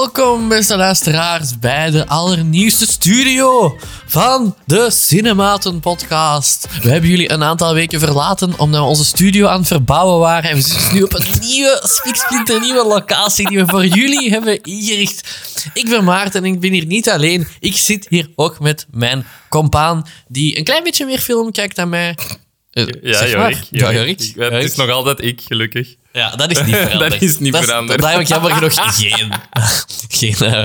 Welkom, beste luisteraars, bij de allernieuwste studio van de Cinematen Podcast. We hebben jullie een aantal weken verlaten omdat we onze studio aan het verbouwen waren. En we zitten nu op een nieuwe, spiksplinter nieuwe locatie die we voor jullie hebben ingericht. Ik ben Maarten en ik ben hier niet alleen. Ik zit hier ook met mijn compaan, die een klein beetje meer film kijkt dan mij. Eh, Ja. Jorik. Ja, Jorik. Het is nog altijd ik, gelukkig. Ja, dat is niet veranderd. Dat is niet veranderd. Daar heb ik jammer genoeg geen, geen eh,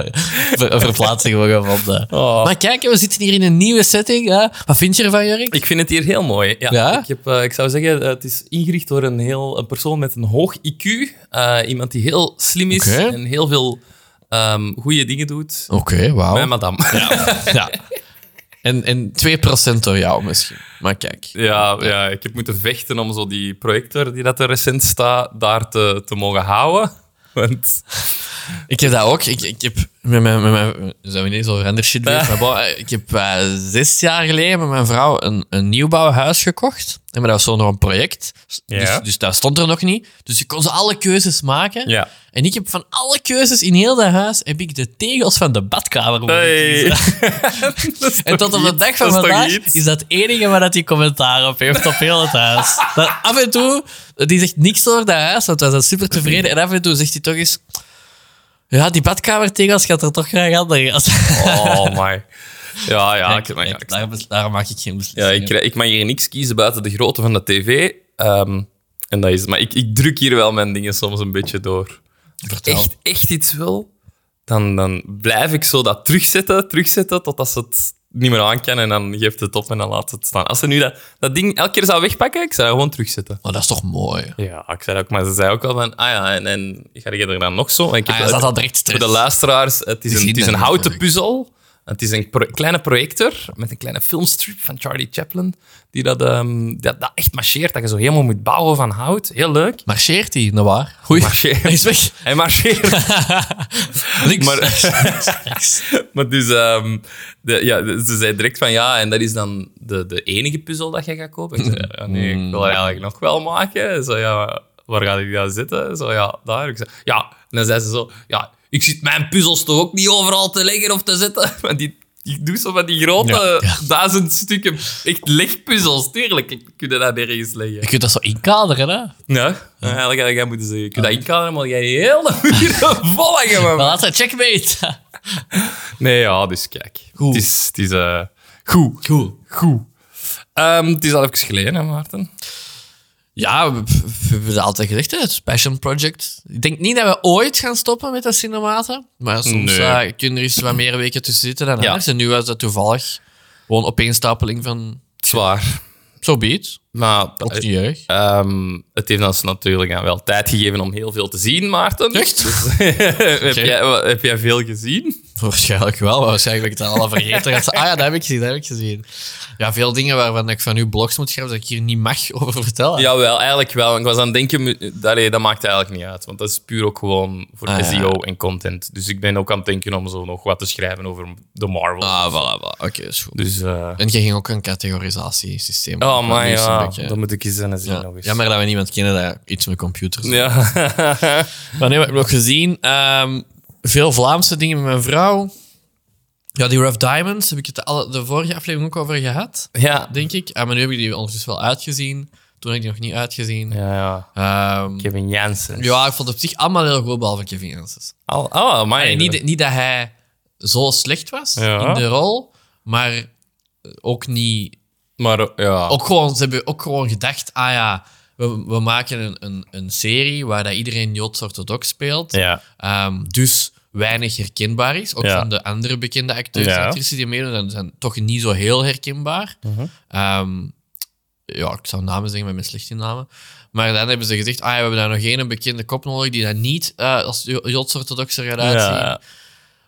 ver- verplaatsing voor gevonden. Oh. Maar kijk, we zitten hier in een nieuwe setting. hè. Wat vind je ervan, Jurk? Ik vind het hier heel mooi. Ja, Ja? Ik, heb, eh, ik zou zeggen, het is ingericht door een, heel, een persoon met een hoog IQ. Eh, iemand die heel slim is en heel veel ehm goede dingen doet. Oké, wauw. Mijn madame. Ja. Ja. En, en 2% door jou misschien. Maar kijk. Ja, ik heb moeten vechten om zo die projector die dat er recent staat, daar te, te mogen houden. Want Ik heb dat ook. Ik, ik heb met mijn... Met mijn zijn we ineens over ander shit bezig? Maar ik heb eh, zes jaar geleden met mijn vrouw een, een nieuwbouwhuis gekocht. En maar dat was zo nog een project. Ja. Dus, dus dat stond er nog niet. Dus je kon ze alle keuzes maken. Ja. En ik heb van alle keuzes in heel dat huis heb ik de tegels van de badkamer is En tot op de dag van is vandaag iets? is dat het enige waar dat hij commentaar op heeft op heel het huis. Dat af en toe, die zegt niks over dat huis, want wij zijn super tevreden. En af en toe zegt hij toch eens... Ja, die badkamertegels gaat er toch graag anders. Oh my. Ja, ja. Kijk, ik, maar ja, kijk, ik- daar, daar maak ik geen Ja, beslissingen. ik, krijg- ik mag hier niks kiezen buiten de grootte van de tv. Ehm, en dat is. Maar ik, ik druk hier wel mijn dingen soms een beetje door. Vertel. Echt, echt iets wil, dan, dan blijf ik zo dat terugzetten, terugzetten, totdat ze het niet meer aan kan. En dan geeft het op en dan laat het staan. Als ze nu dat, dat ding elke keer zou wegpakken, ik zou dat gewoon terugzetten. Oh, dat is toch mooi. Ja, ik zei dat ook, maar ze zei ook al van, ah ja, en, en ga je er dan nog zo? En ik Ah, ja, zat al direct stress. Voor de luisteraars, het is een, het is dat een houten puzzel. Het is een pro- kleine projector met een kleine filmstrip van Charlie Chaplin, die dat, ehm, dat, dat echt marcheert, dat je zo helemaal moet bouwen van hout. Heel leuk. Marcheert hij, nou waar? Goeie. Marcheert. Hij is weg. Hij marcheert. Niks. Maar- dus, ehm, de, ja, ze zei direct van ja, en dat is dan de, de enige puzzel dat je gaat kopen. Ik zei, ja, nee, ik wil er eigenlijk nog wel maken. Zo ja, waar ga ik dat zitten? Zo ja, daar. Ik zei, ja, en dan zei ze zo, ja, ik zit mijn puzzels toch ook niet overal te leggen of te zetten. Want die, ik doe zo van die grote Ja, ja. duizend stukken echt legpuzzels. Tuurlijk, ik kun je dat nergens leggen. Je kunt dat zo inkaderen, hè? Ja, eigenlijk had jij moeten zeggen, je kunt dat inkaderen, maar jij die hele muur vol hangen, man. Maar laat dat checkmate. Nee, ja, dus kijk. Goed. Het is, het is eh, goed. Cool. Goed. Ehm, het is al even geleden, hè, Maarten? Ja, we, we hebben het altijd gezegd, het Passion Project. Ik denk niet dat we ooit gaan stoppen met de cinematen. Maar soms Nee. eh, kunnen er eens wat meer weken tussen zitten dan Ja. anders. En nu was dat toevallig gewoon opeenstapeling van... Zwaar. Zo beet. Maar Ook eh, niet erg. ehm, het heeft ons natuurlijk aan wel tijd gegeven om heel veel te zien, Maarten. Echt? Dus, heb, jij, heb jij veel gezien? Waarschijnlijk wel, maar waarschijnlijk ben ik het al vergeten. Dat ze, ah ja, dat heb ik gezien, dat heb ik gezien. Ja, veel dingen waarvan ik van uw blogs moet schrijven dat ik hier niet mag over vertellen. Jawel, eigenlijk wel. Ik was aan het denken, allee, dat maakt eigenlijk niet uit. Want dat is puur ook gewoon voor Ah, ja. SEO en content. Dus ik ben ook aan het denken om zo nog wat te schrijven over de Marvel. Ah, voilà, voilà. Oké, is goed. Dus, eh, En je ging ook een categorisatiesysteem oh man, Dat een ja. Dan moet ik eens aan zien ja. nog eens. Jammer dat we niemand kennen dat iets met computers Ja. Maar nee, wat heb ik nog gezien? Ehm, veel Vlaamse dingen met mijn vrouw. Ja, die Rough Diamonds heb ik het de, alle, de vorige aflevering ook over gehad, ja. denk ik. Ah, maar nu heb ik die ondertussen wel uitgezien. Toen heb ik die nog niet uitgezien. Ja, ja. Ehm, Kevin Jansen. ja, ik vond het op zich allemaal heel goed, behalve Kevin Janssens. Oh, oh maar En niet, niet dat hij zo slecht was Ja. in de rol, maar ook niet... Maar eh, ja. Ook gewoon, ze hebben ook gewoon gedacht, ah ja, we, we maken een, een, een serie waar dat iedereen Joods-orthodox speelt. Ja. Ehm, dus weinig herkenbaar is. Ook Ja. van de andere bekende acteurs en actrices die meedoen, zijn, zijn toch niet zo heel herkenbaar. Mhm. Ehm, ja, ik zou namen zeggen, met mijn slechte namen. Maar dan hebben ze gezegd, ah, ja, we hebben daar nog één bekende kop nodig die dat niet eh, als Jo- Joods-orthodoxer gaat uitzien. Ja.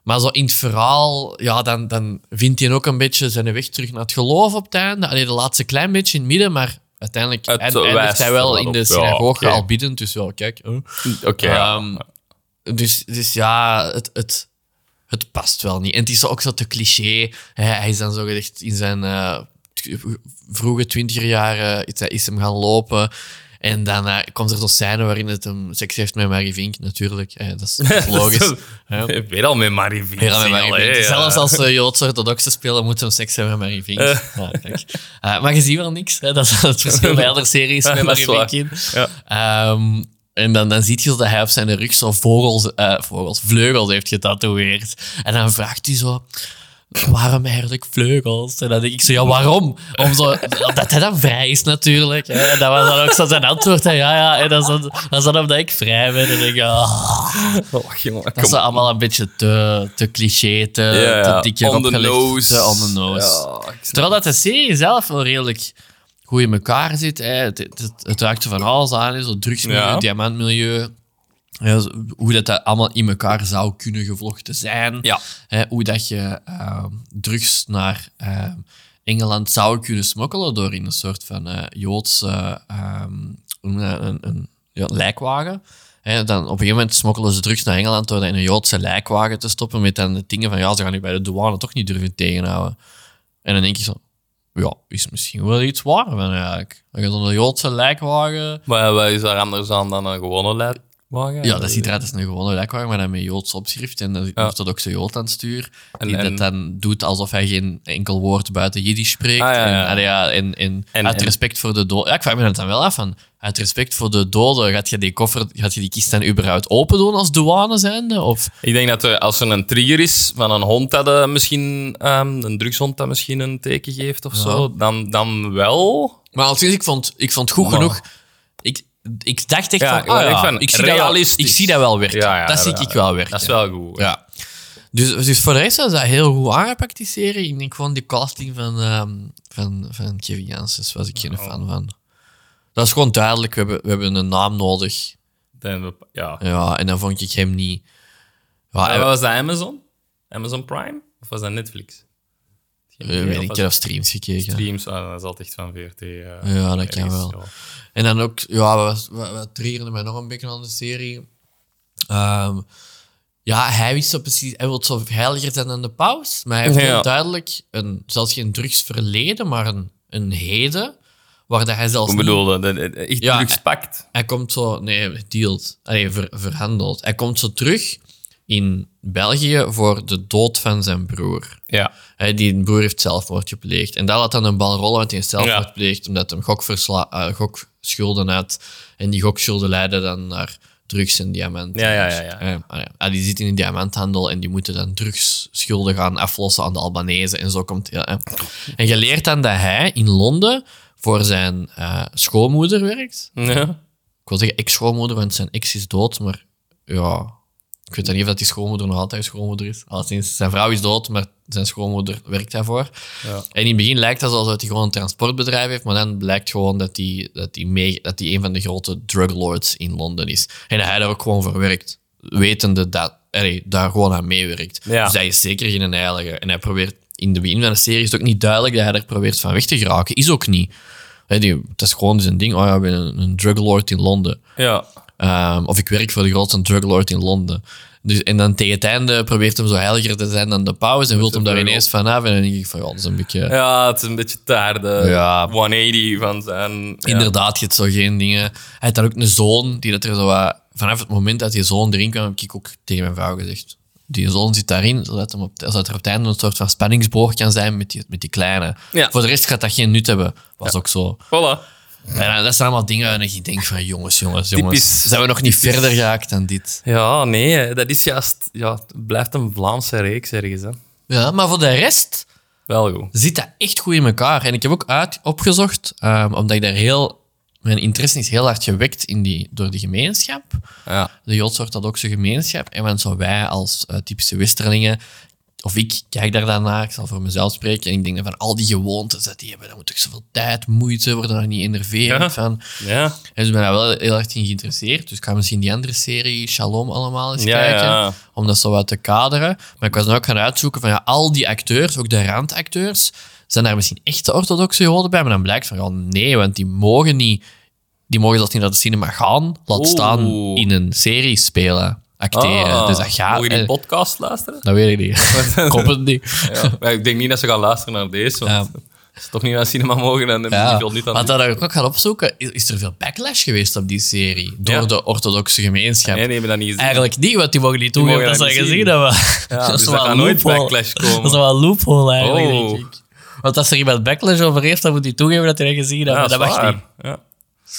Maar zo in het verhaal, ja, dan, dan vindt hij ook een beetje zijn weg terug naar het geloof op het einde. Alleen de laatste klein beetje in het midden, maar uiteindelijk Het eind- eindigt hij wel in de. Ja, synagoge al biddend. Dus wel, kijk. Oké. ja. Dus, dus ja, het, het, het past wel niet. En het is ook zo te cliché. Hij, hij is dan zo gezegd in zijn eh, vroege twintiger jaren is hem gaan lopen. En dan eh, komt er zo'n scène waarin het hem seks heeft met Marie Vink, natuurlijk. Eh, dat, is, dat is logisch. Ja. Weer al met Marie Vink. Weer Marie. Zelfs als ze Joodse orthodoxe spelen, moeten ze seks hebben met Marie Vink. Ja, kijk. Maar je ziet wel niks. Hè? Dat is het verschil bij andere series met Marie Vink in. En dan, dan zie je dat hij op zijn rug zo vogels, eh, vogels, vleugels heeft getatoeëerd. En dan vraagt hij zo, waarom eigenlijk vleugels? En dan denk ik zo, ja, waarom? Om zo, dat hij dan vrij is natuurlijk. Hè. En dat was dan ook zo zijn antwoord. hè. Ja, ja, en dat is dan, dat is dan omdat ik vrij ben. En dan denk ik. Oh, jongen, Dat is allemaal een beetje te, te cliché, te, Ja, te ja. dik hier On the opgelegd. nose. Te on the nose. Ja, Terwijl dat de serie zelf wel redelijk goed in elkaar zit. Hè. Het, het, het, het raakt er van alles aan. hè. Zo drugsmilieu, Ja. diamantmilieu. Ja, hoe dat, dat allemaal in elkaar zou kunnen gevlochten zijn. Ja. Hè, hoe dat je ehm, drugs naar ehm, Engeland zou kunnen smokkelen door in een soort van eh, Joodse dat? een, een ja, lijkwagen. Hè, dan op een gegeven moment smokkelen ze drugs naar Engeland door dat in een Joodse lijkwagen te stoppen met dan de dingen van ja, ze gaan nu bij de douane toch niet durven tegenhouden. En dan denk je zo, ja, is misschien wel iets van eigenlijk. Dan gaat zo'n Joodse lijkwagen... Maar wat is daar anders aan dan een gewone Ja, dat ziet eruit als een gewone lijkwagen, maar dan met Joods opschrift. En is een Ja. orthodoxe Jood aan het stuur. En- Die en- dat dan doet alsof hij geen enkel woord buiten Jiddisch spreekt. Ah, ja. En, ja, en, en, uit respect voor de doden... Ja, ik vraag me dat dan wel af. Van, uit respect voor de doden, gaat je die koffer, gaat je die kist dan überhaupt open doen als douane zijnde? Of... Ik denk dat er, als er een trigger is van een hond dat eh, misschien, ehm, een drugshond dat misschien een teken geeft of zo, dan, dan wel. Maar althans, ik vond, ik vond het goed genoeg. Ik, dacht echt Ja, van, ah, ik ja, van, ik, zie dat wel, ik zie dat wel werken. Ja, dat zie ik wel werken. Dat is wel goed. Ja. Dus, dus voor de rest was dat heel goed aangepakt, die serie. Ik denk gewoon die casting van, ehm, van, van Kevin Janssens was ik geen fan van. Dat is gewoon duidelijk, we hebben, we hebben een naam nodig. Dan we- ja. Ja, en dan vond ik hem niet... Ja, was dat Amazon? Amazon Prime? Of was dat Netflix? Geen eh, weet ik, heb streams gekeken. Streams, ah, dat is altijd van VRT. eh, Ja, dat kan wel. En dan ook, ja, wat, wat, wat triggerde mij nog een beetje aan de serie. Ehm, ja, hij wist zo precies, hij wil zo heiliger zijn dan de paus. Maar hij heeft Ja. heel duidelijk een, zelfs geen drugsverleden, maar een, een heden. Waar dat hij zelfs Ik niet- dat- echt Ja, drugspakt. hij komt zo, nee, dealt, ver, verhandeld. Hij komt zo terug in België voor de dood van zijn broer. Ja. Hè, die broer heeft zelfmoord gepleegd. En dat laat dan een bal rollen, want hij heeft zelfmoord Ja. gepleegd omdat hij gokversla- eh, gokschulden had. En die gokschulden leiden dan naar drugs en diamanten. Ja, ja, ja, ja. Eh, ah, ja. Die zitten in de diamanthandel en die moeten dan drugsschulden gaan aflossen aan de Albanese. En zo komt ja, hè. En je leert dan dat hij in Londen voor zijn eh, schoonmoeder werkt. Ja. Ik wil zeggen ex-schoonmoeder, want zijn ex is dood, maar ja... Ik weet dan niet of dat die schoonmoeder nog altijd schoonmoeder is. Alleszins, zijn vrouw is dood, maar zijn schoonmoeder werkt daarvoor. Ja. En in het begin lijkt het alsof hij gewoon een transportbedrijf heeft, maar dan blijkt gewoon dat hij, dat mee, dat hij een van de grote druglords in Londen is. En dat hij daar ook gewoon voor werkt, wetende dat hij daar gewoon aan meewerkt. Ja. Dus hij is zeker geen heilige. En hij probeert, in de begin van de serie is het ook niet duidelijk dat hij er probeert van weg te geraken. Is ook niet. Die, het is gewoon zijn ding. Oh ja, ik ben een, een druglord in Londen. Ja. Ehm, of ik werk voor de grootste druglord in Londen. Dus, en dan tegen het einde probeert hem zo heiliger te zijn dan de paus en wil hem daar ineens vanaf. En dan denk ik van, ja, dat is een beetje... ja, het is een beetje daar de Ja. 180 van zijn... ja. Inderdaad, je hebt zo geen dingen... Hij had dan ook een zoon, die dat er zo wat... Vanaf het moment dat die zoon erin kwam, heb ik ook tegen mijn vrouw gezegd. Die zoon zit daarin, zodat, hem op, zodat er op het einde een soort van spanningsboog kan zijn met die, met die kleine. Ja. Voor de rest gaat dat geen nut hebben. Was ook zo. Voilà. En dat zijn allemaal dingen en ik denk van, jongens, jongens, jongens. Typisch. Zijn we nog niet verder geraakt dan dit? Ja, nee, dat is juist... Ja, het blijft een Vlaamse reeks ergens, hè. Ja, maar voor de rest... Wel goed. zit dat echt goed in elkaar. En ik heb ook uit, opgezocht, ehm, omdat ik daar heel... Mijn interesse is heel hard gewekt in die, door die gemeenschap. Ja. De Joods-orthodoxe gemeenschap. En want zo wij als eh, typische Westerlingen, of ik kijk daar dan naar, ik zal voor mezelf spreken, en ik denk van al die gewoontes dat die hebben, dan moet ik zoveel tijd, moeite, worden daar niet enerverend Ja. van. Ja. En dus ik ben daar wel heel erg in geïnteresseerd. Dus ik ga misschien die andere serie, Shalom, allemaal eens Ja, kijken. ja. Om dat zo wat te kaderen. Maar ik was dan ook gaan uitzoeken van ja, al die acteurs, ook de randacteurs, zijn daar misschien echte orthodoxe joden bij? Maar dan blijkt van ja, nee, want die mogen niet, die mogen zelfs niet naar de cinema gaan. Laat staan in een serie spelen, acteren. Ah, dus dat gaat. Mogen die eh, podcast luisteren? dat weet ik niet. ik hoop het niet. Ja. Ik denk niet dat ze gaan luisteren naar deze. Want... ze toch niet naar cinema mogen, ze Ja, niet veel nut aan want dat ik ook gaan opzoeken. Is, is er veel backlash geweest op die serie? Door Ja. de orthodoxe gemeenschap? Nee, hebben dat niet gezien. Eigenlijk niet, want die mogen niet toegeven dat ze dat dat niet gezien zien. hebben. Ja, dus is er wel gaat een nooit backlash komen. Dat is wel een loophole eigenlijk, Oh. denk ik. Want als er iemand backlash over heeft, dan moet hij toegeven dat hij dat gezien heeft. Dat mag niet. Ja.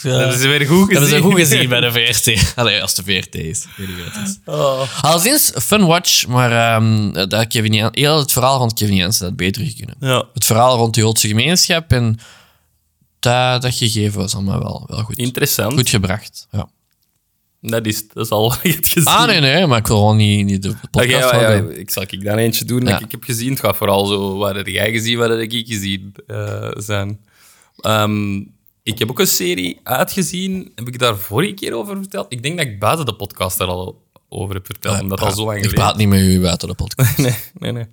Eh, Dat hebben ze weer goed gezien. hebben ze goed gezien bij de VRT. Allee, als de VRT is. Ik weet niet wat het is. Oh. Alleszins, fun watch, maar ehm, dat Kevin Jan- heel het verhaal rond Kevin Jensen had beter kunnen. Ja. Het verhaal rond de Joodse gemeenschap en dat, dat gegeven was allemaal wel, wel goed. Interessant. Goed gebracht. Ja. Dat, is, dat is al wat je hebt gezien. Ah, nee, nee, maar ik wil gewoon niet, niet de podcast Oké, ja, ja, ik zal ik dan eentje doen Ja. dat ik heb gezien. Het gaat vooral zo, wat heb jij gezien, wat heb ik gezien eh, zijn. Ehm, ik heb ook een serie uitgezien. Heb ik daar vorige keer over verteld? Ik denk dat ik buiten de podcast daar al over heb verteld, omdat dat al zo lang Ik geleden praat niet met u buiten de podcast. Nee, nee, nee.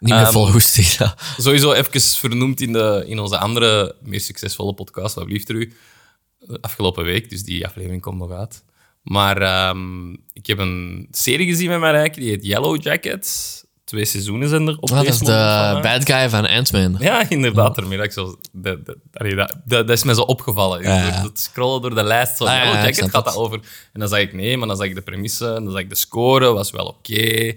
niet meer Ehm. Ja. Sowieso even vernoemd in, de, in onze andere, meer succesvolle podcast, Wat blieft er u, afgelopen week. Dus die aflevering komt nog uit. Maar ehm, ik heb een serie gezien met mijn rijk, die heet Yellow Jackets. Twee seizoenen zijn er op Ah, dat is de van, bad guy van Ant-Man. Ja, inderdaad. Daarmee dat zo... Dat, dat, dat, dat, dat is me zo opgevallen. Ja, het scrollen door de lijst. Zo, Ah, ja, Jacket snap gaat dat over. En dan zag ik nee, maar dan zag ik de premisse. En dan zag ik de score, was wel oké.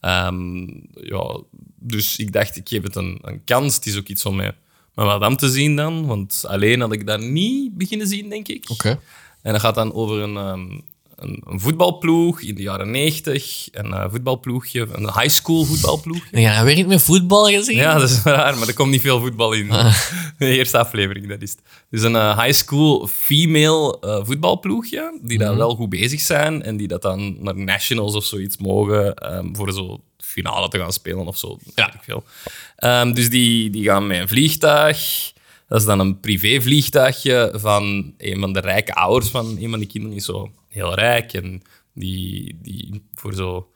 Ehm, ja, dus ik dacht, ik geef het een, een kans. Het is ook iets om met, met madame te zien dan. Want alleen had ik dat niet beginnen zien, denk ik. Oké. En dat gaat dan over een, ehm, een, een voetbalploeg in de jaren 90. Een eh, voetbalploegje, een high school voetbalploegje. Ja, weer niet meer voetbal gezien? Ja, dat is raar, maar er komt niet veel voetbal in. De eerste aflevering, dat is het. Dus een eh, high school female eh, voetbalploegje, die daar wel goed bezig zijn en die dat dan naar nationals of zoiets mogen ehm, voor zo finale te gaan spelen of zo. Ja. Ik veel. Ehm, dus die, die gaan met een vliegtuig. Dat is dan een privévliegtuigje van een van de rijke ouders van een van die kinderen. Die is zo heel rijk en die, die voor zo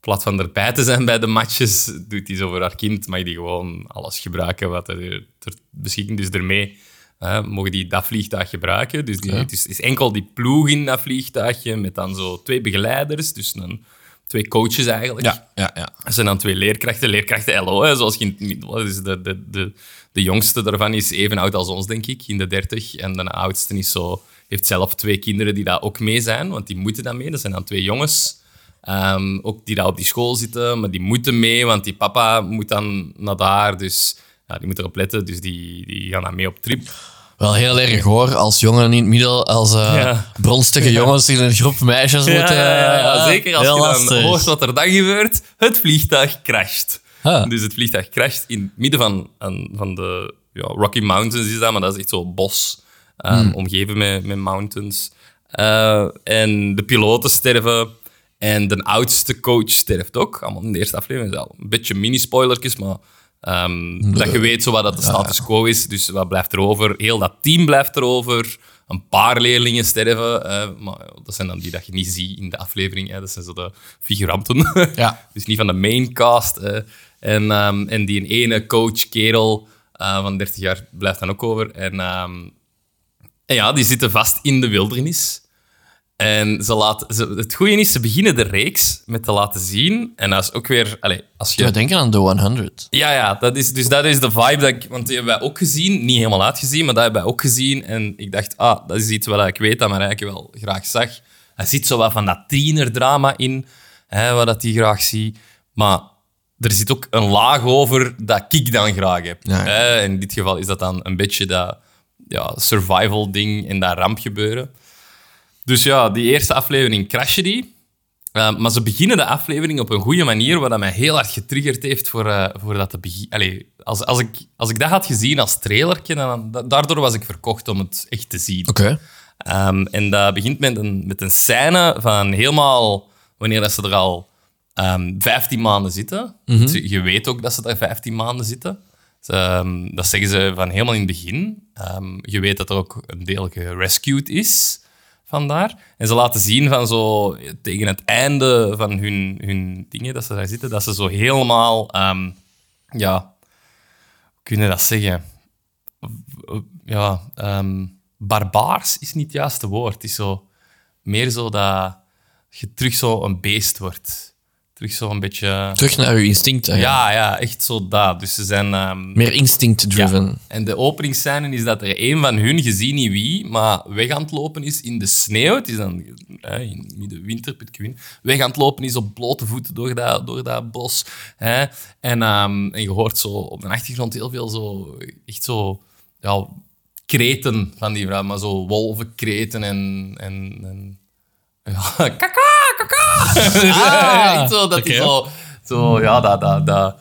plaats van erbij te zijn bij de matches, doet hij zo voor haar kind, mag die gewoon alles gebruiken wat er ter beschikking Dus daarmee hè, mogen die dat vliegtuig gebruiken. Dus die, het is, is enkel die ploeg in dat vliegtuigje met dan zo twee begeleiders, dus dan twee coaches eigenlijk. Ja, ja, ja. Er zijn dan twee leerkrachten, leerkrachten LO, hè, zoals je in het midden- dus de, de, de, de jongste daarvan is even oud als ons, denk ik, in de dertig. En de oudste is zo, heeft zelf twee kinderen die daar ook mee zijn, want die moeten dan mee. Dat zijn dan twee jongens, ehm, ook die daar op die school zitten, maar die moeten mee, want die papa moet dan naar daar, dus ja, die moet erop letten. Dus die, die gaan dan mee op trip. Wel heel erg hoor, als jongen in het middel, als eh, Ja. bronstige jongens in een groep meisjes moeten... ja, zeker als je dan hoort wat er dan gebeurt. Het vliegtuig crasht. Dus het vliegtuig crasht in het midden van, van de ja, Rocky Mountains is dat, maar dat is echt zo bos, ehm, Hmm. omgeven met, met mountains. Eh, en de piloten sterven en de oudste coach sterft ook. Allemaal in de eerste aflevering. Dat al een beetje mini-spoilertjes, maar ehm, dat je weet zo wat dat de status quo is. Dus wat blijft er over? Heel dat team blijft er over. Een paar leerlingen sterven, eh, maar dat zijn dan die dat je niet ziet in de aflevering. Hè. Dat zijn zo de figuranten. Ja. dus niet van de main cast. hè. En, ehm, en die ene coach, kerel eh, van 30 jaar, blijft dan ook over. En, en ja, die zitten vast in de wildernis. En ze laten, ze, het goede is, ze beginnen de reeks met te laten zien. En dat is ook weer... Allez, als je Ja, denken aan de 100. ja, ja dat is, dus dat is de vibe. Dat ik, want die hebben wij ook gezien. Niet helemaal uitgezien, maar dat hebben wij ook gezien. En ik dacht, ah, dat is iets wat ik weet dat mijn rijke wel graag zag. Hij zit zo wat van dat tienerdrama in, hè, wat dat hij graag ziet. Maar er zit ook een laag over dat ik dan graag heb. Ja, ja. Hè, in dit geval is dat dan een beetje dat ja, survival ding en dat ramp gebeuren. Dus ja, die eerste aflevering crashen die. Uh, maar ze beginnen de aflevering op een goede manier, wat dat mij heel hard getriggerd heeft voor, eh, voor dat te beginnen. Als, als, ik, als ik dat had gezien als trailertje, dan, da- daardoor was ik verkocht om het echt te zien. Oké. Ehm, en dat begint met een, met een scène van helemaal wanneer dat ze er al ehm 15 maanden zitten. Dus je weet ook dat ze daar 15 maanden zitten. Ehm, dat zeggen ze van helemaal in het begin. Ehm, je weet dat er ook een deel gerescued is vandaar. En ze laten zien van zo tegen het einde van hun, hun dingen dat ze daar zitten, dat ze zo helemaal, ehm, ja, hoe kun dat zeggen? Ja, barbaars is niet het juiste woord. Het is zo meer zo dat je terug zo een beest wordt. Terug zo een beetje... Terug naar uw instinct. Ja, ja, echt zo dat. Dus ze zijn... ehm, Meer instinct-driven. en de openingsscène is dat er een van hun, gezien niet wie, maar weg aan het lopen is in de sneeuw. Het is dan hè, in midden winter, Pitkwin. Weg aan het lopen is op blote voeten door dat, door dat bos. Hè. En, ehm, en je hoort zo op de achtergrond heel veel zo, echt zo, ja, kreten van die vrouw, maar zo wolvenkreten en, en, en ja, kaka. Ah, zo, dat die oké. zo, zo, ja, dat, dat, dat,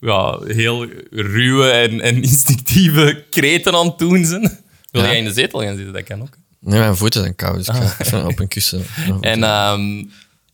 ja, heel ruwe en, en instinctieve kreten aan het doen zijn. Wil jij in de zetel gaan zitten? Dat kan ook. Nee, mijn voeten zijn koud, dus ik ga even op een kussen. En, ehm,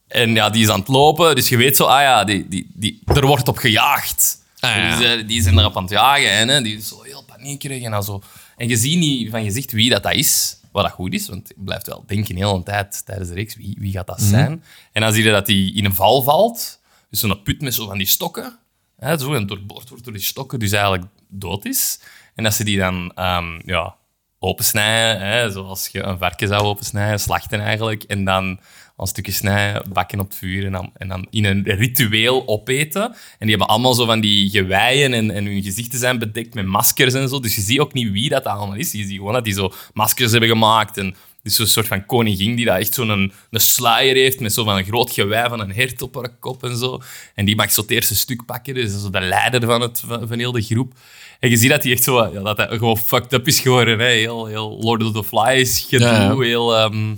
en ja, die is aan het lopen, dus je weet zo, ah ja, die, die, die, er wordt op gejaagd. Ah, ja. die, zijn, die zijn erop aan het jagen en hè, die is zo heel paniekerig en dan zo. En je ziet niet van gezicht wie dat, dat is, wat dat goed is, want je blijft wel denken heel een tijd tijdens de reeks, wie, wie gaat dat zijn? En dan zie je dat hij in een val valt, dus zo'n put met zo van die stokken, hè, zo, en doorboord wordt door die stokken, dus eigenlijk dood is. En dat ze die dan ehm, ja, opensnijden, hè, zoals je een varken zou opensnijden, slachten eigenlijk, en dan als stukje snijden, bakken op het vuur en dan, en dan in een ritueel opeten. En die hebben allemaal zo van die geweien en, en hun gezichten zijn bedekt met maskers en zo. Dus je ziet ook niet wie dat allemaal is. Je ziet gewoon dat die zo maskers hebben gemaakt en dus zo'n soort van koningin die dat echt zo'n een, een sluier heeft met zo van een groot gewei van een hert op haar kop en zo. En die mag zo het eerste stuk pakken, dus dat is zo de leider van, het, van, van heel de groep. En je ziet dat hij echt zo, ja, dat hij gewoon fucked up is geworden. Hè? Heel, heel Lord of the Flies gedoe, Ja, heel... ehm,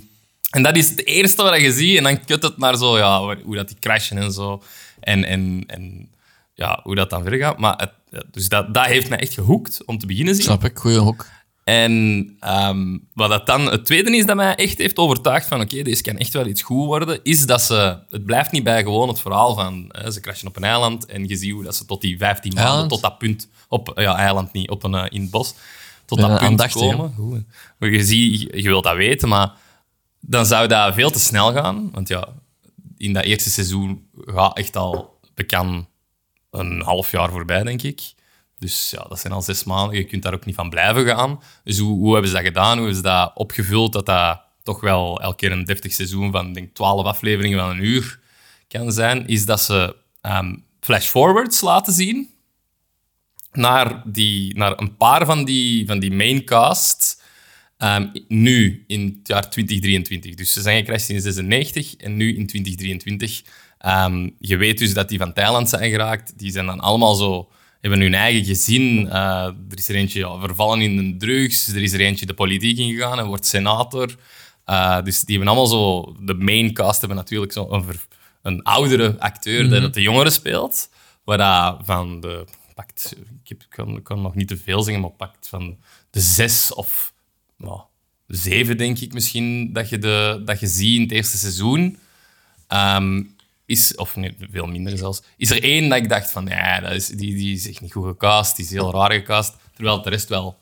en dat is het eerste wat je ziet. En dan kut het naar zo, ja, hoe dat die crashen en zo. En, en, en ja, hoe dat dan verder gaat. Maar het, dus dat, dat heeft mij echt gehoekt om te beginnen zien. Snap ik, goeie hoek. En ehm, wat dat dan het tweede is dat mij echt heeft overtuigd van oké, deze kan echt wel iets goed worden, is dat ze... Het blijft niet bij gewoon het verhaal van hè, ze crashen op een eiland en je ziet hoe dat ze tot die 15 maanden, tot dat punt... Op, ja, eiland niet, op een, eh, in het bos. Tot dat punt komen. Goed. Je, ziet, je wilt dat weten, maar dan zou dat veel te snel gaan. Want ja, in dat eerste seizoen gaat echt al bekend een half jaar voorbij, denk ik. Dus ja, dat zijn al zes maanden. Je kunt daar ook niet van blijven gaan. Dus hoe, hebben ze dat gedaan? Hoe ze dat opgevuld? Dat dat toch wel elke keer een deftig seizoen van, denk twaalf afleveringen van een uur kan zijn. Is dat ze ehm flash-forwards laten zien naar, die, naar een paar van die, van die maincast ehm, nu in het jaar 2023. Dus ze zijn gecrashed in 96 en nu in 2023. Ehm, je weet dus dat die van Thailand zijn geraakt. Die zijn dan allemaal zo, hebben hun eigen gezin. Eh, er is er eentje ja, vervallen in de drugs. Er is er eentje de politiek ingegaan en wordt senator. Eh, dus die hebben allemaal zo... De maincast hebben natuurlijk zo een, een oudere acteur die dat de jongere speelt. Waar dat van de... Pakt, ik, heb, ik kan, ik kan nog niet te veel zeggen, maar pakt van de zes of nou, zeven, denk ik misschien, dat je, de, dat je ziet in het eerste seizoen. Ehm, is, of nee, veel minder zelfs, is er één dat ik dacht van, ja, dat is, die, die is echt niet goed gecast, die is heel raar gecast, terwijl de rest wel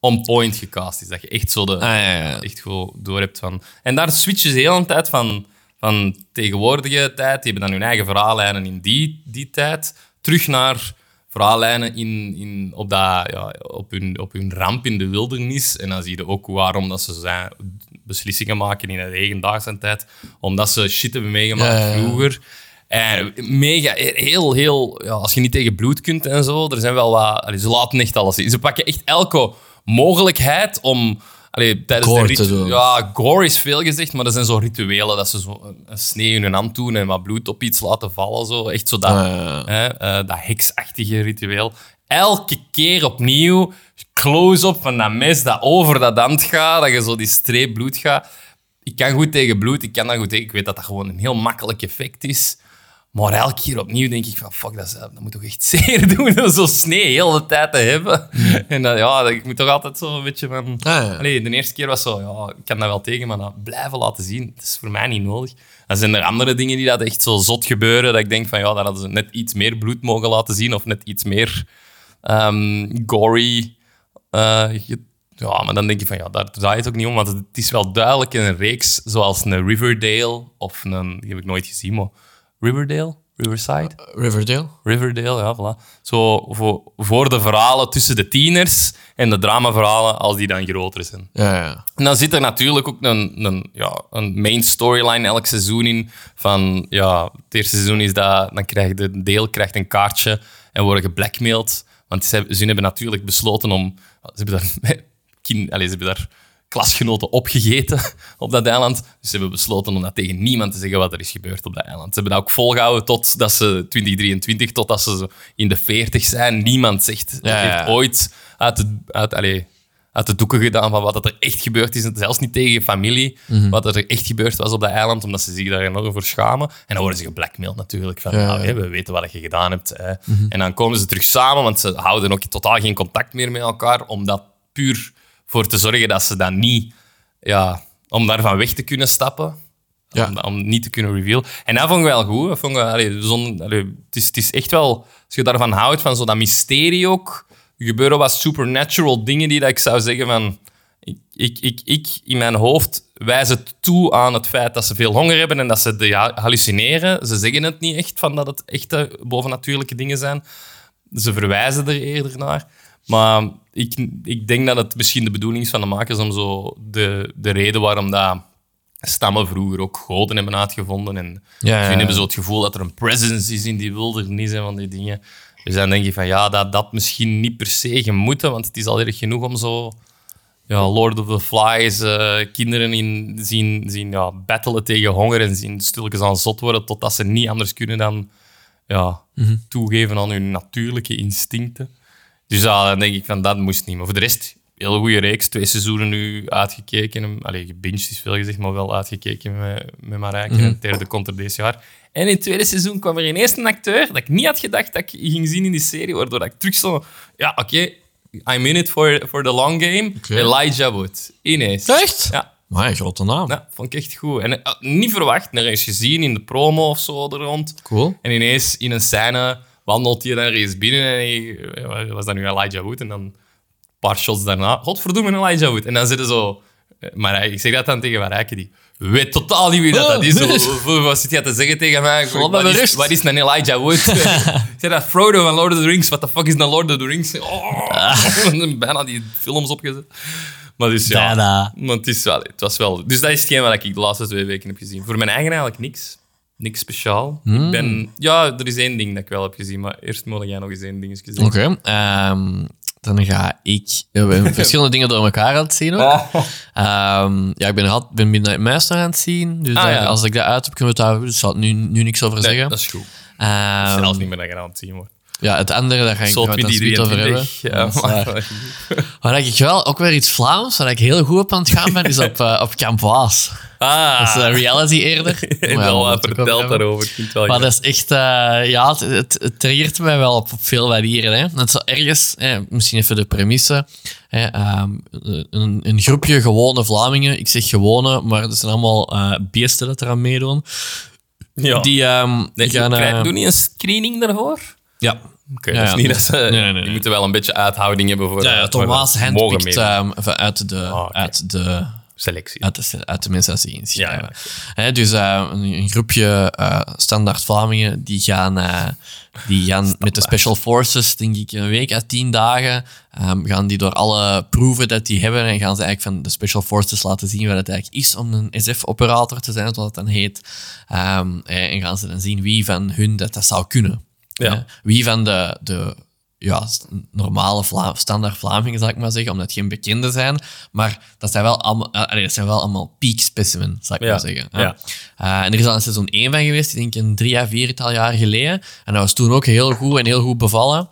on point gecast is. Dat je echt zo de, Ah, ja, ja. echt gewoon door hebt van... En daar switchen ze heel een tijd van, van tegenwoordige tijd, die hebben dan hun eigen verhaallijnen in die, die tijd, terug naar verhaallijnen in, in, op, dat, ja, op, hun, op hun ramp in de wildernis. En dan zie je ook waarom dat ze zijn, beslissingen maken in de hedendaagse tijd, omdat ze shit hebben meegemaakt Ja, ja, ja. vroeger. En mega, heel, heel... Ja, als je niet tegen bloed kunt en zo, er zijn wel wat... allee, ze laten echt alles zien. Ze pakken echt elke mogelijkheid om... Allee, tijdens Gore de doen. Ja, gore is veel gezegd, maar er zijn zo rituelen dat ze zo een, een snee in hun hand doen en wat bloed op iets laten vallen. Zo. Echt zo dat, Ah, hè, eh, dat heksachtige ritueel. Elke keer opnieuw close-up van dat mes dat over dat hand gaat, dat je zo die streep bloed gaat. Ik kan goed tegen bloed, ik kan dat goed tegen. Ik weet dat dat gewoon een heel makkelijk effect is. Maar elke keer opnieuw denk ik van, fuck, dat, dat moet toch echt zeer doen om zo'n snee heel de tijd te hebben. En dat, ja, dat- ik moet toch altijd zo een beetje van... Ah, ja. Allee, de eerste keer was zo, ja, ik kan dat wel tegen, maar dat blijven laten zien, dat is voor mij niet nodig. Dan zijn er andere dingen die dat echt zo zot gebeuren, dat ik denk van, ja, daar hadden ze net iets meer bloed mogen laten zien, of net iets meer ehm, gory. eh, ja, maar dan denk je van, ja, daar draait het ook niet om, want het is wel duidelijk in een reeks zoals een Riverdale, of een, die heb ik nooit gezien, maar Riverdale? Riverside? Riverdale. Riverdale, ja, voilà. Zo voor, voor de verhalen tussen de tieners en de dramaverhalen als die dan groter zijn. Ja, ja. En dan zit er natuurlijk ook een, een, ja, een main storyline elk seizoen in. Van ja, het eerste seizoen is dat, dan krijgt de deel krijgt een kaartje en worden geblackmailed. Want ze, ze hebben natuurlijk besloten om. Ze hebben daar, kind, allez, ze hebben daar klasgenoten opgegeten op dat eiland. Dus ze hebben besloten om dat tegen niemand te zeggen wat er is gebeurd op dat eiland. Ze hebben dat ook volgehouden totdat ze 2023, totdat ze in de 40 zijn. Niemand zegt, Ja, heeft ooit uit, het, uit, allez, uit de doeken gedaan van wat er echt gebeurd is. Zelfs niet tegen je familie, Mhm. wat er echt gebeurd was op dat eiland, omdat ze zich daar enorm voor schamen. En dan worden ze geblackmailed natuurlijk. Van, Ja, Mhm. nou, we weten wat je gedaan hebt. Hè. En dan komen ze terug samen, want ze houden ook totaal geen contact meer met elkaar, om dat puur voor te zorgen dat ze dat niet... Ja, om daarvan weg te kunnen stappen. Ja. Om, om niet te kunnen reveal. En dat vond ik wel goed. Dat vond ik, allee, zon- allee, het, is, het is echt wel... Als je daarvan houdt, van zo dat mysterie ook... Er gebeuren wat supernatural dingen die dat ik zou zeggen van... Ik, ik, ik, ik in mijn hoofd wijs het toe aan het feit dat ze veel honger hebben en dat ze de, ja, hallucineren. Ze zeggen het niet echt van dat het echte bovennatuurlijke dingen zijn. Ze verwijzen er eerder naar. Maar ik, ik denk dat het misschien de bedoeling is van de makers om zo de, de reden waarom dat stammen vroeger ook goden hebben uitgevonden. En Ja, hebben ze het gevoel dat er een presence is in die wildernis en van die dingen. Dus dan denk je van ja, dat dat misschien niet per se gemoeten, want het is al erg genoeg om zo ja, Lord of the Flies eh, kinderen in zien, zien ja, battelen tegen honger en zien stilletjes aan zot worden totdat ze niet anders kunnen dan ja, toegeven aan hun natuurlijke instincten. Dus dan denk ik van dat moest niet. Maar voor de rest, heel goede reeks. Twee seizoenen nu uitgekeken. Allee, gebinged is veel gezegd, maar wel uitgekeken met, met Marijke. En het derde komt er deze jaar. En in het tweede seizoen kwam er ineens een acteur dat ik niet had gedacht dat ik ging zien in die serie, waardoor dat ik terug zo... Ja, oké, I'm in it for, for the long game. Elijah Wood. Ineens. Echt? Ja. Maar een grote naam. Ja, vond ik echt goed. En eh, niet verwacht, nog eens gezien in de promo of zo er rond. Cool. En ineens in een scène wandelt hij dan eens binnen en hij, eh, was dat nu Elijah Wood? En dan een paar shots daarna, godverdomme Elijah Wood. En dan zitten zo... eh, Maar ik zeg dat dan tegen Marijke, die weet totaal niet wie dat, dat is. Voor- Wat zit hij te zeggen tegen mij? Wat is, wat is een Elijah Wood? ik zeg dat Frodo van Lord of the Rings. What the fuck is een Lord of the Rings? Oh, bijna die films opgezet. Maar dus ja, maar het, is wel, het was wel... Dus dat is hetgeen wat ik de laatste twee weken heb gezien. Voor mijn eigen eigenlijk niks. Niks speciaal. Hmm. Ik ben... Ja, er is één ding dat ik wel heb gezien, maar eerst moet jij nog eens één dingetje zien. Oké. ehm, dan ga ik... hebben verschillende dingen door elkaar aan het zien ook. Ehm, ja, ik ben, had, ben Midnight Master aan het zien. Dus Ah, daar- ja. als ik dat uit heb, kunnen we het daar... Dus zal nu, nu niks over Nee, zeggen. dat is goed. Ehm, Zelfs niet meer dat je aan het zien wordt. Ja, het andere, daar ga ik Zo het dan zoiets over hebben. 2023. Ja, Dat waar. maar- Waar ik wel ook weer iets Vlaams, waar ik heel goed op aan het gaan ben, is op, eh, op Camp Waas. Ah, Dat is eh, reality eerder. ja, wel we wat verteld daarover. Ik wel Maar dat is echt, eh, ja, het, het, het triggert mij wel op, op veel manieren. Hè. Het is zo ergens, hè, misschien even de premisse. Hè, ehm, een, een groepje gewone Vlamingen, ik zeg gewone, maar het zijn allemaal beesten dat eraan meedoen. ja. Die, Nee, die gaan... krijg- Doe niet een screening daarvoor? Ja. Oké, dat niet dat ze... Nee, nee, nee, Die moeten wel een beetje uithouding hebben voor... Ja, ja, mogen handpikt ehm, uit de, Ah, uit de Selectie. uit de, uit de mensen dat ze inschrijven. Ja, dus eh, een, een groepje eh, standaard Vlamingen die gaan, eh, die gaan met de Special Forces, denk ik, een week à tien dagen, ehm, gaan die door alle proeven dat die hebben en gaan ze eigenlijk van de Special Forces laten zien wat het eigenlijk is om een SF-operator te zijn, zoals het dan heet. Ehm, eh, en gaan ze dan zien wie van hun dat, dat zou kunnen. Ja. Wie van de, de ja, normale Vla standaard Vlamingen, zal ik maar zeggen, omdat het geen bekenden zijn. Maar dat zijn wel allemaal, eh, allee, dat zijn wel allemaal peak specimen, zal ik Ja, maar zeggen. ja. Eh, en er is al een seizoen 1 van geweest, ik denk een drie à viertal jaar geleden. En dat was toen ook heel goed en heel goed bevallen.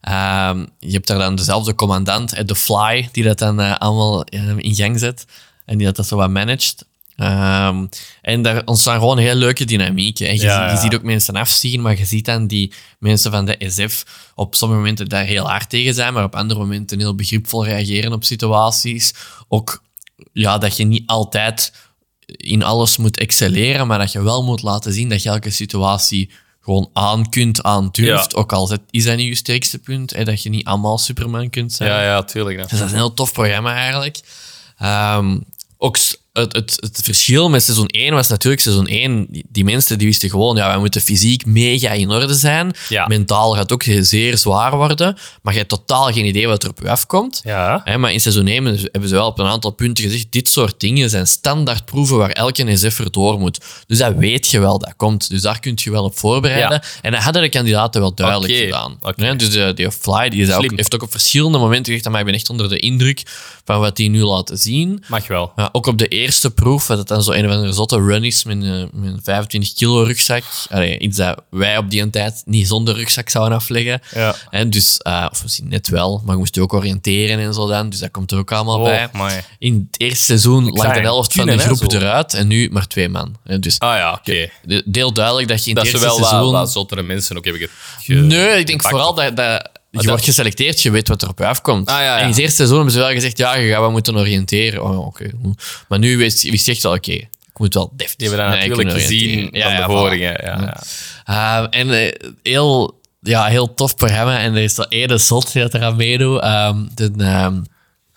Ehm, je hebt daar dan dezelfde commandant, de Fly, die dat dan eh, allemaal in gang zet. En die dat, dat zo wat managt. Ehm, en daar ontstaan gewoon heel leuke dynamieken. En je, Ja, ziet- je ja. ziet ook mensen afzien, maar je ziet dan die mensen van de SF op sommige momenten daar heel hard tegen zijn, maar op andere momenten heel begripvol reageren op situaties. Ook ja, dat je niet altijd in alles moet excelleren, maar dat je wel moet laten zien dat je elke situatie gewoon aan kunt, aan durft. Ja. Ook al is dat niet je sterkste punt, hè, dat je niet allemaal Superman kunt zijn. Ja, ja, tuurlijk. Dus dat is een heel tof programma eigenlijk. Ehm, ook het, het, het verschil met seizoen 1 was natuurlijk seizoen 1. Die, mensen die wisten gewoon, ja, wij moeten fysiek mega in orde zijn. Ja. Mentaal gaat ook zeer zwaar worden. Maar je hebt totaal geen idee wat er op je afkomt. Ja. Hè, maar in seizoen 1 hebben ze wel op een aantal punten gezegd: dit soort dingen zijn standaardproeven waar elke SF'er door moet. Dus dat weet je wel, dat komt. Dus daar kun je wel op voorbereiden. En dat hadden de kandidaten wel duidelijk gedaan. Hè, dus de, die Fly die is ook, heeft ook op verschillende momenten gezegd: maar ik ben echt onder de indruk van wat die nu laten zien. Mag wel. Ja, ook op de eerste proef, wat het dan zo een of andere zotte run is met een, met een 25 kilo rugzak. Allee, iets dat wij op die tijd niet zonder rugzak zouden afleggen. Ja. En dus, eh, of misschien net wel, maar je moest je ook oriënteren en zo dan. Dus dat komt er ook allemaal Oh, bij. amai. In het eerste seizoen lag de helft van de groep eruit en nu maar twee man. Dus Ah ja, oké. de- deel duidelijk dat je in Dat het ze eerste wel wat, seizoen... wat zottere mensen ook hebben ge- Nee, ik denk vooral dat, dat je dat- wordt geselecteerd, je weet wat er op je afkomt. Ah, ja, ja. En in het eerste seizoen hebben ze wel gezegd, ja, je gaat wel moeten oriënteren. Oh, oké. Maar nu wist, wist je echt wel, oké, ik moet wel deftig Die hebben dat nee, ik natuurlijk gezien oriënteren. van de vorige. Ja, ja. Uh, en eh, heel, ja, heel tof programma. En er is dat ene zot die dat eraan meedoet. Um, de, um,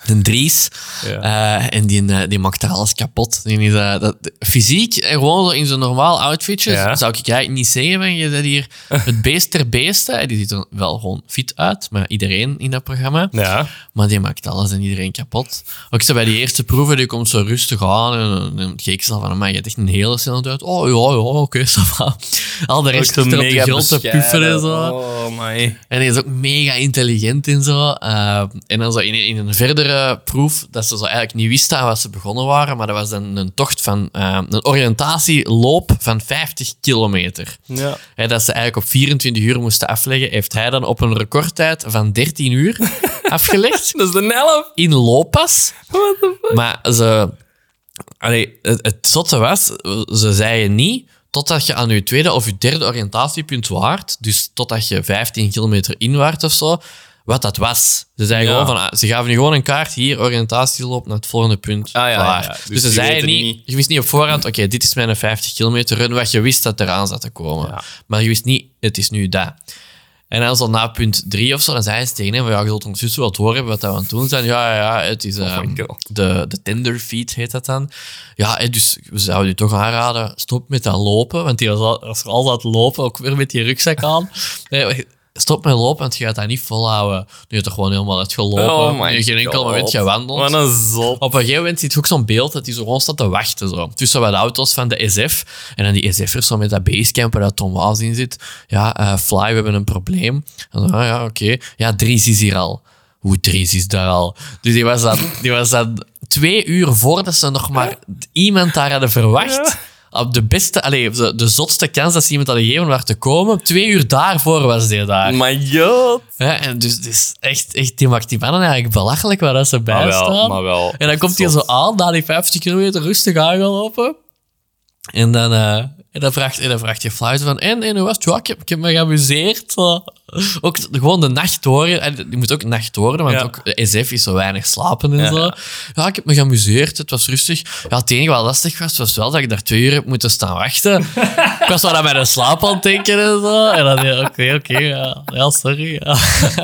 de Dries. Ja. Uh, en die, eh, die maakt er alles kapot. Die is, eh, dat, fysiek en gewoon zo in zijn normaal outfitje Ja. zou ik eigenlijk niet zeggen van je bent hier het beest ter beeste. En Die ziet er wel gewoon fit uit, maar iedereen in dat programma. Ja. Maar die maakt alles en iedereen kapot. Ook zo bij die eerste proeven, die komt zo rustig aan. En dan keek ze al van, maar je hebt echt een hele snelheid uit. Oh ja, ja, oké. Al de rest zit er op de mega grond te puffen en zo. Oh, my. En hij is ook mega intelligent en zo. Uh, en dan zo in, in een verdere proef, dat ze zo eigenlijk niet wisten aan wat ze begonnen waren, maar dat was een, een tocht van uh, een oriëntatieloop van 50 kilometer. Ja. Dat ze eigenlijk op 24 uur moesten afleggen, heeft hij dan op een recordtijd van 13 uur afgelegd. Dat is de helft. In looppas. What the fuck? Maar ze... Allee, het, het zotte was, ze zeiden niet totdat je aan je tweede of je derde oriëntatiepunt waart, dus totdat je 15 kilometer in waart of zo, wat dat was. Ze zeiden Ja. gewoon van, ah, ze gaven je gewoon een kaart, hier, oriëntatieloop naar het volgende punt. Ah, ja, klaar. ja, ja. Dus, Dus ze je zeiden niet, je wist niet op voorhand, oké, dit is mijn 50 kilometer run, wat je wist dat eraan zat te komen. Maar je wist niet, het is nu dat. En dan zo na punt drie of zo, dan zei ze tegen hem ja, je zult ondertussen wel doorhebben wat we aan het doen zijn. Ja, ja, ja, het is ehm, my God. de, de tender feed, heet dat dan. Ja, dus we zouden je toch aanraden, stop met dat lopen, want die was, al, was al het lopen, ook weer met die rugzak aan. Nee, stop met lopen, want je gaat dat niet volhouden. Nu heb je toch gewoon helemaal uitgelopen. Oh my geen enkel God. moment gewandeld. Wat een zot. Op een gegeven moment ziet je ook zo'n beeld dat hij zo gewoon staat te wachten. Zo. Tussen wat auto's van de SF. En dan die SF'ers zo met dat basecamp waar dat Tom Waas in zit. Ja, eh, Fly, we hebben een probleem. En dan, ah, ja, oké. Ja, Dries is hier al. Hoe Dries is daar al? Dus die was dan, die was dan twee uur voordat ze nog maar iemand daar hadden verwacht. Op de beste, allee, de, de zotste kans dat ze iemand hadden gegeven om daar te komen. Twee uur daarvoor was die daar. My god. Ja, en dus, dus echt, echt, die maakt die mannen eigenlijk belachelijk waar dat ze bij Maar wel, staan. maar wel. En dan komt hij zo aan, na die 50 kilometer rustig aangelopen. En dan, eh, en dan, vraagt, en dan vraagt je fluiten van, en, en hoe was het? Ja, ik heb, ik heb me geamuseerd. Ook gewoon de nacht door. En Je moet ook nacht door, want Ja. ook SF is zo weinig slapen en Ja. zo. Ja, ik heb me geamuseerd. Het was rustig. Ja, het enige wat lastig was, was wel dat ik daar twee uur heb moeten staan wachten. ik was wel aan mijn slaap aan het denken en zo. En dan, ja, oké, oké, ja. ja, sorry.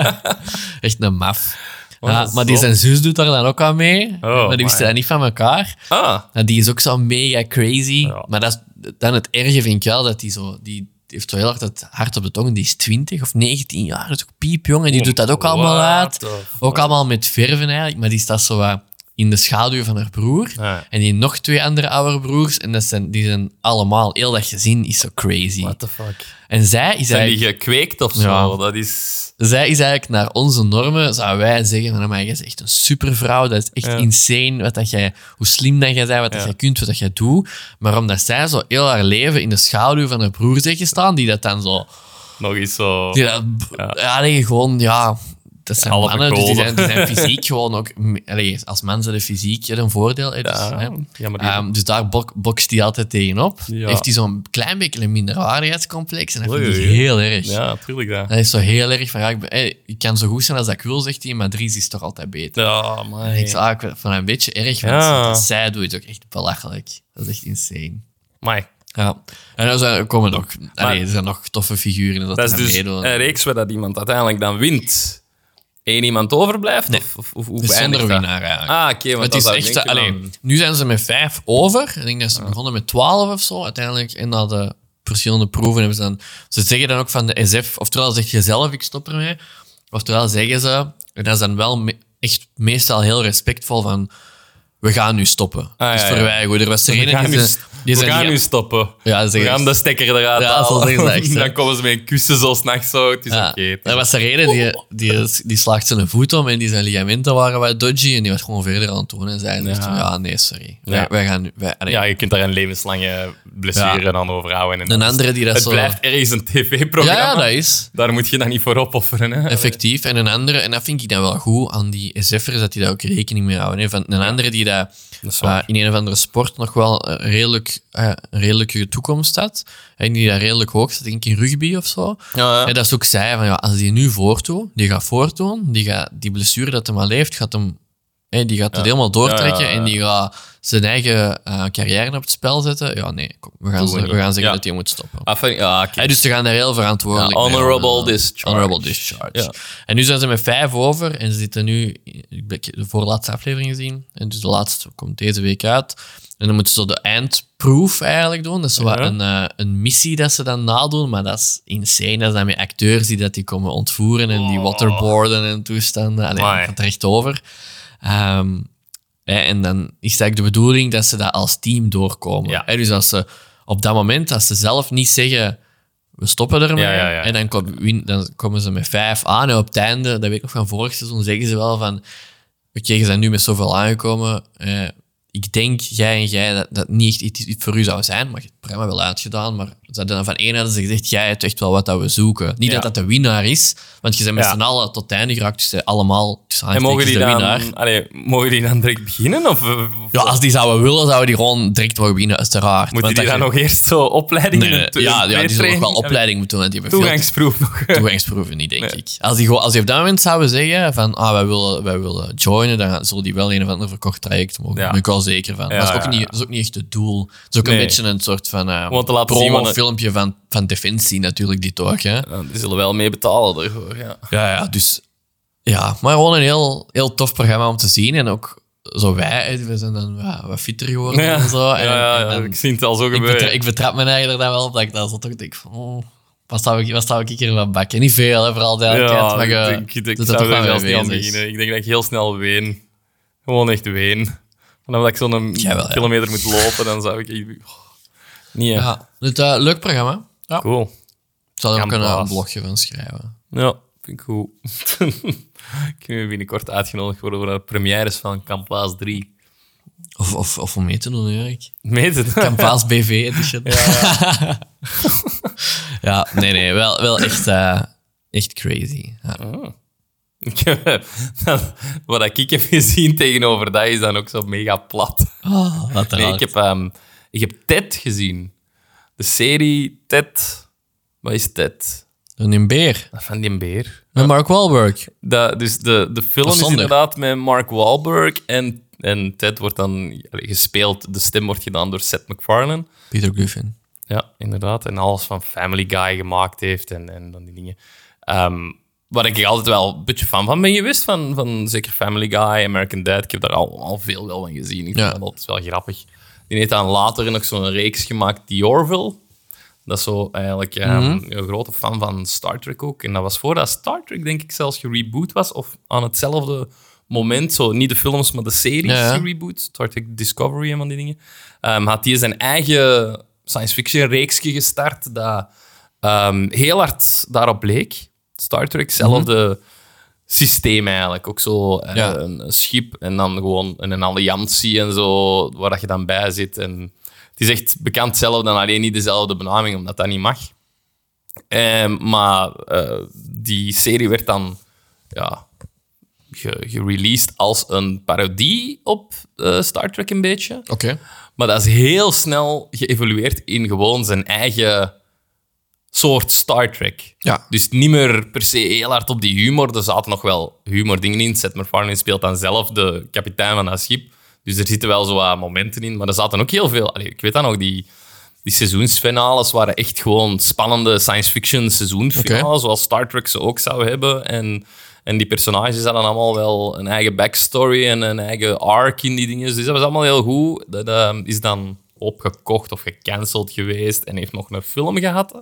Echt een maf. Ja, maar die zijn zus doet daar dan ook aan mee. Oh, maar die wisten dat niet van elkaar. Ah. Ja, die is ook zo mega crazy. Ja. Maar dat is, dan het erge vind ik wel dat die zo... Die heeft zo heel erg het hart op de tong. Die is 20 of 19 jaar. Dat is ook piepjong. En die Oh, doet dat ook allemaal uit. Ook allemaal met verven eigenlijk. Maar die staat zo wat in de schaduw van haar broer. Ja. En die nog twee andere oude broers. En dat zijn, die zijn allemaal... Heel dat gezin is zo crazy. What the fuck. En zij is Zijn eigenlijk... die gekweekt of zo? Ja. Dat is... Zij is eigenlijk naar onze normen, zouden wij zeggen, van, maar jij is echt een supervrouw, dat is echt Ja. insane, wat dat jij, hoe slim dat jij bent, wat dat jij kunt, wat dat jij doet. Maar omdat zij zo heel haar leven in de schaduw van haar broer zegt gestaan, die dat dan zo... Nog eens zo... Die dat, ja. nee, gewoon, ja... Dat zijn Halve mannen, dus die zijn, die zijn fysiek gewoon ook... Allee, als man zijn de fysiek een voordeel. hè, dus, Ja, hè. ja, maar die- Ehm, dus daar bok, bokst hij altijd tegenop. Ja. Heeft hij zo'n klein beetje een minderwaardigheidscomplex. En dat vind ik heel erg. Ja, tuurlijk dat. Dat is zo heel erg van, ja, ik, ben, hey, ik kan zo goed zijn als dat ik wil, zegt hij, maar Dries is toch altijd beter. Ja, maar... En ik ah, vind het een beetje erg, want Ja. zij doet het ook echt belachelijk. Dat is echt insane. Amai. Ja. En dan zijn, er komen nog, allee, er zijn nog toffe figuren dat, Dat is dus meedoen. een reeks waar dat iemand uiteindelijk dan wint. Één iemand overblijft? Of, of, of hoe zonder winnaar eigenlijk. Ah, oké. want het dan is echt... allee, van- nu zijn ze met vijf over. Ik denk dat ze begonnen met twaalf of zo. Uiteindelijk, en na de verschillende proeven hebben ze dan... Ze zeggen dan ook van de SF... Oftewel zeg je zelf, ik stop ermee. Oftewel zeggen ze... En dat is dan wel me- echt meestal heel respectvol van... We gaan nu stoppen. Ah, dus ja, verwijgen we. Er was er een die we zijn gaan niet- nu stoppen. Ja, We gaan de stekker eruit Ja, zo halen. zeggen ze echt, hè. Dan komen ze met een kussen zo s'nachts zo. Het is Ja, oké. het is er was er een die, die, die slaagt zijn voet om en die zijn ligamenten waren wat dodgy en die was gewoon verder aan het doen en zei echt Ja. ja, nee, sorry. Wij, Ja. wij gaan nu... Wij, allee. Ja, je kunt daar een levenslange blessure aan overhouden. En Een dat is- andere die dat het zo... blijft ergens een ja, tv-programma. ja, dat is Daar moet je dan niet voor opofferen. Hè. effectief. En een andere, en dat vind ik dan wel goed aan die SF'ers, dat die daar ook rekening mee houden. Hè. Van een andere die dat, Dat is waar. eh, in een of andere sport nog wel een, redelijk, eh, een redelijke toekomst had. En die daar redelijk hoog staat, denk ik in rugby of zo. Ja, ja. Ja, dat ze ook zei van ja, als die nu voortdoet, die gaat voortdoen, die, gaat, die blessure dat hij al heeft, gaat hem, die gaat het helemaal doortrekken en die gaat zijn eigen eh, carrière op het spel zetten. Ja, nee, kom, we, gaan we gaan zeggen dat hij moet stoppen. Ah, ja, dus ze gaan daar heel verantwoordelijk mee honorable worden. discharge. Honorable discharge. En nu zijn ze met vijf over en ze zitten nu... Ik heb de voorlaatste aflevering gezien. En dus de laatste komt deze week uit. En dan moeten ze de eindproof eigenlijk doen. Dat is Ja. een, eh, een missie dat ze dan nadoen. Maar dat is insane. Dat is dan met acteurs die dat die komen ontvoeren en die waterboarden en toestanden. Allee, Amai. dat gaat er echt over. Ehm, hè, en dan is het eigenlijk de bedoeling dat ze dat als team doorkomen. Ja. Hè, dus als ze op dat moment, als ze zelf niet zeggen we stoppen ermee. Ja, ja, ja. En dan, kom- dan komen ze met vijf aan. En op het einde, dat weet ik nog van vorig seizoen, zeggen ze wel van... Oké, je bent nu met zoveel aangekomen. eh, ik denk, jij en jij, dat dat niet echt iets, voor u zou zijn. Maar je hebt het prima wel uitgedaan. Maar ze hadden dan van één hadden ze gezegd, jij hebt echt wel wat dat we zoeken. Niet Ja. dat dat de winnaar is. Want je bent met Ja. z'n allen tot het einde geraakt. Dus eh, allemaal tussen En mogen die, de dan, winnaar. allee, mogen die dan direct beginnen? Of, of Ja, als die zouden willen, zouden die gewoon direct mogen beginnen, uiteraard. moeten die dat dan je- nog eerst zo opleidingen Nee, ja, ja, die zullen nog wel opleiding moeten doen. Want die hebben veel Toegangsproef nog. toegangsproeven niet, denk Nee. ik. Als die, als die op dat moment zouden zeggen van ah, wij willen, wij willen joinen, dan zullen die wel een of ander verkocht traject mogen. Daar ben ik wel zeker van. Dat, is ook niet, dat is ook niet echt het doel. Het is ook een beetje een soort van uh, te laten zien filmpje van, van Defensie natuurlijk, dit ook. Hè? Ja, die zullen wel mee betalen ervoor, ja. Ja, ja, dus... Ja, maar gewoon een heel, heel tof programma om te zien. En ook zo wij, we zijn dan ja, wat fitter geworden Ja, en zo. En, ja, en ik zie het al zo ik, gebeuren. betra- ik betrap me eigenlijk er dan wel op dat ik dan zo toch denk van... Oh, wat zou ik, wat zou ik hier van bakken? Niet veel, hè, vooral duidelijkheid. ja, maar je ik denk, ik, ik zou er toch wel zelfs niet aan beginnen. Ik denk dat ik heel snel ween. Gewoon echt ween. Vanaf dat ik zo'n kilometer moet lopen, dan zou ik... Oh, hè. Ja, het, eh, leuk programma. Ja. Cool. Ik zal er ook een, eh, blogje van schrijven. Ja, vind ik goed. Kunnen we binnenkort uitgenodigd worden voor de premières van Campaas 3. Of, of, of om mee te doen, Jurk. Meet het? Campaas BV edition. Ja, nee, nee. Wel, wel echt, eh, echt crazy. Ja. Heb- Wat ik heb gezien tegenover dat is dan ook zo mega plat. Oh, wat Nee, ik heb, ehm, ik heb Ted gezien. De serie Ted. Wat is Ted? Een beer. Van die beer. Met Mark Wahlberg. Dat, dus de, de film is inderdaad met Mark Wahlberg en, en Ted wordt dan gespeeld. De stem wordt gedaan door Seth MacFarlane. Peter Griffin. Ja, inderdaad. En alles van Family Guy gemaakt heeft en, en dan die dingen. Ehm waar ik altijd wel een beetje fan van ben geweest. Van, van zeker Family Guy, American Dad. Ik heb daar al, al veel wel van gezien. Ik Ja. vind dat altijd wel grappig. Die heeft dan later nog zo'n reeks gemaakt, The Orville. Dat is zo eigenlijk ehm, een grote fan van Star Trek ook. En dat was voordat Star Trek, denk ik, zelfs gereboot was. Of aan hetzelfde moment, zo niet de films, maar de series Ja, ja. gereboot. Star Trek Discovery en van die dingen. Ehm, had hij zijn eigen science fiction reeksje gestart dat ehm, heel hard daarop leek. Star Trek, hetzelfde systeem eigenlijk. Ook zo eh, Ja. een, een schip en dan gewoon een alliantie en zo, waar dat je dan bij zit. En het is echt bekend zelf dan alleen niet dezelfde benaming, omdat dat niet mag. Ehm, maar eh, die serie werd dan ja, ge- gereleased als een parodie op eh, Star Trek een beetje. Oké. Maar dat is heel snel geëvolueerd in gewoon zijn eigen soort Star Trek. Ja. Dus niet meer per se heel hard op die humor. Er zaten nog wel humordingen in. Seth MacFarlane speelt dan zelf de kapitein van dat schip. Dus er zitten wel zo wat momenten in. Maar er zaten ook heel veel... Allee, ik weet dat nog, die, die seizoensfinales waren echt gewoon spannende science fiction seizoensfinales, zoals Star Trek ze ook zou hebben. En, En die personages hadden allemaal wel een eigen backstory en een eigen arc in die dingen. Dus dat was allemaal heel goed. Dat eh, is dan opgekocht of gecanceld geweest en heeft nog een film gehad.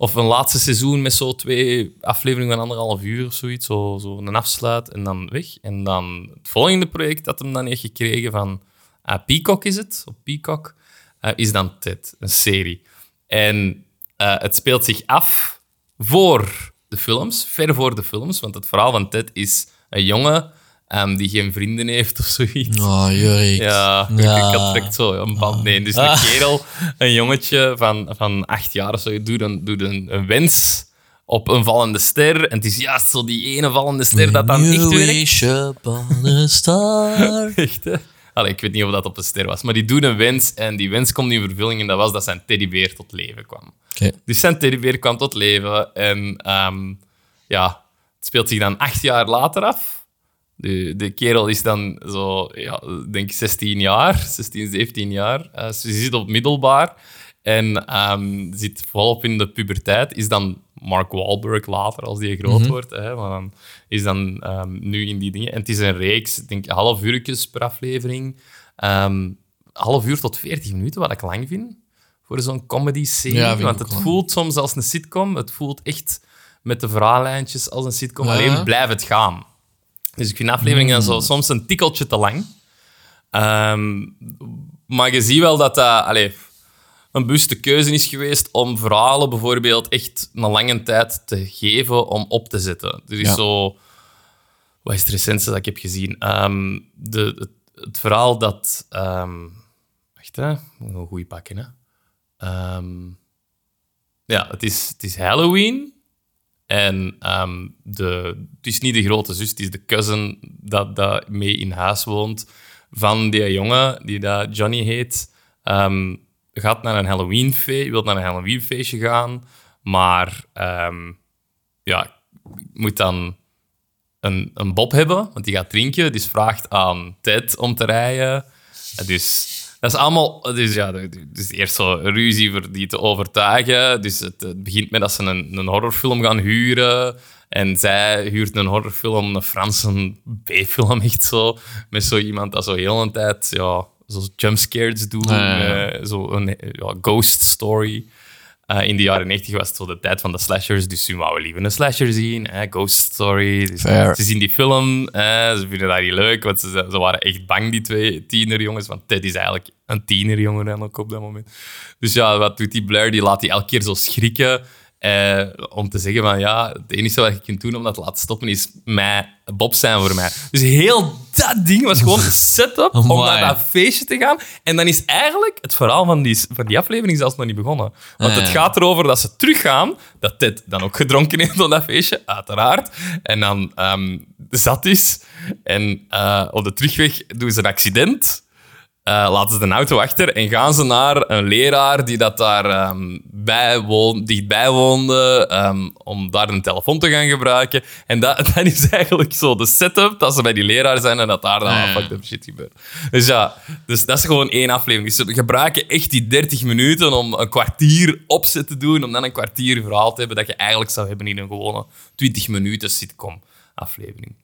Of een laatste seizoen met zo twee afleveringen van anderhalf uur of zoiets. Zo, zo een afsluit en dan weg. En dan het volgende project dat hem dan heeft gekregen van uh, Peacock is het, op Peacock, uh, is dan Ted, een serie. En uh, het speelt zich af voor de films, ver voor de films, want het verhaal van Ted is een jongen um, die geen vrienden heeft of zoiets. Oh, Jurik. Ja, Ja. ik had direct zo een band. Nee, dus een kerel, een jongetje van, van acht jaar of zo, doet een, doet een, een wens op een vallende ster. En het is juist zo die ene vallende ster dat dan echt werkt. star. Echt, hè? Allee, ik weet niet of dat op een ster was, maar die doet een wens en die wens komt in vervulling en dat was dat zijn teddybeer tot leven kwam. Oké. Dus zijn teddybeer kwam tot leven en ehm, ja, het speelt zich dan acht jaar later af. De, de kerel is dan zo, ja, denk ik 16 jaar, 16, 17 jaar. Eh, ze zit op middelbaar en ehm, zit volop in de puberteit. Is dan Mark Wahlberg later, als die groot wordt. Hè, maar dan is dan ehm, nu in die dingen. En het is een reeks, ik denk half uurtjes per aflevering. Ehm, half uur tot 40 minuten, wat ik lang vind voor zo'n comedy-serie. Ja, Want het voelt soms als een sitcom. Het voelt echt met de verhaallijntjes als een sitcom. Ja. Alleen blijft het gaan. Dus ik vind afleveringen Hmm. zo, soms een tikkeltje te lang. Ehm, maar je ziet wel dat dat allee, een bewuste keuze is geweest om verhalen bijvoorbeeld echt een lange tijd te geven om op te zetten. Er is Ja. zo... Wat is het recentste dat ik heb gezien? Ehm, de, het, het verhaal dat... ehm wacht, hè. Een goeie pakken, hè. Ja, het is, het is Halloween. En ehm, de, het is niet de grote zus, het is de cousin dat, dat mee in huis woont van die jongen, die dat Johnny heet. Ehm, gaat naar een Halloweenfeest, wil naar een Halloweenfeestje gaan, maar ehm, ja, moet dan een, een bob hebben, want die gaat drinken, dus vraagt aan Ted om te rijden. Dus dat is allemaal... Dus ja, dus eerst zo ruzie voor die te overtuigen. Dus het, het begint met dat ze een, een horrorfilm gaan huren. En zij huurt een horrorfilm, een Franse B-film, echt zo. Met zo iemand dat zo heel een tijd ja, zo jumpscares doet. Ja. eh, zo een ja, ghost story. Eh, in de jaren 90 was het zo de tijd van de slashers, dus ze wouden liever een slasher zien. Hè, ghost story. Dus ze zien die film, hè, ze vinden dat niet leuk, want ze, ze waren echt bang, die twee tienerjongens. Want Ted is eigenlijk een tienerjongen dan ook op dat moment. Dus ja, wat doet die Blair? Die laat die elke keer zo schrikken. Eh, om te zeggen van ja, het enige wat je kunt doen om dat te laten stoppen is mij, Bob zijn voor mij. Dus heel dat ding was gewoon een setup om naar dat feestje te gaan. En dan is eigenlijk het verhaal van die, van die aflevering zelfs nog niet begonnen. Want het ja. gaat erover dat ze teruggaan, dat Ted dan ook gedronken heeft op dat feestje, uiteraard. En dan ehm, zat is. En eh, op de terugweg doen ze een accident. Eh, laten ze de auto achter en gaan ze naar een leraar die dat daar ehm, bij woon, dichtbij woonde, ehm, om daar een telefoon te gaan gebruiken. En dat, dat is eigenlijk zo de setup, dat ze bij die leraar zijn en dat daar dan Ah, fucked up shit gebeurt. Dus ja, dus dat is gewoon één aflevering. Dus ze gebruiken echt die 30 minuten om een kwartier opzet te doen, om dan een kwartier verhaal te hebben dat je eigenlijk zou hebben in een gewone 20 minuten sitcom aflevering.